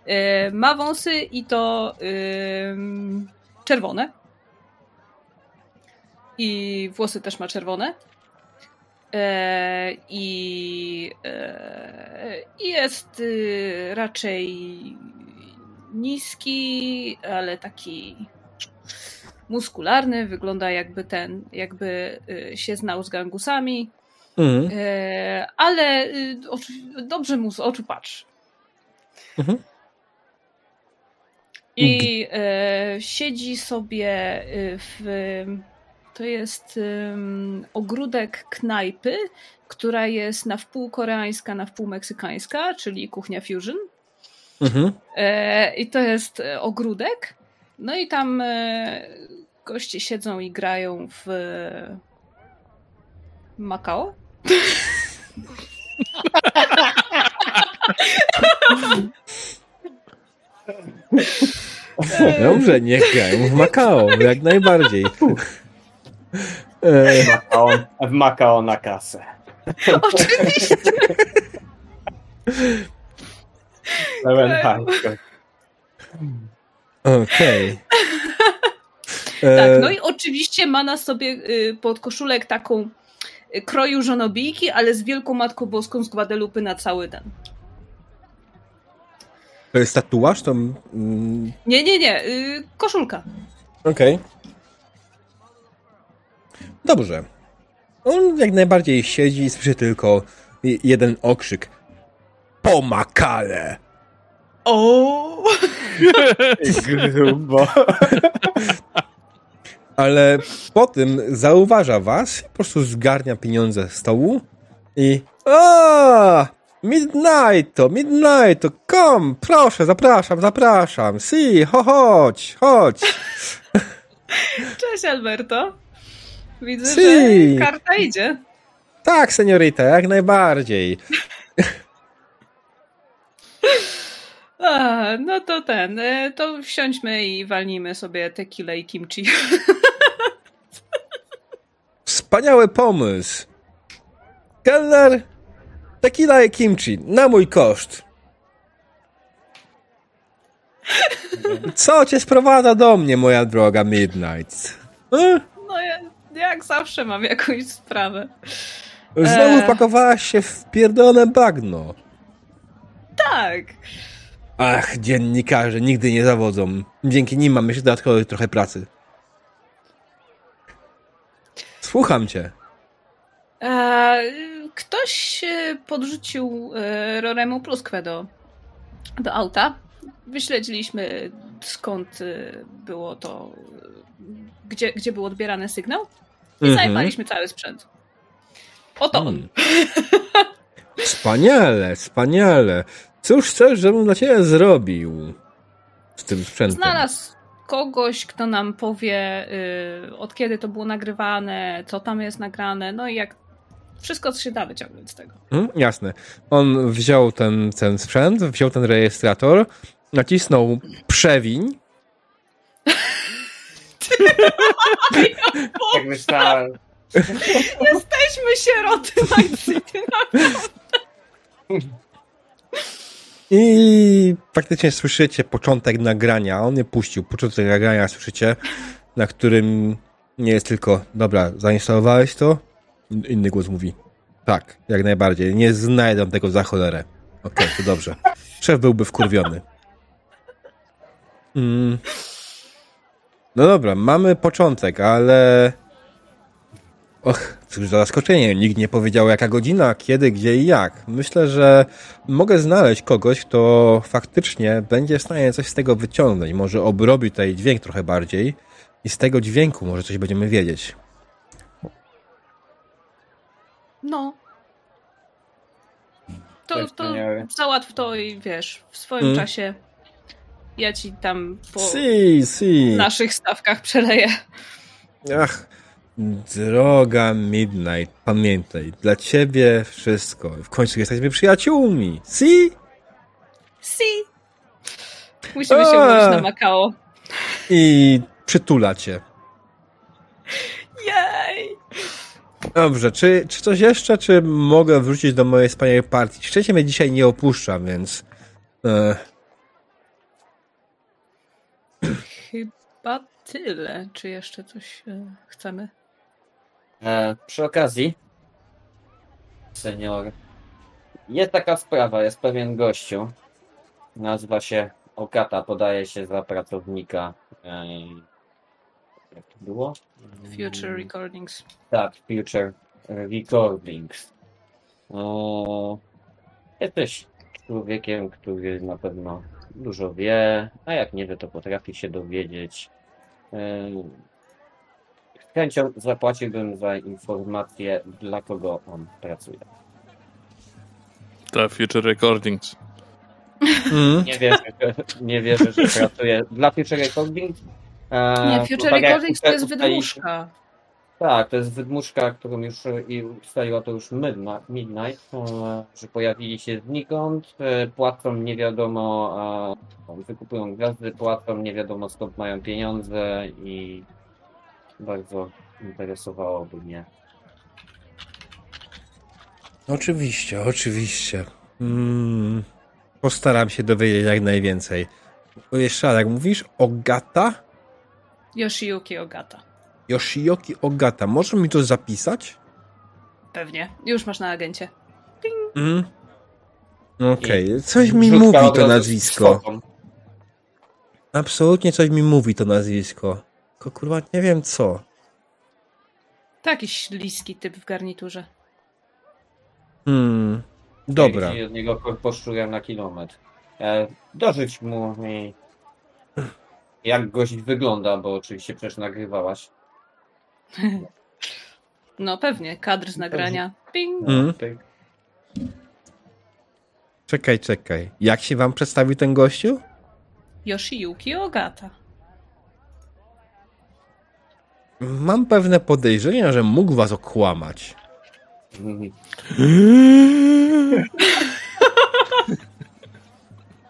E, ma wąsy i to ym, czerwone. I włosy też ma czerwone. E, I e, jest y, raczej niski, ale taki muskularny. Wygląda jakby ten, jakby y, się znał z gangusami. Mhm. E, ale y, dobrze mu z oczu patrzy. Mhm. I e, siedzi sobie y, w. To jest ym, ogródek knajpy, która jest na wpół koreańska, na wpół meksykańska, czyli kuchnia fusion. Mhm. E, I to jest e, ogródek. No i tam e, goście siedzą i grają w e, Macao. Dobrze, niech grają w Macao, jak najbardziej. W Macao na kasę. Oczywiście. Pełen Tak. Okej. Tak, E, no i oczywiście ma na sobie y, podkoszulek taką y, kroju żonobijki, ale z wielką Matką Boską z Guadalupe na cały ten. To jest tatuaż? To... mm, Nie, nie, nie, y, koszulka. Okej. Dobrze. On jak najbardziej siedzi i słyszy tylko jeden okrzyk. Pomakale! O! Grubo. Ale po tym zauważa was, po prostu zgarnia pieniądze z stołu i a Midnight to, Midnight to, kom, proszę, zapraszam, zapraszam, si, ho, chodź, chodź. Cześć Alberto. Widzę, Si. że karta idzie. Tak, seniorita, jak najbardziej. A, no to ten, y, to wsiądźmy i walnijmy sobie tequila i kimchi. Wspaniały pomysł. Keller, tequila i kimchi, na mój koszt. Co cię sprowadza do mnie, moja droga Midnight? E? No ja, jak zawsze mam jakąś sprawę. Znowu Eee. wpakowałaś się w pierdolone bagno. Tak. Ach, dziennikarze nigdy nie zawodzą. Dzięki nim mamy jeszcze dodatkowo trochę pracy. Słucham cię. E, ktoś e, podrzucił e, Roremu pluskwę do, do auta. Wyśledziliśmy skąd e, było to, gdzie, gdzie był odbierany sygnał i Mhm. zajmowaliśmy cały sprzęt. Oto on. Hmm. Wspaniale, wspaniale. Cóż chcesz, żebym dla ciebie zrobił z tym sprzętem? Znalazł kogoś, kto nam powie, y, od kiedy to było nagrywane, co tam jest nagrane, no i jak wszystko, co się da wyciągnąć z tego. Hmm, jasne. On wziął ten, ten sprzęt, wziął ten rejestrator, nacisnął przewiń. Jak myślałem. Jesteśmy sieroty Night City. I faktycznie słyszycie początek nagrania. On nie puścił. Początek nagrania słyszycie, na którym nie jest tylko, dobra, zainstalowałeś to? In- Inny głos mówi, tak, jak najbardziej. Nie znajdę tego za cholerę. Okej, to dobrze. Szef byłby wkurwiony. Mm. No dobra, mamy początek, ale... Och, cóż za zaskoczenie. Nikt nie powiedział jaka godzina, kiedy, gdzie i jak. Myślę, że mogę znaleźć kogoś, kto faktycznie będzie w stanie coś z tego wyciągnąć. Może obrobi tutaj dźwięk trochę bardziej i z tego dźwięku może coś będziemy wiedzieć. No. To, to załatw to i wiesz, w swoim Mm. czasie ja ci tam po Si, si. naszych stawkach przeleję. Ach, droga Midnight, pamiętaj, dla ciebie wszystko. W końcu jesteśmy przyjaciółmi. Si? Si. Musimy się A. umówić na Makao. I przytula cię. Jej! Dobrze, czy, czy coś jeszcze, czy mogę wrócić do mojej wspaniałej partii? Szczęście mnie dzisiaj nie opuszcza, więc... E, Chyba tyle. Czy jeszcze coś e, chcemy? E, przy okazji, senior, jest taka sprawa, jest pewien gościu, nazywa się Okata, podaje się za pracownika. E, było? Future Recordings. Tak, Future Recordings. O, jesteś człowiekiem, który na pewno dużo wie, a jak nie wie, to potrafi się dowiedzieć. Em, Z chęcią zapłaciłbym za informację, dla kogo on pracuje. Ta Future Recordings. mm, Nie wierzę, nie wierzę, że pracuje dla Future Recordings. E, Nie, Future tak jak Recordings to jest wydmuszka. Tak, to jest wydmuszka, którą już i ustaliła to już Midnight, e, że pojawili się znikąd, e, płacą nie wiadomo, wykupują gwiazdy, płacą nie wiadomo skąd mają pieniądze i bardzo interesowałoby mnie. Oczywiście, oczywiście. Mm, postaram się dowiedzieć jak najwięcej. O, Jeszcze raz, jak mówisz, Ogata? Yoshiyuki Ogata. Yoshioki Ogata. Możesz mi to zapisać? Pewnie. Już masz na agencie. Mm. Okej, coś I mi mówi to nazwisko. Absolutnie coś mi mówi to nazwisko. Tylko kurwa nie wiem co. To jakiś liski typ w garniturze. Hmm. Dobra. Jeśli od niego poszczułem na kilometr. E, dożyć mu i jak gość wygląda, bo oczywiście przecież nagrywałaś. No pewnie, kadr z nagrania. Ping! Mhm. pyk. Czekaj, czekaj. Jak się wam przedstawił ten gościu? Yoshiyuki Ogata. Mam pewne podejrzenia, że mógł was okłamać.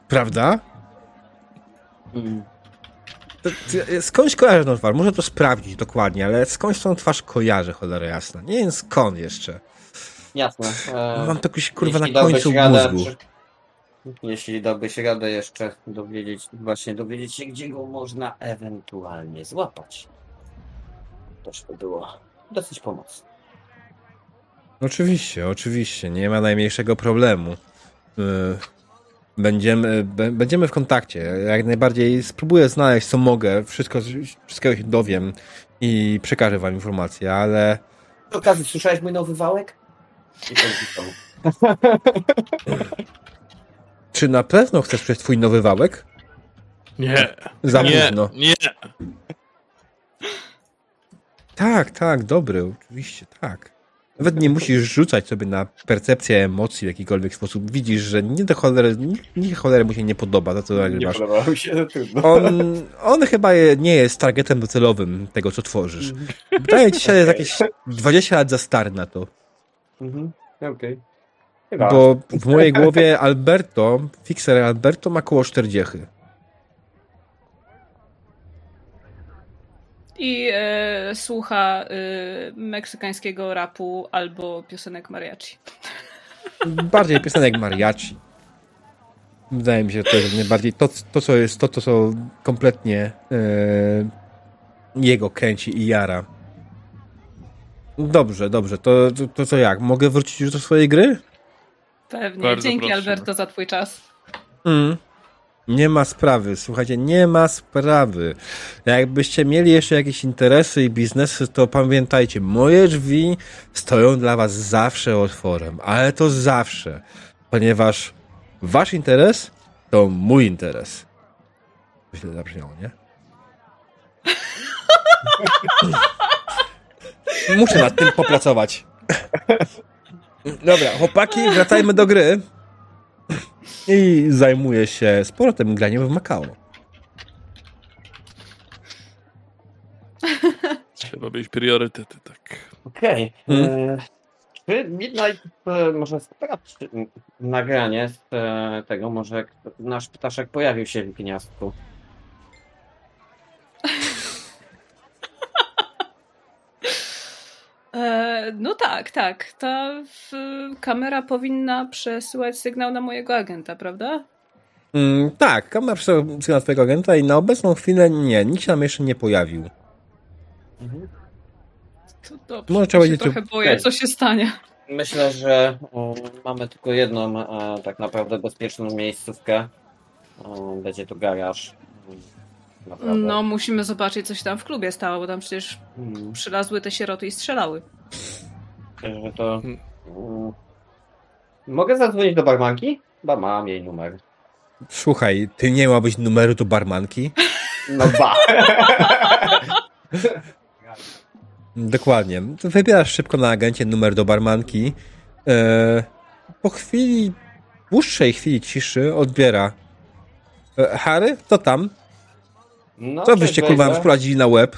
Prawda? Mm. Skądś kojarzę tą twarz? Muszę to sprawdzić dokładnie, ale skądś tą twarz kojarzę, cholera jasna. Nie wiem skąd jeszcze. Jasne. E, Mam to jakoś kurwa na końcu radę mózgu. jeśli dałbyś radę jeszcze dowiedzieć, właśnie dowiedzieć się, gdzie go można ewentualnie złapać. Też by było dosyć pomocne. Oczywiście, oczywiście, nie ma najmniejszego problemu. Y, Będziemy, będziemy w kontakcie. Jak najbardziej spróbuję znaleźć, co mogę. Wszystko, wszystkiego się dowiem i przekażę wam informacje, ale Przy okazji, słyszałeś mój nowy wałek? Czy na pewno chcesz przejść twój nowy wałek? Nie. Za nie, późno. nie. Tak, tak, dobry, oczywiście, tak. Nawet nie musisz rzucać sobie na percepcję emocji w jakikolwiek sposób. Widzisz, że nie do cholery, nie, nie cholery mu się nie podoba to, co Nie nagrywasz. mi się, no trudno. On, on chyba nie jest targetem docelowym tego, co tworzysz. Wydaje ci się, jest jakieś 20 lat za stary na to. Mhm. Okej. Chyba. Bo w mojej głowie Alberto, fixer Alberto ma koło 40. I e, słucha e, meksykańskiego rapu albo piosenek mariachi. Bardziej piosenek mariachi. Wydaje mi się, że to jest najbardziej to, to co jest, to, to co kompletnie e, jego kręci i jara. Dobrze, dobrze. To, to, to co jak? Mogę wrócić już do swojej gry? Pewnie. Bardzo Dzięki proszę. Alberto za twój czas. Mm. Nie ma sprawy, słuchajcie, nie ma sprawy. Jakbyście mieli jeszcze jakieś interesy i biznesy, to pamiętajcie, moje drzwi stoją dla was zawsze otworem, ale to zawsze, ponieważ wasz interes to mój interes. Źle zabrzmiało, nie? Muszę nad tym popracować. Dobra, chłopaki, wracajmy do gry. I zajmuję się sportem graniem w Macao. Trzeba mieć priorytety, tak. Okej. Hmm. E, Czy Midnight e, może sprawdź m, nagranie z e, tego, może nasz ptaszek pojawił się w gniazdku. no tak, tak. Ta w, kamera powinna przesyłać sygnał na mojego agenta, prawda? Mm, tak, kamera przesyła sygnał twojego agenta i na obecną chwilę nie, nikt się nam jeszcze nie pojawił. To dobrze. Może trzeba się będzie tu- trochę boję, co się stanie. Myślę, że e, mamy tylko jedną e, tak naprawdę bezpieczną miejscówkę. E, Będzie to garaż. Naprawdę. No, musimy zobaczyć, co się tam w klubie stało, bo tam przecież Mm, przylazły te sieroty i strzelały. To... Hmm. Mm. Mogę zadzwonić do barmanki? Ba, mam jej numer. Słuchaj, ty nie miałbyś numeru do barmanki? No ba! Dokładnie. Wybierasz szybko na agencie numer do barmanki. E, po chwili, dłuższej chwili ciszy odbiera. E, Harry, to tam? No, Co byście kurwa wprowadzili na łeb?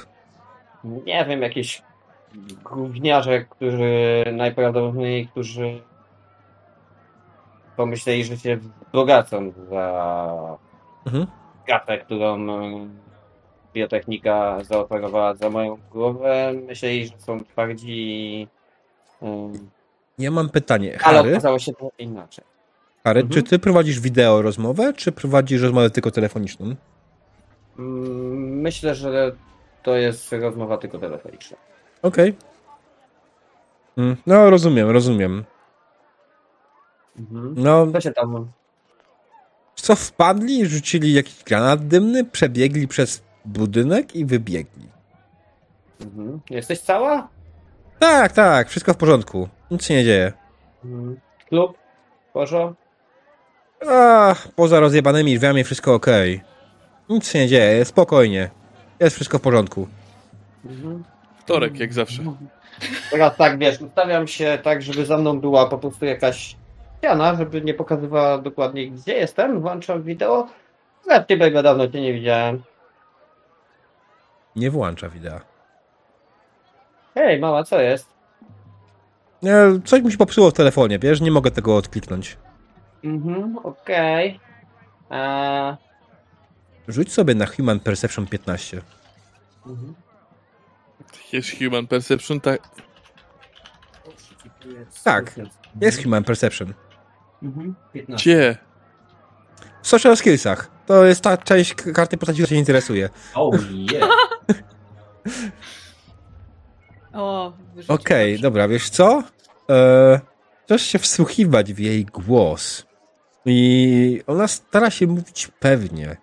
Nie wiem, jakieś gówniarze, którzy najprawdopodobniej, którzy pomyśleli, że się wzbogacą za Mhm. którą e, biotechnika zaoferowała za moją głowę. Myśleli, że są twardzi e, Ja mam pytanie. Ale Harry, okazało się to inaczej. Harry Mhm. czy ty prowadzisz wideo rozmowę, czy prowadzisz rozmowę tylko telefoniczną? Mm, Myślę, że to jest rozmowa tylko telefoniczna. Okej. Mm, No, rozumiem, rozumiem. Mhm. No, Co się tam... co wpadli, rzucili jakiś granat dymny, przebiegli przez budynek i wybiegli. Mhm. Jesteś cała? Tak, tak, wszystko w porządku. Nic się nie dzieje. Mhm. Klub? Porzo? Ach, poza rozjebanymi drzwiami wszystko ok. Nic się nie dzieje, spokojnie. Jest wszystko w porządku. Mhm. Wtorek, jak zawsze. Teraz tak, wiesz, ustawiam się tak, żeby za mną była po prostu jakaś ściana, żeby nie pokazywała dokładnie gdzie jestem. Włączam wideo. Zresztą ciebie go dawno cię nie widziałem. Nie włącza wideo. Hej, mała, co jest? E, Coś mi się popsuło w telefonie, wiesz, nie mogę tego odkliknąć. Mhm, okej. Eee, Rzuć sobie na Human Perception 15. mhm. Jest Human Perception, tak. Tak, Jest Human Perception. Mhm. 15. Gdzie? social skillsach. To jest ta część karty postaci, która się interesuje. Oh yeah. O, Okej, dobrze. dobra, wiesz co? E, Chcesz się wsłuchiwać w jej głos. I ona stara się mówić pewnie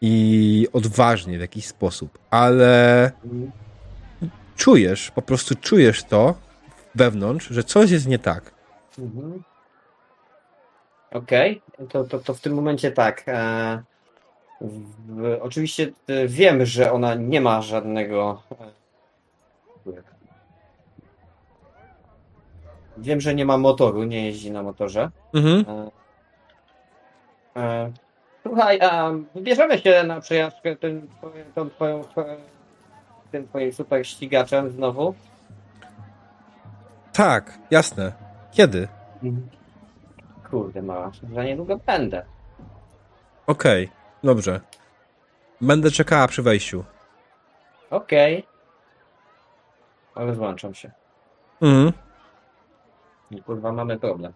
i odważnie w jakiś sposób, ale czujesz, po prostu czujesz to wewnątrz, że coś jest nie tak. Mhm. Okej, to, to, to w tym momencie tak. E, w, oczywiście e, wiem, że ona nie ma żadnego. E, wiem, że nie ma motoru, nie jeździ na motorze. Mhm. E, e, słuchaj, a wybierzemy się na przejażdżkę tym, tą twoją, tym twoim super ścigaczem znowu. Tak, jasne. Kiedy? Kurde, mała, za niedługo będę. Okej, dobrze. Będę czekała przy wejściu. Okej. Ale złączam się. Mhm. I kurwa, mamy problem.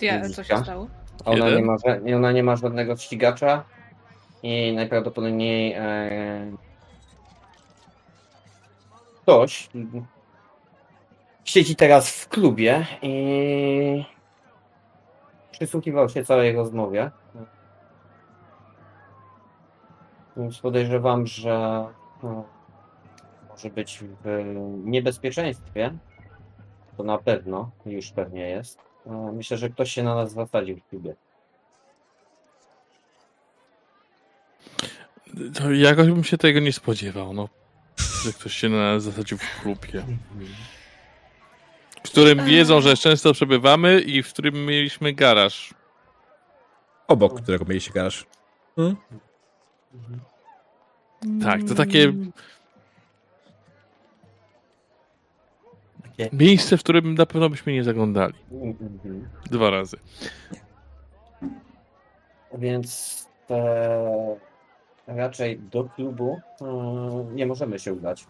Ja, co się Widzicie? Ona Jeden? nie, ma, ża- ona nie ma żadnego ścigacza i najprawdopodobniej e, ktoś siedzi teraz w klubie i przysłuchiwał się całej rozmowie. Więc podejrzewam, że e, może być w niebezpieczeństwie. To na pewno, już pewnie jest. E, Myślę, że ktoś się na nas zasadził w klubie. To jakoś bym się tego nie spodziewał, no. Że ktoś się na nas zasadził w klubie. W którym wiedzą, że często przebywamy i w którym mieliśmy garaż. Obok którego mieliście garaż. Mhm. Tak, to takie Miejsce, w którym na pewno byśmy nie zaglądali. Mhm. Dwa razy. Więc e, raczej do klubu e, nie możemy się udać.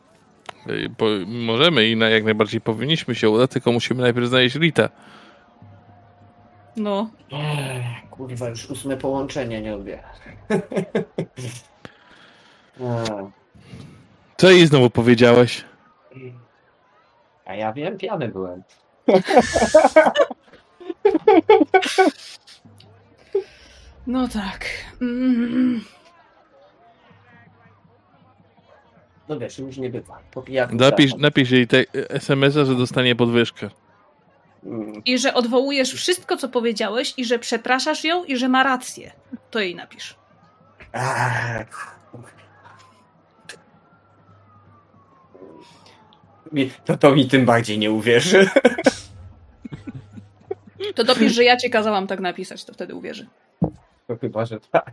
Y, Po, możemy i na, jak najbardziej powinniśmy się udać, tylko musimy najpierw znaleźć Rita. No, Ech, kurwa, już ósme połączenie nie odbiera. E, Co jej znowu powiedziałeś? A ja wiem, pijany byłem. no tak. Mm, No wiesz, już nie bywa. Po pijaku Napisz, tak. napisz jej te SMS-a, że dostanie podwyżkę. Mm, I że odwołujesz wszystko, co powiedziałeś, i że przepraszasz ją, i że ma rację. To jej napisz. ach. To to mi tym bardziej nie uwierzy. To dopisz, że ja cię kazałam tak napisać, to wtedy uwierzy. To chyba, że tak.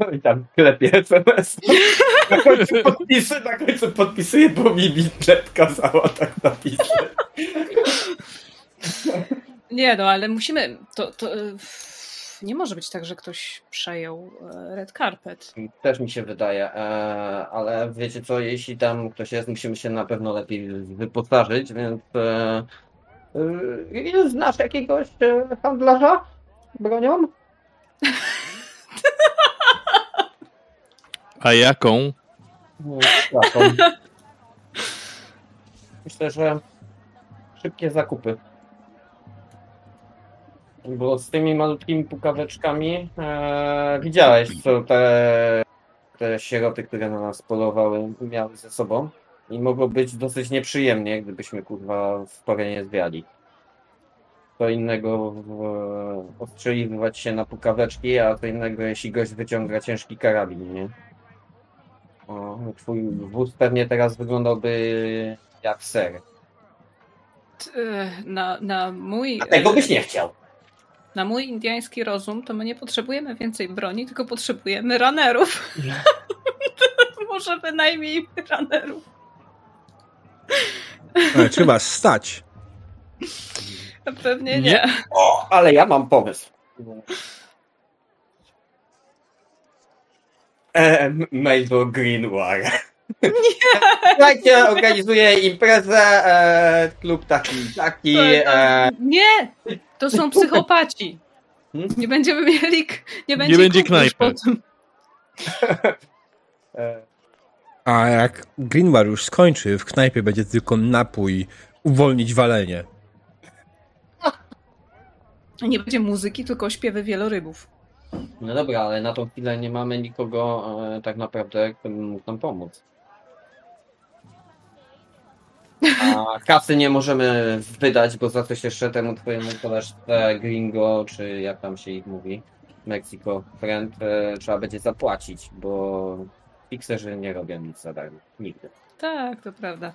No i tam klepie SMS. Na końcu podpisy, na końcu podpisuję, bo mi Bitlet kazała tak napisać. Nie, no ale musimy. To, to nie może być tak, że ktoś przejął e, red carpet. Też mi się wydaje, e, ale wiecie co, jeśli tam ktoś jest, musimy się na pewno lepiej wyposażyć, więc e, znasz jakiegoś handlarza bronią? A jaką? Nie, taką. Myślę, że szybkie zakupy. Bo z tymi malutkimi pukaweczkami e, widziałeś, co te, te sieroty, które na nas polowały, miały ze sobą. I mogło być dosyć nieprzyjemnie, gdybyśmy kurwa w porę nie zwiali. Co innego e, ostrzeliwać się na pukaweczki, a co innego jeśli gość wyciąga ciężki karabin, nie? O, twój wóz pewnie teraz wyglądałby jak ser. E, Na, na, mój, A tego byś nie chciał. Na mój indiański rozum to my nie potrzebujemy więcej broni, tylko potrzebujemy runnerów. Może bynajmniej runnerów. Ale trzeba stać. Pewnie Nie. nie. O, ale ja mam pomysł. E, do Greenwar. Nie! Słuchajcie, organizuję imprezę, e, klub taki, taki. E, Nie! To są psychopaci. Hmm? Nie będziemy mieli... Nie będzie, będzie kupy już knajpy. E, A jak Greenwar już skończy, w knajpie będzie tylko napój, uwolnić walenie. Nie będzie muzyki, tylko śpiewy wielorybów. No dobra, ale na tą chwilę nie mamy nikogo e, tak naprawdę, kto by mógł nam pomóc. A kasy nie możemy wydać, bo za coś jeszcze temu twojemu koleżce Gringo, czy jak tam się ich mówi, Mexico Friend, e, trzeba będzie zapłacić, bo fixerzy nie robią nic za darmo. Nigdy. Tak, to prawda.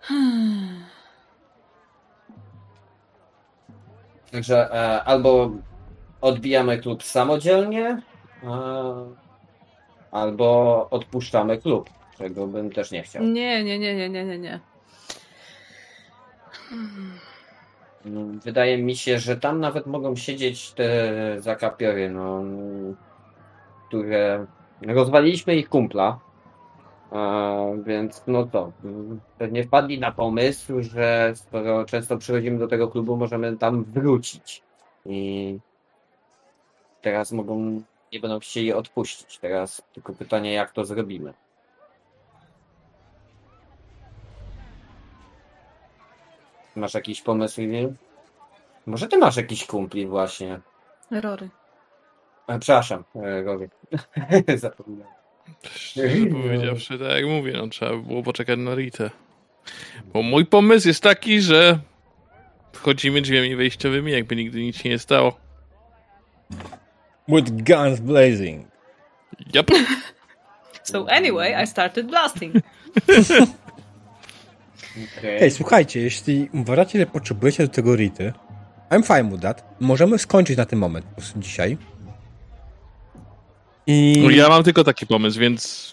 Hmm. Także e, albo odbijamy klub samodzielnie, e, albo odpuszczamy klub, czego bym też nie chciał. Nie, nie, nie, nie, nie, nie, nie. Mm, Wydaje mi się, że tam nawet mogą siedzieć te zakapiory, no, które rozwaliliśmy ich kumpla. A, więc no to, pewnie wpadli na pomysł, że skoro często przychodzimy do tego klubu, możemy tam wrócić. I teraz mogą, nie będą chcieli odpuścić. Teraz tylko pytanie, jak to zrobimy. Masz jakiś pomysł, Lil? Może ty masz jakiś kumpli właśnie. Rory. E, przepraszam, e, Rory. Zapomniałem. Szczerze powiedziawszy, tak jak mówię, no trzeba by było poczekać na Ritę. Bo mój pomysł jest taki, że wchodzimy drzwiami wejściowymi, jakby nigdy nic się nie stało. With guns blazing. Yep. So anyway, I started blasting. Okej. Hej, słuchajcie, jeśli uważacie, że potrzebujecie do tego rity, I'm fine with that. Możemy skończyć na ten moment po prostu dzisiaj. I, No ja mam tylko taki pomysł, więc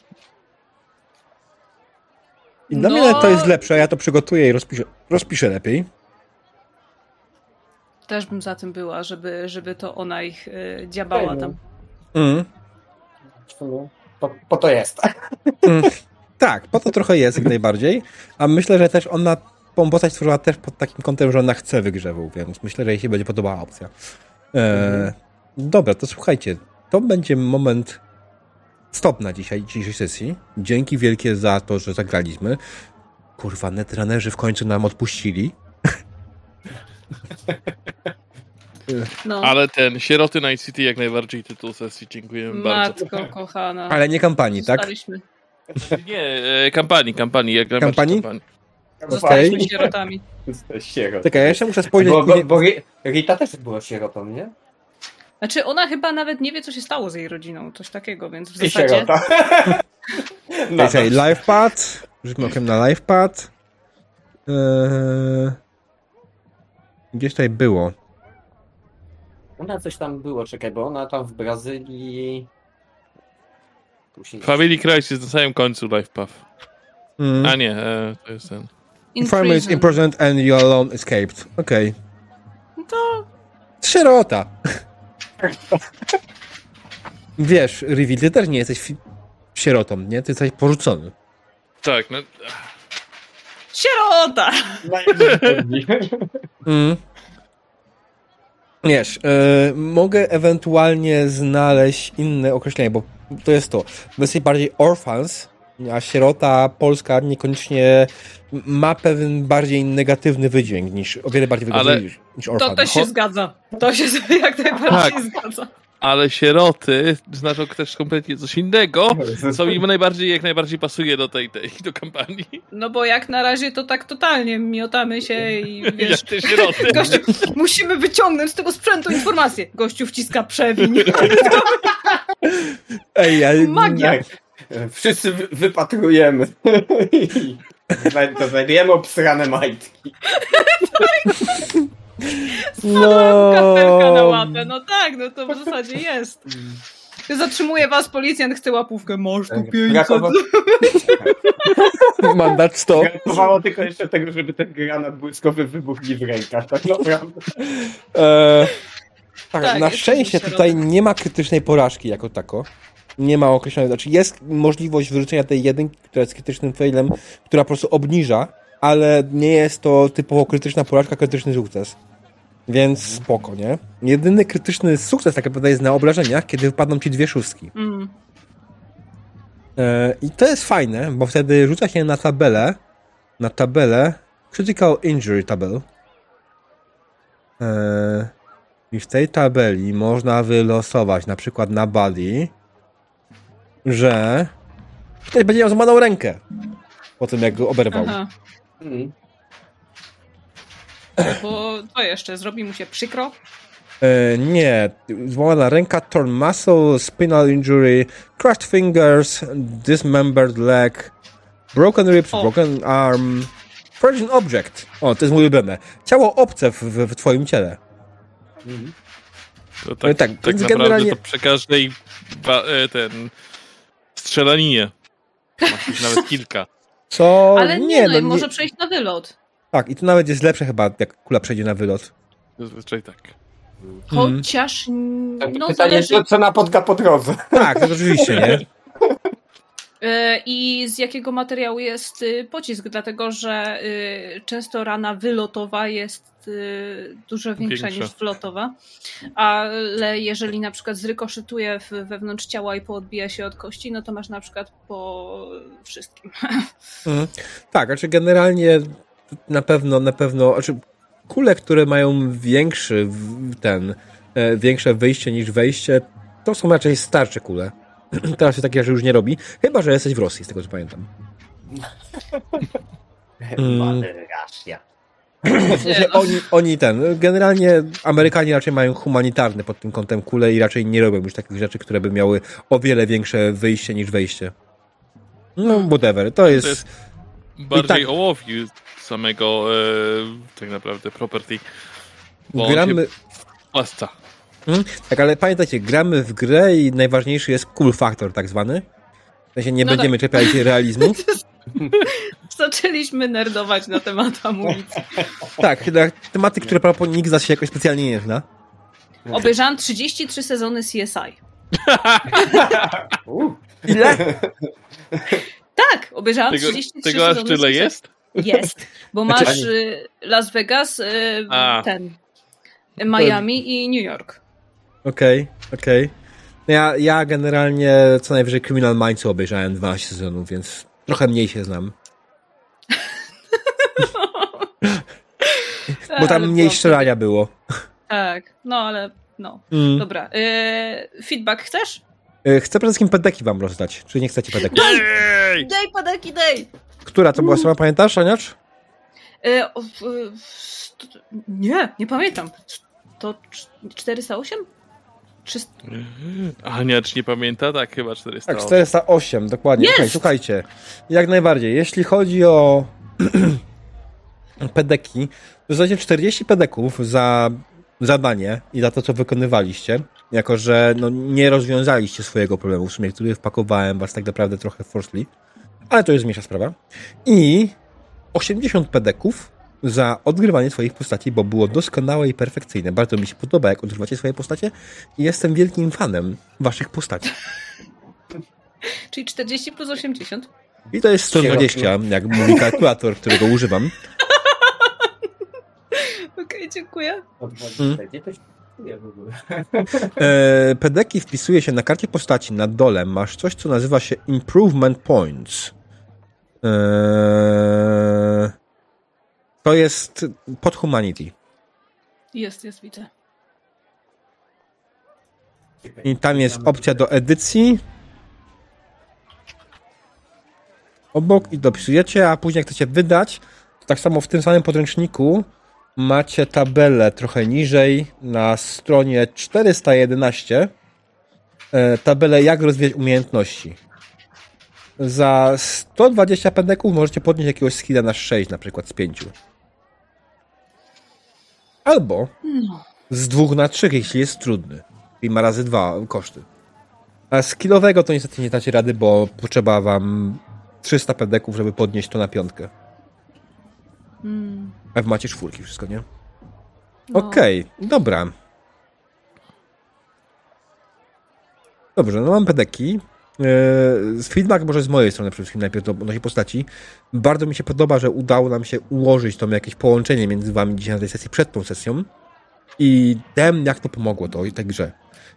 i dla No. mnie to jest lepsze, ja to przygotuję i rozpiszę, rozpiszę lepiej. Też bym za tym była, żeby, żeby to ona ich y, dziabała tam. Mm. Po, po to jest. Tak, po to trochę jest jak najbardziej. A myślę, że też ona tą postać stworzyła też pod takim kątem, że ona chce wygrzewu, więc myślę, że jej się będzie podobała opcja. E, Dobra, to słuchajcie, to będzie moment stop na dzisiaj, dzisiejszej sesji. Dzięki wielkie za to, że zagraliśmy. Kurwa, netrunnerzy w końcu nam odpuścili. No, ale ten Sieroty Night City jak najbardziej tytuł sesji, dziękuję bardzo. matko kochana. Ale nie kampanii, tak? Zostaliśmy, Nie, e, kampanii, kampanii, jak Kampanii? kampanii. zostaliśmy sierotami. Sierot. Czekaj, ja jeszcze muszę spojrzeć. Bo, bo, później- bo Ri- Rita też była sierotą, nie? Znaczy, ona chyba nawet nie wie, co się stało z jej rodziną, coś takiego, więc w I zasadzie... sierota. No, Czekaj, livepad. Rzućmy okiem na livepad. Eee... Gdzieś tutaj było. Ona coś tam było, czekaj, bo ona tam w Brazylii... Później- Family Crisis na samym końcu Life Path. Mm. A nie, e, to jest ten. In Farmer is prison. imprisoned and you alone escaped. Okej. No To Sierota. Wiesz, Rivi, ty też nie jesteś sierotą, nie? Ty jesteś porzucony. Tak, no. Sierota! Mm. Wiesz, e, mogę ewentualnie znaleźć inne określenie, bo to jest to. Jesteś bardziej orphans, a sierota polska niekoniecznie ma pewien bardziej negatywny wydźwięk niż, o wiele bardziej wygodny Ale- niż, niż To orphan. też się zgadza. To się jak najbardziej Tak. zgadza. Ale sieroty znaczą też kompletnie coś innego, co mi najbardziej, jak najbardziej pasuje do tej, tej do kampanii. No bo jak na razie to tak totalnie miotamy się i wiesz... Jak te sieroty. Gościu, musimy wyciągnąć z tego sprzętu informacje. Gościu wciska przewiń. Ej, ale... Magia. Tak. Wszyscy wy- wypatrujemy. To znajdujemy obsrane majtki. No... Kafelka na łapę. No tak, no to w zasadzie jest. Zatrzymuje was policjant, chce łapówkę. Masz tu 500. Brakowało, Mandat 100. brakowało tylko jeszcze tego, żeby ten granat błyskowy wybuchł mi w rękach, tak naprawdę. E, tak, Tak, na szczęście tutaj nie ma krytycznej porażki jako tako. Nie ma określonej, znaczy jest możliwość wyrzucenia tej jedynki, która jest krytycznym failem, która po prostu obniża ale nie jest to typowo krytyczna porażka, krytyczny sukces. Więc spoko, nie? Jedyny krytyczny sukces tak naprawdę jest na obrażeniach, kiedy wypadną ci dwie szóstki. Mm. E, I to jest fajne, bo wtedy rzuca się na tabelę, na tabelę Critical Injury Table. E, I w tej tabeli można wylosować na przykład na body, że ktoś będzie miał złamaną rękę po tym, jak go oberwał. Aha. Mm. Bo to jeszcze zrobi mu się przykro. E, nie, złamana ręka, torn muscle, spinal injury, crushed fingers, dismembered leg, broken ribs, O. broken arm, frozen object. O, to jest mój ulubione. Ciało obce w, w, w twoim ciele. Mm. To No tak, tak, tak, naprawdę generalnie- to przy każdej ba- e, ten strzelaninie. Masz nawet kilka. Co? Ale nie, nie, no, no, i może nie. przejść na wylot. Tak, i to nawet jest lepsze chyba, jak kula przejdzie na wylot. Zazwyczaj tak. Chociaż Tak, no, pytanie, zależy. co, napotka po drodze. Tak, to oczywiście, nie? E, I z jakiego materiału jest y, pocisk, dlatego że y, często rana wylotowa jest y, dużo większa, Większa. niż wlotowa, ale jeżeli na przykład zrykoszytuje wewnątrz ciała i poodbija się od kości, no to masz na przykład po wszystkim. Mhm. Tak, znaczy generalnie na pewno, na pewno, znaczy kule, które mają większy ten, e, większe wyjście niż wejście, to są raczej starsze kule. Teraz się takie rzeczy już nie robi, chyba, że jesteś w Rosji, z tego co pamiętam. Mm. Sensie no. oni, oni ten, generalnie Amerykanie raczej mają humanitarne pod tym kątem kule i raczej nie robią już takich rzeczy, które by miały o wiele większe wyjście niż wejście. No, whatever, to jest... To jest bardziej tak- ołowiu samego e, tak naprawdę property. Bo gramy... płasca. Mhm. Tak, ale pamiętajcie, gramy w grę i najważniejszy jest cool factor tak zwany. W sensie nie No będziemy czepiać realizmu. Zaczęliśmy nerdować na temat amunicji. Tak, na tematy, które prawdopodobnie nikt z nas się jakoś specjalnie nie zna. Obejrzałam 33 sezony CSI. Uh, Ile? Tak, obejrzałam Tego, 33 tego aż sezony tyle CSI. jest? Jest, bo Znaczy- masz y, Las Vegas, y, A. ten Miami i New York. Okej, okej. No Ja, ja generalnie co najwyżej Criminal Minds obejrzałem 12 sezonów, więc trochę mniej się znam. Bo Ale tam mniej proszę. strzelania było. Tak, no ale no. Mm. Dobra, y, feedback chcesz? Y, Chcę przede wszystkim pedeki wam rozdać. Czy nie chcecie pedeków? Jej! Daj padaki, daj! Która to była strona, pamiętasz, Aniacz? O, st- nie, nie pamiętam. To cz- 408? 300... Ania, czy nie pamięta? Tak, chyba 400. Tak, 408, dokładnie. Jest! Okej, słuchajcie. Jak najbardziej. Jeśli chodzi o pedeki, to znacie 40 pedeków za zadanie i za to, co wykonywaliście, jako że no, nie rozwiązaliście swojego problemu, w sumie, który wpakowałem was tak naprawdę trochę forcefully, ale to jest mniejsza sprawa. I 80 pedeków za odgrywanie swoich postaci, bo było doskonałe i perfekcyjne. Bardzo mi się podoba, jak odgrywacie swoje postacie i jestem wielkim fanem waszych postaci. Czyli 40 plus 80. I to jest 120, jak mówi kalkulator, którego używam. Okej, dziękuję. Mm. Gdzie to się czuje w ogóle? E, pedeki wpisuje się na karcie postaci na dole. Masz coś, co nazywa się Improvement Points. E, to jest pod Humanity. Jest, jest, widzę. I tam jest opcja do edycji. Obok i dopisujecie, a później jak chcecie wydać, to tak samo w tym samym podręczniku macie tabelę trochę niżej na stronie 411. E, tabelę jak rozwijać umiejętności. Za 120 pendeków możecie podnieść jakiegoś skilla na 6 na przykład z 5. Albo No. z dwóch na trzech, jeśli jest trudny. I ma razy dwa koszty. A skillowego to niestety nie dacie rady, bo potrzeba wam 300 pedeków, żeby podnieść to na piątkę. Mm, A macie czwórki, wszystko, nie? no. Okej, dobra. Dobrze, no mam pedeki. Z feedback może z mojej strony przede wszystkim najpierw do naszej postaci. Bardzo mi się podoba, że udało nam się ułożyć to jakieś połączenie między wami dzisiaj na tej sesji przed tą sesją i tem, jak to pomogło to, tej grze.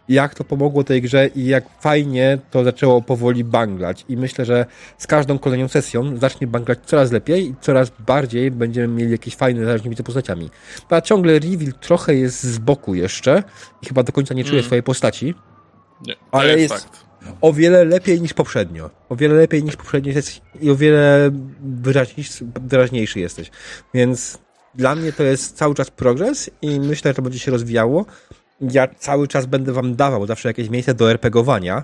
Jak to pomogło tej grze i jak fajnie to zaczęło powoli banglać. I myślę, że z każdą kolejną sesją zacznie banglać coraz lepiej i coraz bardziej będziemy mieli jakieś fajne zależnie między postaciami. A ciągle reveal trochę jest z boku jeszcze i chyba do końca nie czuje Mm. swojej postaci. Nie, Ale jest, jest-. O wiele lepiej niż poprzednio. O wiele lepiej niż poprzednio jest i o wiele wyraźniejszy jesteś. Więc dla mnie to jest cały czas progres i myślę, że to będzie się rozwijało. Ja cały czas będę wam dawał zawsze jakieś miejsce do RPGowania,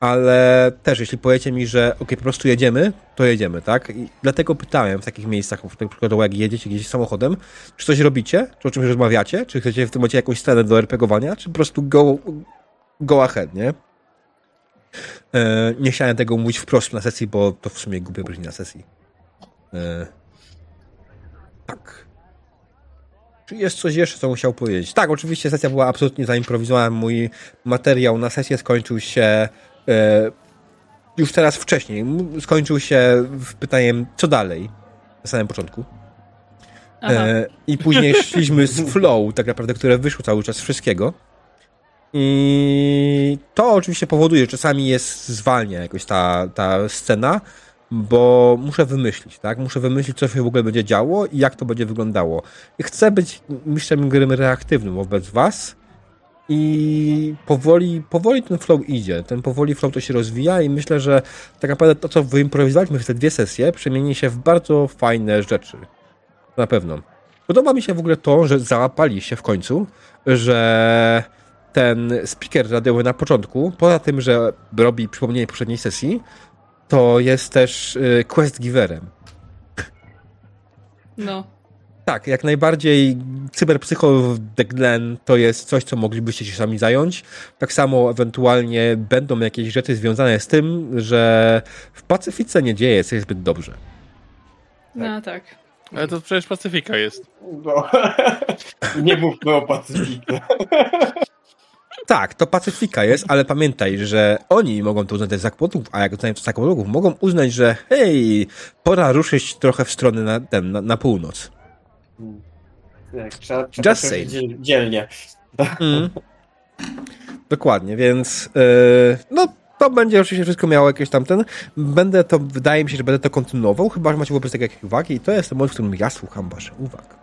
ale też jeśli powiecie mi, że ok, po prostu jedziemy, to jedziemy, tak? I dlatego pytałem w takich miejscach, na przykład jak jedziecie gdzieś samochodem, czy coś robicie, czy o czymś rozmawiacie, czy chcecie w tym momencie jakąś scenę do RPGowania, czy po prostu go, go ahead, nie? E, nie chciałem tego mówić wprost na sesji, bo to w sumie głupie brzmi na sesji. E, tak. Czy jest coś jeszcze, co chciał powiedzieć? Tak, oczywiście sesja była absolutnie zaimprowizowana. Mój materiał na sesję skończył się e, już teraz wcześniej. Skończył się pytaniem, co dalej? Na samym początku. E, I później szliśmy z flow, tak naprawdę, które wyszło cały czas z wszystkiego. I to oczywiście powoduje, że czasami jest zwalnia jakoś ta, ta scena, bo muszę wymyślić, tak? Muszę wymyślić, co się w ogóle będzie działo i jak to będzie wyglądało. I chcę być mistrzem gry reaktywnym wobec was i powoli, powoli ten flow idzie. Ten powoli flow to się rozwija i myślę, że tak naprawdę to, co wyimprowizowaliśmy w te dwie sesje, przemieni się w bardzo fajne rzeczy. Na pewno. Podoba mi się w ogóle to, że załapali się w końcu, że ten speaker radiowy na początku, poza tym, że robi przypomnienie poprzedniej sesji, to jest też y, quest giverem. No. Tak, jak najbardziej cyberpsycho w The Glen to jest coś, co moglibyście się sami zająć. Tak samo ewentualnie będą jakieś rzeczy związane z tym, że w Pacyfice nie dzieje się zbyt dobrze. No tak. Ale to przecież Pacyfika jest. No. Nie mówmy o Pacyfiku. Tak, to Pacyfika jest, ale pamiętaj, że oni mogą to uznać za zakłodów, a jak uznają to za zakłodów, mogą uznać, że hej, pora ruszyć trochę w stronę na, ten, na, na północ. Tak, trzeba, trzeba Just dziel- dzielnie. Mm. Dokładnie, więc yy, no to będzie oczywiście wszystko miało jakieś tamten. Będę to, wydaje mi się, że będę to kontynuował, chyba, że macie wobec tego jakieś uwagi i to jest ten moment, w którym ja słucham waszych uwag.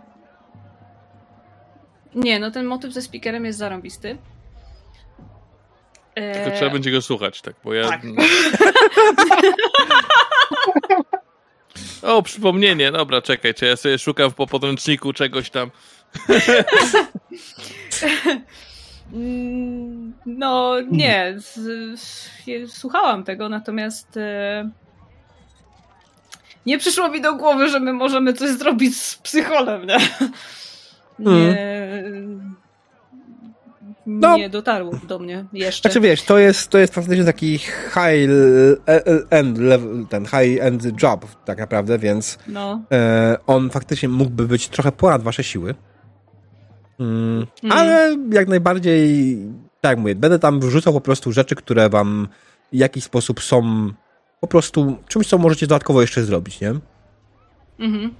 Nie, no ten motyw ze speakerem jest zarąbisty. Tylko trzeba będzie go słuchać, tak, bo ja... Tak. O, przypomnienie, dobra, czekaj, czy ja sobie szukam po podręczniku czegoś tam. Mm, No nie, z, z, słuchałam tego, natomiast e, nie przyszło mi do głowy, że my możemy coś zrobić z psycholem, nie? Nie, No. nie dotarło do mnie jeszcze. Znaczy wiesz, to jest, to jest faktycznie taki high end level, ten high end job tak naprawdę, więc No, e, on faktycznie mógłby być trochę ponad wasze siły. Mm, Mm. Ale jak najbardziej, tak jak mówię, będę tam wrzucał po prostu rzeczy, które wam w jakiś sposób są po prostu czymś, co możecie dodatkowo jeszcze zrobić, nie? mhm.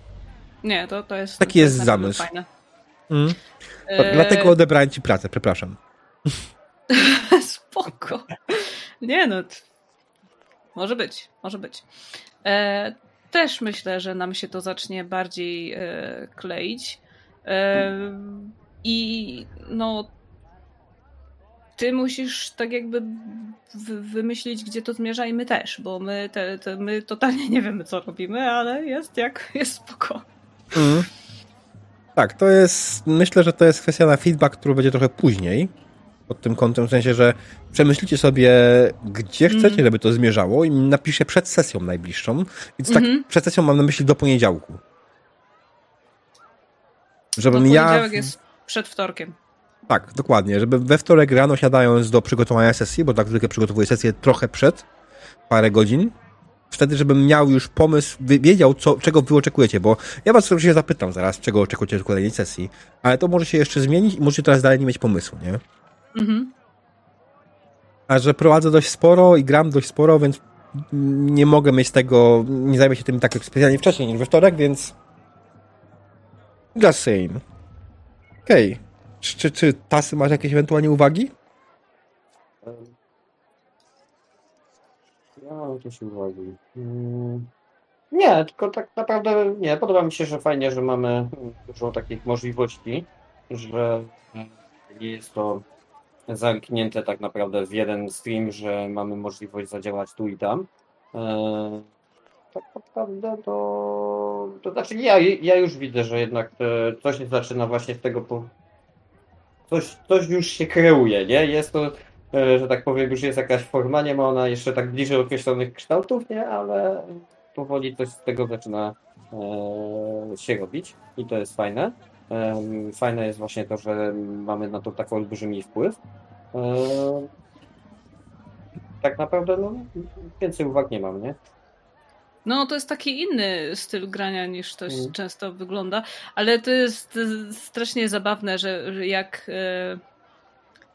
Nie, to, to jest. Taki to jest pewno zamysł. Fajne. Mm. E, Dlatego odebrałem ci pracę, przepraszam. Spoko. Nie no. Może być, może być. E, też myślę, że nam się to zacznie bardziej e, kleić. E, I no. Ty musisz tak jakby wy- wymyślić, gdzie to zmierza i my też, bo my, te, te, my totalnie nie wiemy, co robimy, ale jest jak jest spoko. Mm. Tak, to jest, myślę, że to jest kwestia na feedback, który będzie trochę później, pod tym kątem, w sensie, że przemyślicie sobie, gdzie Mhm. chcecie, żeby to zmierzało i napiszę przed sesją najbliższą. Więc Mhm. tak, przed sesją mam na myśli do poniedziałku. Żebym ja... poniedziałek jest przed wtorkiem. Tak, dokładnie, żeby we wtorek rano siadając do przygotowania sesji, bo tak zwykle przygotowuję sesję trochę przed, parę godzin, wtedy, żebym miał już pomysł, wiedział, co, czego wy oczekujecie, bo ja was oczywiście zapytam zaraz, czego oczekujecie w kolejnej sesji, ale to może się jeszcze zmienić i możecie teraz dalej nie mieć pomysłu, nie? Mhm. A że prowadzę dość sporo i gram dość sporo, więc nie mogę mieć tego, nie zajmę się tym tak specjalnie wcześniej niż we wtorek, więc just saying. Okej. Okay. Czy, czy, czy Tasy masz jakieś ewentualnie uwagi? Mam jakieś uwagi. Nie, tylko tak naprawdę nie. Podoba mi się, że fajnie, że mamy dużo takich możliwości, że nie jest to zamknięte tak naprawdę w jeden stream, że mamy możliwość zadziałać tu i tam. E, tak naprawdę to, to znaczy ja, ja już widzę, że jednak e, coś się zaczyna właśnie z tego po... coś, coś już się kreuje, nie? Jest to, że tak powiem, już jest jakaś forma, nie ma ona jeszcze tak bliżej określonych kształtów, nie? Ale powoli coś z tego zaczyna e, się robić i to jest fajne. Fajne jest właśnie to, że mamy na to tak olbrzymi wpływ. E, Tak naprawdę no, więcej uwag nie mam, nie? No, to jest taki inny styl grania niż to Mm. często wygląda, ale to jest strasznie zabawne, że, że jak,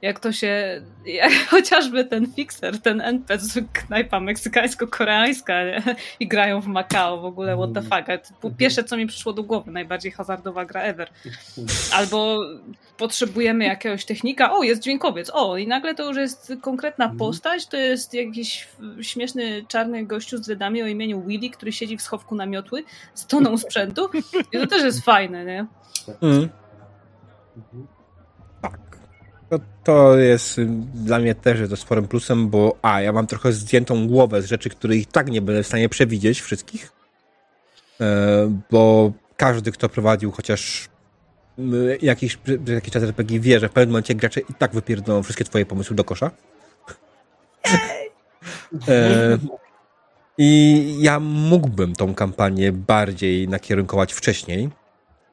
jak to się. Jak chociażby ten fixer, ten NPC, knajpa meksykańsko-koreańska nie? i grają w Macao w ogóle, what the fuck. To było Pierwsze, co mi przyszło do głowy, najbardziej hazardowa gra ever. Albo potrzebujemy jakiegoś technika, o, jest dźwiękowiec, o, i nagle to już jest konkretna Mhm. postać, to jest jakiś śmieszny czarny gościu z dredami o imieniu Willy, który siedzi w schowku na miotły z toną sprzętu i to też jest fajne, nie? Mm. Mhm. Tak. To, jest y, dla mnie też to sporym plusem, bo a, ja mam trochę zdjętą głowę z rzeczy, których tak nie będę w stanie przewidzieć wszystkich, e, bo każdy, kto prowadził chociaż jakiś, jakiś czas RPG wie, że w pewnym momencie gracze i tak wypierdolą wszystkie twoje pomysły do kosza. e, I ja mógłbym tą kampanię bardziej nakierunkować wcześniej,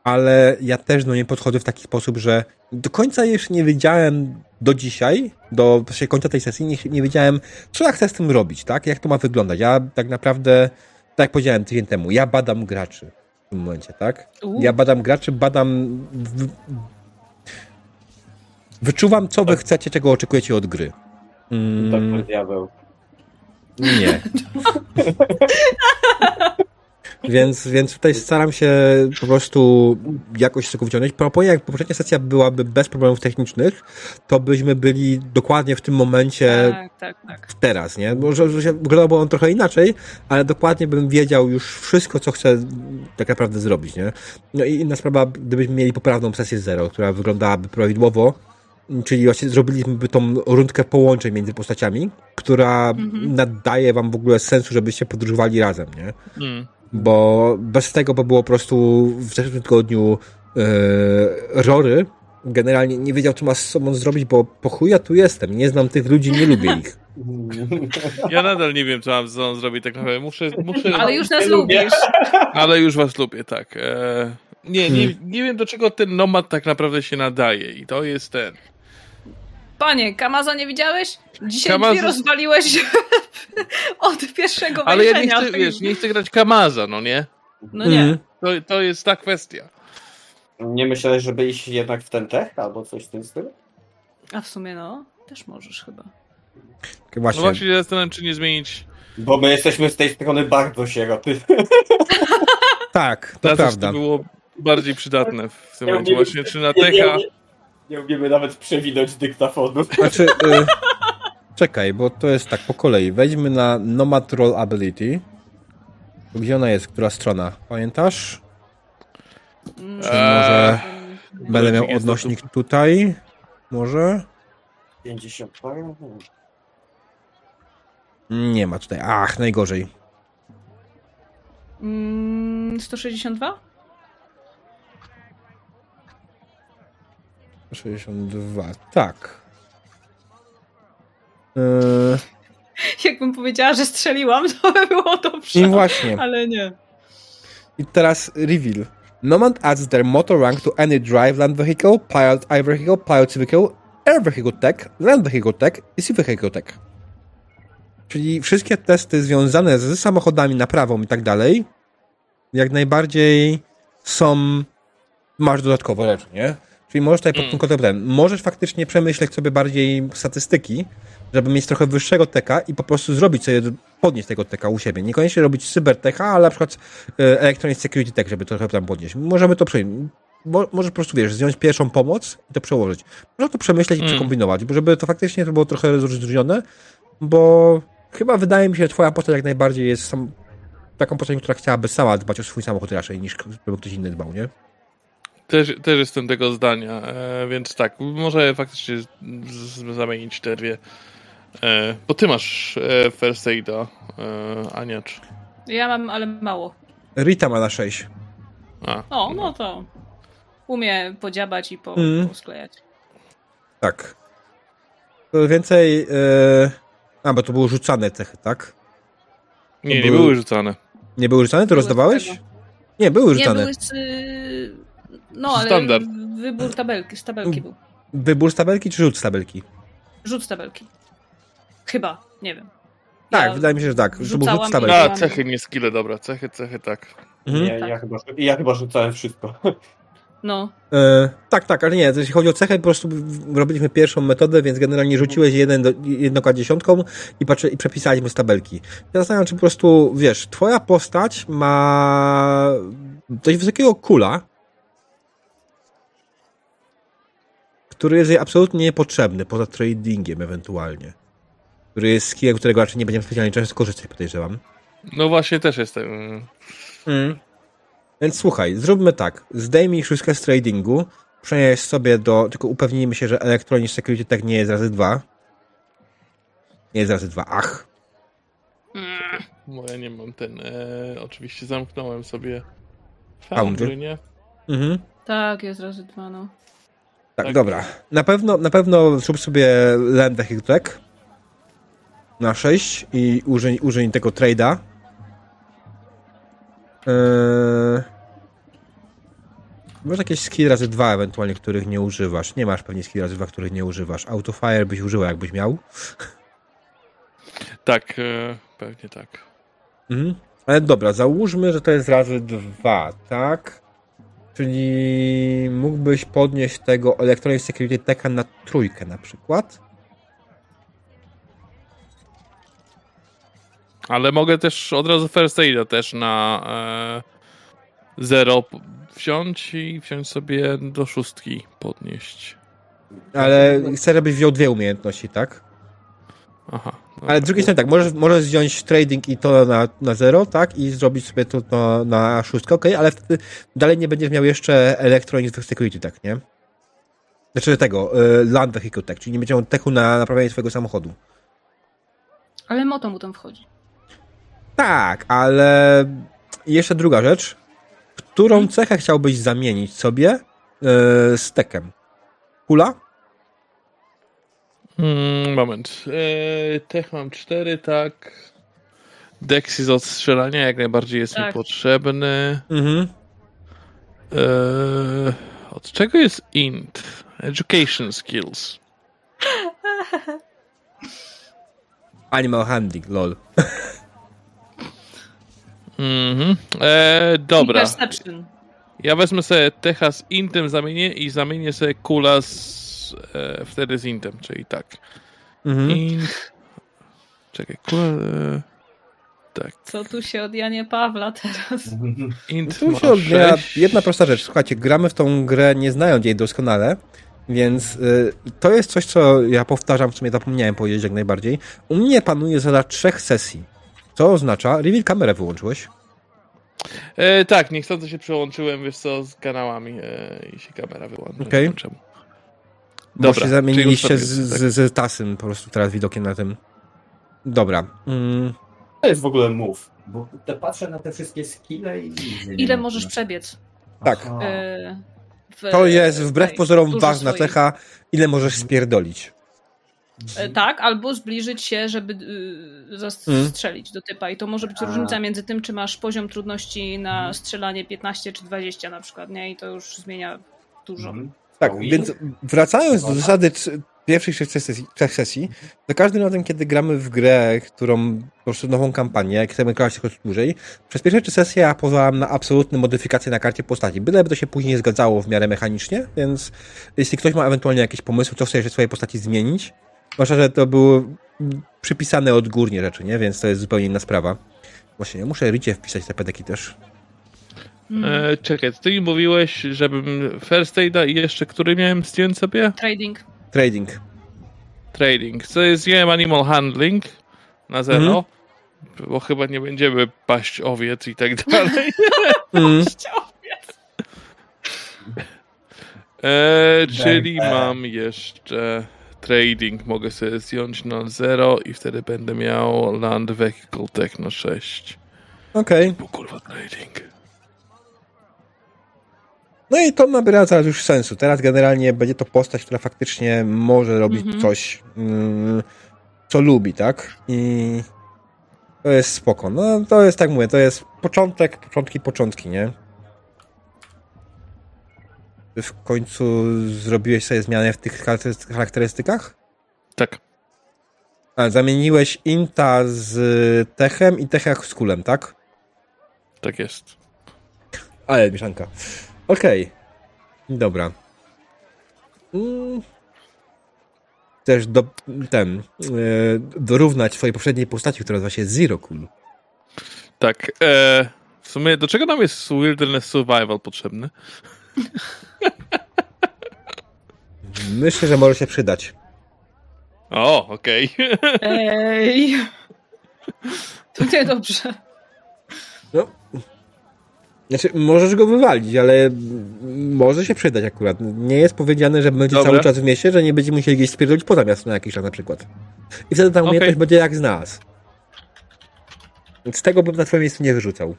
ale ja też do niej podchodzę w taki sposób, że do końca jeszcze nie wiedziałem do dzisiaj, do końca tej sesji, nie, nie wiedziałem, co ja chcę z tym robić, tak? Jak to ma wyglądać. Ja tak naprawdę, tak jak powiedziałem tydzień temu, ja badam graczy w tym momencie, tak? Ja badam graczy, badam. W... Wyczuwam, co wy chcecie, czego oczekujecie od gry. Mm, Tak, diabeł. nie. więc, więc tutaj staram się po prostu jakoś z tego wyciągnąć. Proponuję, jak poprzednia sesja byłaby bez problemów technicznych, to byśmy byli dokładnie w tym momencie Tak, tak, tak. teraz, nie? Bo że, że się wyglądało on trochę inaczej, ale dokładnie bym wiedział już wszystko, co chcę tak naprawdę zrobić, nie? No i inna sprawa, gdybyśmy mieli poprawną sesję zero, która wyglądałaby prawidłowo, czyli właśnie zrobiliśmy tą rundkę połączeń między postaciami, która Mhm. nadaje wam w ogóle sensu, żebyście podróżowali razem, nie? Mm. Bo bez tego by było po prostu w zeszłym tygodniu e, Rory generalnie nie wiedział, co ma z sobą zrobić, bo po chuja tu jestem, nie znam tych ludzi, nie lubię ich. Ja nadal nie wiem, co mam z sobą zrobić tak naprawdę. Muszę, muszę... Ale już nas lubisz. Ale już was lubię, tak. E... Nie, nie, nie wiem, do czego ten nomad tak naprawdę się nadaje i to jest ten. Panie, Kamaza nie widziałeś? Dzisiaj Kamaza- drzwi rozwaliłeś od pierwszego Ale ja nie chcę, wiesz, nie chcę grać Kamaza, no nie? No nie. Mhm. To, to jest ta kwestia. Nie myślałeś, żeby iść jednak w ten tech albo coś w tym stylu? A w sumie no, też możesz chyba. No Właśnie. właśnie się zastanawiam, czy nie zmienić. Bo my jesteśmy z tej strony bardzo sieroty. Tak, to coś, prawda. to było bardziej przydatne w tym momencie. Właśnie, czy na techa. Nie, umie- nie umiemy nawet przewinąć dyktafonu. Znaczy, y, czekaj, bo to jest tak po kolei. Wejdźmy na Nomad Roll Ability. Gdzie ona jest? Która strona? Pamiętasz? Mm, Czy może mm, będę miał odnośnik tutaj? Może? 50 parę? Nie ma tutaj. Ach, najgorzej. mm, 162? 62. Tak. Yy, Jakbym powiedziała, że strzeliłam, to by było dobrze. I właśnie. Ale nie. I teraz reveal. Nomad adds their motor rank to any drive land vehicle, pilot air vehicle, pilot vehicle, air vehicle tech, land vehicle tech i sea vehicle tech. Czyli wszystkie testy związane z samochodami, naprawą i tak dalej, jak najbardziej są. Masz dodatkowe rzeczy, nie? Czyli możesz tutaj pod Mm. tym kątem ten, możesz faktycznie przemyśleć sobie bardziej statystyki, żeby mieć trochę wyższego teka i po prostu zrobić sobie, podnieść tego teka u siebie. Niekoniecznie robić cyberteka, ale na przykład e, Electronic Security Tech, żeby trochę tam podnieść. Możemy to przyjąć. Mo, może po prostu, wiesz, zdjąć pierwszą pomoc i to przełożyć. Można to przemyśleć i Mm. przekombinować, bo żeby to faktycznie to było trochę rozróżnione, bo chyba wydaje mi się, że twoja postać jak najbardziej jest sam, taką postacią, która chciałaby sama dbać o swój samochód raczej, niż żeby ktoś inny dbał, nie? Też, też jestem tego zdania, e, więc tak, może faktycznie z, z, zamienić te dwie. E, bo ty masz e, First Aida, e, Aniacz. Ja mam, ale mało. Rita ma na 6. A, O, no to umie podziabać i po, Mm. posklejać. Tak. To więcej. E... A, bo to były rzucane cechy, tak? Nie, nie były- były rzucane. Nie były rzucane? To Były rozdawałeś? Nie, były Nie, rzucane. były z... No, ale Standard. wybór tabelki, z tabelki był. Wybór z tabelki czy rzut z tabelki? Rzut z tabelki. Chyba, nie wiem. Tak, Ja wydaje mi się, że tak. Że był rzut z tabelki. A, cechy, nie skille, dobra, cechy, cechy, tak. Mhm. Ja, Tak. ja, chyba, ja chyba rzucałem wszystko. No, E, tak, tak, ale nie, jeśli chodzi o cechę, po prostu robiliśmy pierwszą metodę, więc generalnie rzuciłeś jeden do, jedną dziesiątką i, patrzy, i przepisaliśmy z tabelki. Ja zastanawiam, czy po prostu, wiesz, twoja postać ma dość wysokiego kula, który jest jej absolutnie niepotrzebny, poza tradingiem ewentualnie. Który jest skillem, którego raczej nie będziemy specjalnie często korzystać, podejrzewam. No właśnie, też jestem. Mm. Więc słuchaj, zróbmy tak. Zdejmij szóstkę z tradingu, przenieś sobie do. Tylko upewnijmy się, że Electronic Security Tech nie jest razy dwa. Nie jest razy dwa. Ach. Bo ja nie mam ten. E, oczywiście zamknąłem sobie. Foundry. Foundry, nie? Mhm. tak, jest razy dwa, no. Tak, Tak. dobra. Na pewno, na pewno zrób sobie Land Vehicle na 6 i użyj, użyj tego trade'a. Eee... Może jakieś skill razy dwa ewentualnie, których nie używasz. Nie masz pewnie skill razy dwa, których nie używasz. Autofire byś użyła, jakbyś miał. Tak, e, pewnie tak. Mhm. Ale dobra, załóżmy, że to jest razy dwa, tak? Czyli mógłbyś podnieść tego Electronic Security Techa na trójkę na przykład. Ale mogę też od razu First Aida też na e, zero wziąć i wziąć sobie do szóstki podnieść. Ale chcę, żebyś wziął dwie umiejętności, tak? Aha. Ale z drugiej strony tak, możesz, możesz wziąć trading i to na, na zero, tak? I zrobić sobie to, to na szóstkę, okej, ale wtedy dalej nie będziesz miał jeszcze Electronic Security, tak, nie? Znaczy tego, y, Land Vehicle Tech, czyli nie będzie miał techu na naprawianie swojego samochodu. Ale moto mu tam wchodzi. Tak, ale jeszcze druga rzecz. Którą cechę chciałbyś zamienić sobie e, z tekiem? Kula? Mm, moment. E, tech mam cztery, tak. Dex z odstrzelania jak najbardziej jest mi Tak. potrzebny. Mhm. E, od czego jest int? Education skills. Animal handling, lol. Mhm. E, dobra. Ja wezmę sobie techa z intem zamienię i zamienię sobie kula z, e, wtedy z intem, czyli tak. Mhm. Int. Czekaj, kula. E, tak. Co tu się od Janie Pawla teraz? Int Tu się sześć. jedna prosta rzecz. Słuchajcie, gramy w tą grę nie znając jej doskonale, więc y, to jest coś, co ja powtarzam, w sumie zapomniałem powiedzieć jak najbardziej. U mnie panuje zasada trzech sesji. Co oznacza, reveal kamerę wyłączyłeś. E, tak, niechcący się przełączyłem, wiesz co, z kanałami e, i się kamera wyłączyła. Okej. Nie czemu. Bo Dobra, się zamieniliście czyli z, z, z tasym po prostu teraz widokiem na tym. Dobra. Mm, To jest w ogóle move. Bo te patrzę na te wszystkie skille i... Ile możesz przebiec? tak. E, w- To jest wbrew pozorom ważna swojej. cecha, ile możesz spierdolić. E, Tak, albo zbliżyć się, żeby y, zastrzelić do typa. I to może być A. różnica między tym, czy masz poziom trudności na strzelanie 15 czy 20 na przykład, nie? I to już zmienia dużo. Mhm. Tak, więc wracając do zasady c- pierwszych trzech sesji, trzech sesji, za każdym razem, kiedy gramy w grę, którą po prostu nową kampanię, jak chcemy grać tylko dłużej, przez pierwsze trzy sesje ja pozwalam na absolutne modyfikacje na karcie postaci, byleby to się później zgadzało w miarę mechanicznie, więc jeśli ktoś ma ewentualnie jakieś pomysły, co chce jeszcze w swojej postaci zmienić, zwłaszcza, że to były przypisane odgórnie rzeczy, nie? Więc to jest zupełnie inna sprawa. Właśnie, ja muszę Ricie wpisać te pedeki też. E, czekaj, ty mi mówiłeś, żebym First Aid'a i jeszcze który miałem zdjąć sobie? Trading. Trading. Trading. Co jest wziąłem Animal Handling na zero, Mhm. bo chyba nie będziemy paść owiec i tak dalej. Mm. E, czyli mam jeszcze trading, mogę sobie zdjąć na 0 i wtedy będę miał Land Vehicle Techno 6. Okej. Bo kurwa trading. No i to nabiera teraz już sensu. Teraz generalnie będzie to postać, która faktycznie może robić Mhm. coś, mm, co lubi, tak? I to jest spoko. No to jest, tak mówię, to jest początek, początki, początki, nie? Ty w końcu zrobiłeś sobie zmianę w tych charakteryst- charakterystykach? Tak. A, zamieniłeś Inta z Techem i Techa z Kulem, tak? Tak jest. Ale mieszanka. Okej. Dobra. Mm. Chcesz do, ten, e, dorównać swojej poprzedniej postaci, która nazywa się Zero Cool. Tak. E, w sumie do czego nam jest Wilderness Survival potrzebny? Myślę, że może się przydać. O, okej. Ej. To niedobrze. No. Znaczy, możesz go wywalić, ale może się przydać akurat. Nie jest powiedziane, że będzie cały czas w mieście, że nie będziemy musieli gdzieś spierdolić poza miasto na jakiś czas na przykład. I wtedy ta umiejętność będzie jak z nas. Z tego bym na twoim miejscu nie wyrzucał.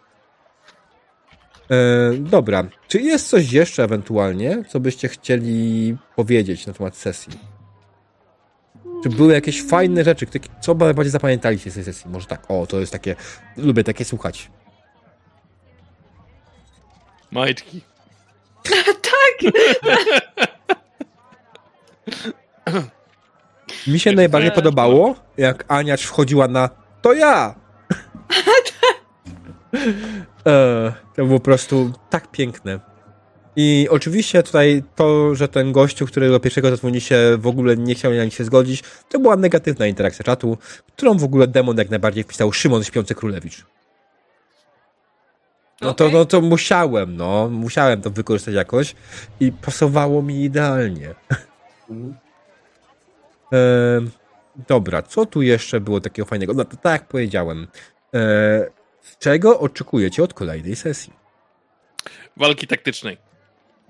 E, dobra. Czy jest coś jeszcze ewentualnie, co byście chcieli powiedzieć na temat sesji? Czy były jakieś fajne rzeczy, co bardziej zapamiętaliście z tej sesji? Może tak, o, to jest takie, lubię takie słuchać. Majtki. Mi się najbardziej podobało, jak Aniacz wchodziła na to ja! e, to było po prostu tak piękne. I oczywiście tutaj to, że ten gościu, który do pierwszego zadzwoni się w ogóle nie chciał na nich się zgodzić, to była negatywna interakcja czatu, którą w ogóle demon jak najbardziej wpisał Szymon Śpiący Królewicz. No to, Okej. no to musiałem, no. Musiałem to wykorzystać jakoś i pasowało mi idealnie. Mhm. E, dobra, co tu jeszcze było takiego fajnego? No to tak jak powiedziałem. E, czego oczekujecie od kolejnej sesji? Walki taktycznej.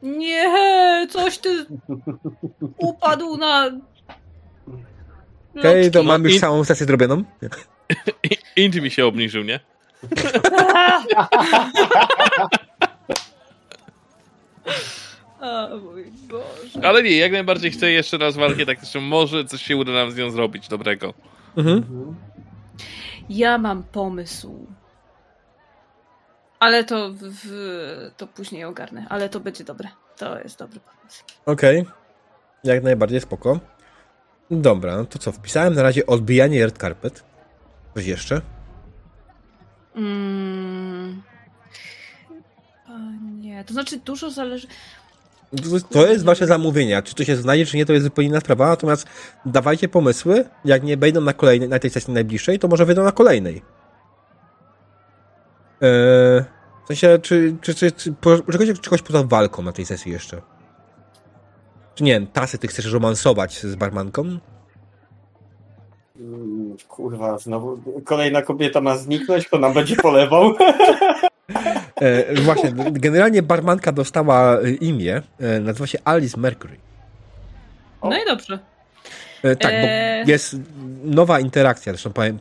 Nie, coś ty upadł na. Okej, lotki. to mam już I- całą sesję zrobioną. Int mi się obniżył, nie? O mój Boże. Ale nie, jak najbardziej chcę jeszcze raz walkę taktyczną. Może coś się uda nam z nią zrobić dobrego. Mhm. Ja mam pomysł. Ale to, w, w- to później ogarnę. Ale to będzie dobre. To jest dobry pomysł. Okej. Jak najbardziej spoko. Dobra, no to co? Wpisałem na razie odbijanie red carpet. Coś jeszcze? Mm. Nie. To znaczy dużo zależy. To- jest wasze zamówienie. Czy to się znajdzie, czy nie, to jest zupełnie inna sprawa. Natomiast dawajcie pomysły. Jak nie wejdą na kolejnej, na tej sesji najbliższej, to może wejdą na kolejnej. Eee, w sensie, czy, czy, czy, czy czegoś poza walką na tej sesji jeszcze? Czy nie wiem, Tasy, ty chcesz romansować z barmanką? Kurwa, znowu kolejna kobieta ma zniknąć, kto nam będzie polewał. E, właśnie, generalnie barmanka dostała e, imię. E, nazywa się Alice Mercury. O. No i dobrze. E, tak, bo jest nowa interakcja, zresztą powiem,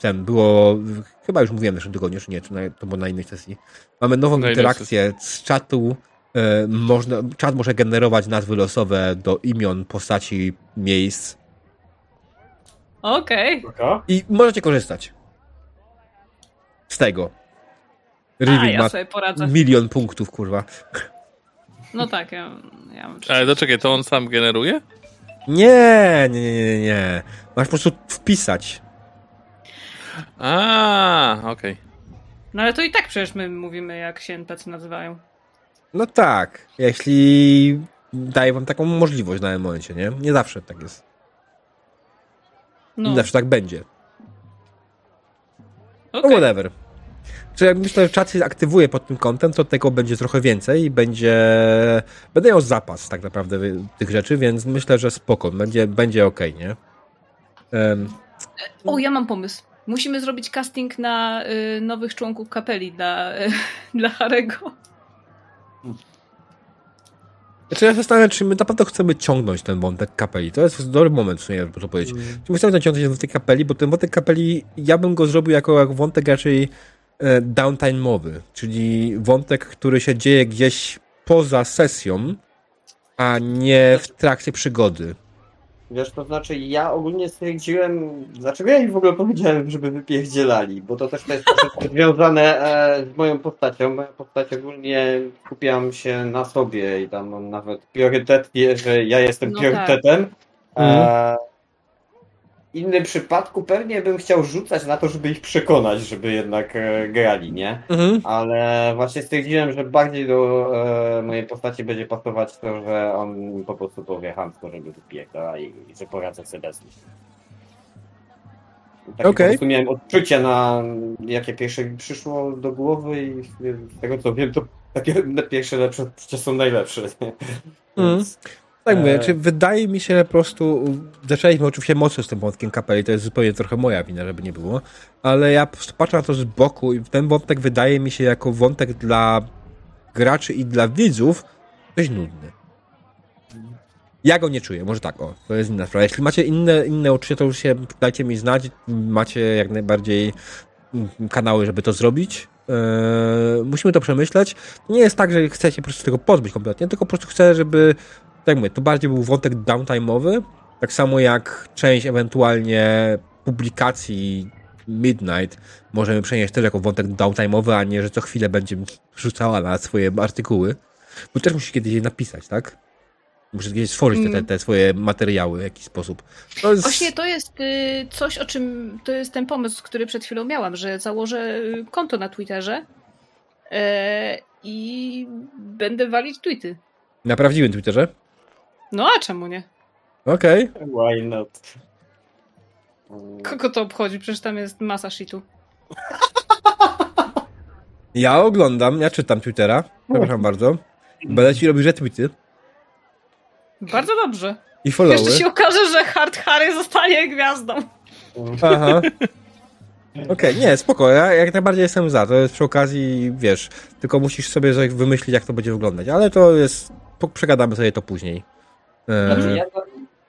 ten było, chyba już mówiłem w zeszłym tygodniu, czy nie, czy na, to było na innej sesji. Mamy nową Na interakcję z czatu, można, czat może generować nazwy losowe do imion, postaci, miejsc Okej. Spoko. i możecie korzystać z tego. Rivik ja ma sobie poradzę. milion punktów, kurwa. No tak, ja, ja mam Ale to czekaj, to on sam generuje? Nie, nie, nie, nie. Masz po prostu wpisać. A, okej. No ale to i tak przecież my mówimy, jak się NPC nazywają. No tak, jeśli daje wam taką możliwość w danym momencie, nie? Nie zawsze tak jest. No, zawsze tak będzie. No okej. whatever. Czy jak myślę, że czat się aktywuje pod tym kątem, to tego będzie trochę więcej i będzie... Będę miał zapas tak naprawdę tych rzeczy, więc myślę, że spoko, będzie, będzie okej, nie? Em, O, ja mam pomysł. Musimy zrobić casting na y, nowych członków kapeli dla, y, dla Harego. Znaczy ja się zastanawiam, czy my naprawdę chcemy ciągnąć ten wątek kapeli. To jest dobry moment, w sumie, żeby to powiedzieć. Czy my chcemy ciągnąć ten wątek kapeli, bo ten wątek kapeli, ja bym go zrobił jako, jako wątek raczej e, downtime'owy, czyli wątek, który się dzieje gdzieś poza sesją, a nie w trakcie przygody. Wiesz, to znaczy ja ogólnie stwierdziłem, dlaczego ja im w ogóle powiedziałem, żeby wypierdzielali, bo to też to jest związane e, z moją postacią. Moja postać ogólnie skupiam się na sobie i tam mam nawet priorytet, że ja jestem No priorytetem. Mhm. E, w innym przypadku pewnie bym chciał rzucać na to, żeby ich przekonać, żeby jednak e, grali, nie? Mhm. Ale właśnie stwierdziłem, że bardziej do e, mojej postaci będzie pasować to, że on po prostu powie chamsko, żeby wypieka i, i że poradzę sobie z nim. Takie Okej. po prostu miałem odczucie na jakie pierwsze mi przyszło do głowy i z tego co wiem, to takie pierwsze lepsze odczucia są najlepsze. Nie? Mhm. Więc, Tak mówię, E. czy wydaje mi się, że po prostu zaczęliśmy oczywiście mocno z tym wątkiem kapeli, to jest zupełnie trochę moja wina, żeby nie było, ale ja patrzę na to z boku i ten wątek wydaje mi się jako wątek dla graczy i dla widzów dość nudny. Ja go nie czuję, może tak, o, to jest inna sprawa. Jeśli macie inne, inne uczucia, to już się dajcie mi znać, macie jak najbardziej kanały, żeby to zrobić. Eee, musimy to przemyśleć. Nie jest tak, że chcecie po prostu tego pozbyć kompletnie, tylko po prostu chcę, żeby tak mówię, to bardziej był wątek downtime'owy, tak samo jak część ewentualnie publikacji Midnight możemy przenieść też jako wątek downtime'owy, a nie, że co chwilę będzie rzucała na swoje artykuły, bo też musi kiedyś je napisać, tak? Muszę kiedyś stworzyć te, te, te swoje materiały w jakiś sposób. To jest... Właśnie to jest y, coś, o czym to jest ten pomysł, który przed chwilą miałam, że założę y, konto na Twitterze e, i będę walić tweety. Na prawdziwym Twitterze? No a czemu nie? Okej. Why not? Kogo to obchodzi? Przecież tam jest masa shitu. Ja oglądam, ja czytam Twittera, przepraszam bardzo. Będę ci robił retweety Bardzo dobrze. i followy. Jeszcze się okaże, że Hard Harry zostanie gwiazdą. Aha. Okej, nie, spoko, ja jak najbardziej jestem za, to jest przy okazji, wiesz, tylko musisz sobie wymyślić, jak to będzie wyglądać, ale to jest, przegadamy sobie to później. Znaczy, ja,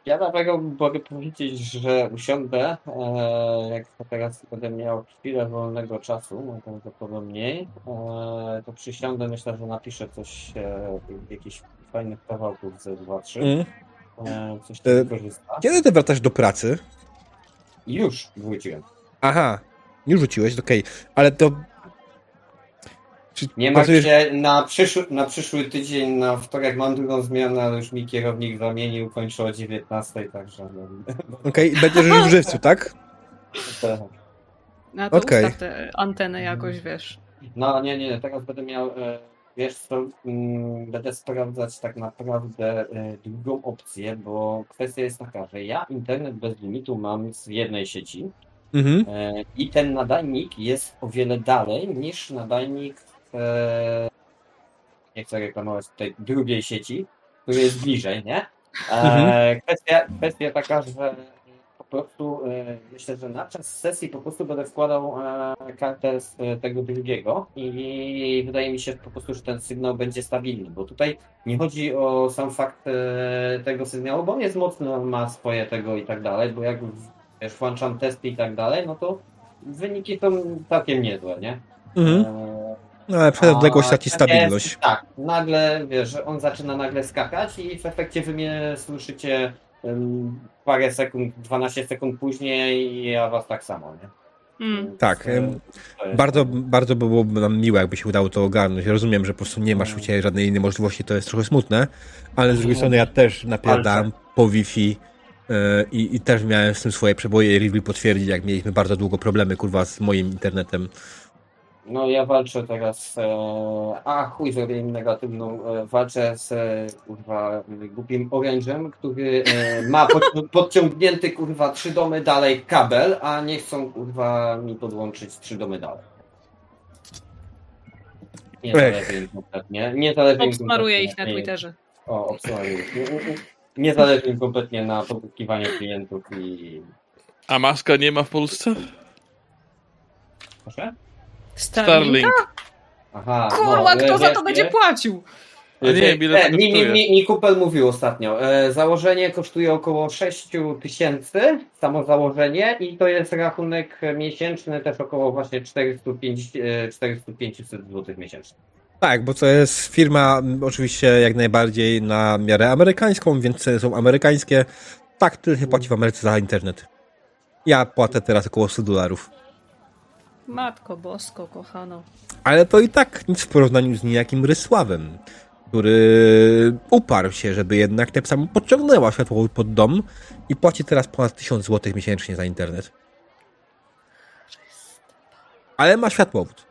ja dlatego mogę powiedzieć, że usiądę, e, jak teraz będę miał chwilę wolnego czasu, najprawdopodobniej, e, to przysiądę, myślę, że napiszę coś, e, jakichś fajnych kawałków ze 2-3, mm. e, coś E, tam. Kiedy ty wracasz do pracy? Już wróciłem. Aha, już rzuciłeś, okej, ale to... Czy Nie pracujesz- się, na przyszły, na przyszły tydzień, na wtorek mam drugą zmianę, ale już mi kierownik zamienił, kończę o 19, także... no, Okej, będziesz już w żywcu, tak? tak. No to Okej. ustaw tę antenę jakoś, wiesz. No nie, nie, teraz będę miał, e, wiesz co, mm, będę sprawdzać tak naprawdę e, drugą opcję, bo kwestia jest taka, że ja internet bez limitu mam z jednej sieci Mhm. e, i ten nadajnik jest o wiele dalej niż nadajnik, e, nie chcę reklamować tej drugiej sieci, który jest bliżej, nie? E, kwestia, kwestia taka, że po prostu e, myślę, że na czas sesji po prostu będę wkładał kartę z e, tego drugiego i wydaje mi się po prostu, że ten sygnał będzie stabilny, bo tutaj nie chodzi o sam fakt e, tego sygnału, bo on jest mocny, on ma swoje tego i tak dalej, bo jak wiesz, włączam testy i tak dalej, no to wyniki są całkiem niezłe, nie? Mhm. E, No, ale przez odległość a traci jest- stabilność. Tak, nagle, wiesz, że on zaczyna nagle skakać i w efekcie wy mnie słyszycie em, parę sekund, 12 sekund później i ja was tak samo, nie? Mm. Tak, e, jest- Bardzo, bardzo by byłoby nam miłe, jakby się udało to ogarnąć. Rozumiem, że po prostu nie masz Mm. u Ciebie żadnej innej możliwości, to jest trochę smutne, ale z drugiej strony ja też napierdam po Wi-Fi E, I, I też miałem z tym swoje przeboje. Riddle potwierdzi, jak mieliśmy bardzo długo problemy, kurwa, z moim internetem. No ja walczę teraz, e, a chuj, zrobię im negatywną, e, walczę z e, kurwa głupim orężem, który e, ma pod, podciągnięty kurwa trzy domy dalej kabel, a nie chcą kurwa mi podłączyć trzy domy dalej. Nie zależy im kompletnie. Nie zależy im Obsmaruję kompletnie. ich na Twitterze. O, obsmaruję ich. Nie, nie, nie zależy im kompletnie na poszukiwaniu klientów i... A maska nie ma w Polsce? Proszę? Starlink. Aha, Kurwa, no, kto za to będzie nie? płacił? Nie wiem, ile to E, mi, mi, mi, mi Kupel mówił ostatnio. E, założenie kosztuje około 6 tysięcy, samo założenie i to jest rachunek miesięczny też około właśnie 405, e, 400-500 zł miesięcznie. Tak, bo to jest firma m, oczywiście jak najbardziej na miarę amerykańską, więc ceny są amerykańskie. Tak, tyle się płaci w Ameryce za internet. Ja płacę teraz około 100 dolarów. Matko bosko, kochano. Ale to i tak nic w porównaniu z niejakim Rysławem, który uparł się, żeby jednak tę samą podciągnęła światłowód pod dom i płaci teraz ponad 1000 zł miesięcznie za internet. Ale ma światłowód.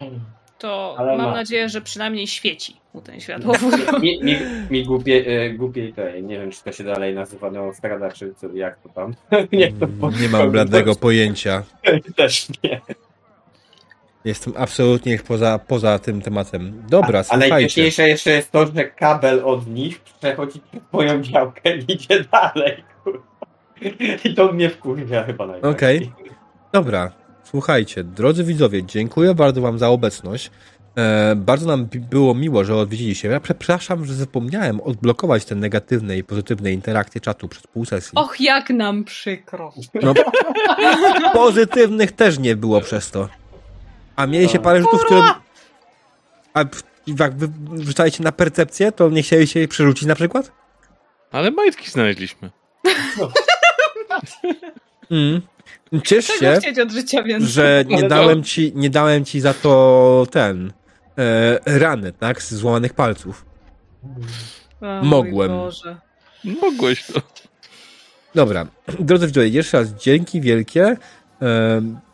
To Ale mam ma. nadzieję, że przynajmniej świeci mu ten światłowód. Mi, mi, mi głupie, e, głupie to, nie wiem czy to się dalej nazywa neostrada, czy co, jak to tam. nie, to Nie mam bladego pojęcia. Też nie. Jestem absolutnie poza, poza tym tematem. Dobra, A słuchajcie. najśmieszniejsze jeszcze jest to, że kabel od nich przechodzi przez moją działkę i idzie dalej. kurwa. I to mnie wkurwia chyba najbardziej. Okej. Dobra, słuchajcie, drodzy widzowie, dziękuję bardzo wam za obecność. E, bardzo nam było miło, że odwiedziliście. Ja przepraszam, że zapomniałem odblokować te negatywne i pozytywne interakcje czatu przez pół sesji. Och, jak nam przykro. No, pozytywnych też nie było przez to. A mieliście parę rzutów, które... A jak wy rzucaliście na percepcję, to nie chcieliście jej przerzucić na przykład? Ale majtki znaleźliśmy. Mm. Ciesz się, życia że nie Ale dałem ci, nie dałem ci za to ten e, rany, tak? Z złamanych palców. O, mogłem. Mogłeś to. Dobra, drodzy widzowie, jeszcze raz dzięki wielkie.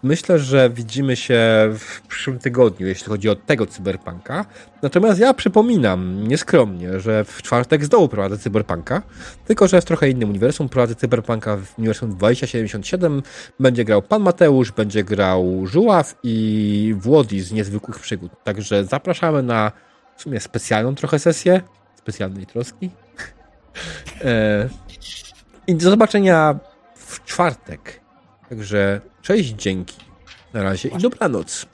Myślę, że widzimy się w przyszłym tygodniu, jeśli chodzi o tego cyberpunka. Natomiast ja przypominam nieskromnie, że w czwartek z dołu prowadzę cyberpunka, tylko że w trochę innym uniwersum. Prowadzę cyberpunka w uniwersum 2077. Będzie grał pan Mateusz, będzie grał Żuław i Włodi z niezwykłych przygód. Także zapraszamy na w sumie specjalną trochę sesję, specjalnej troski. E, I do zobaczenia w czwartek. Także cześć, dzięki. Na razie i dobranoc.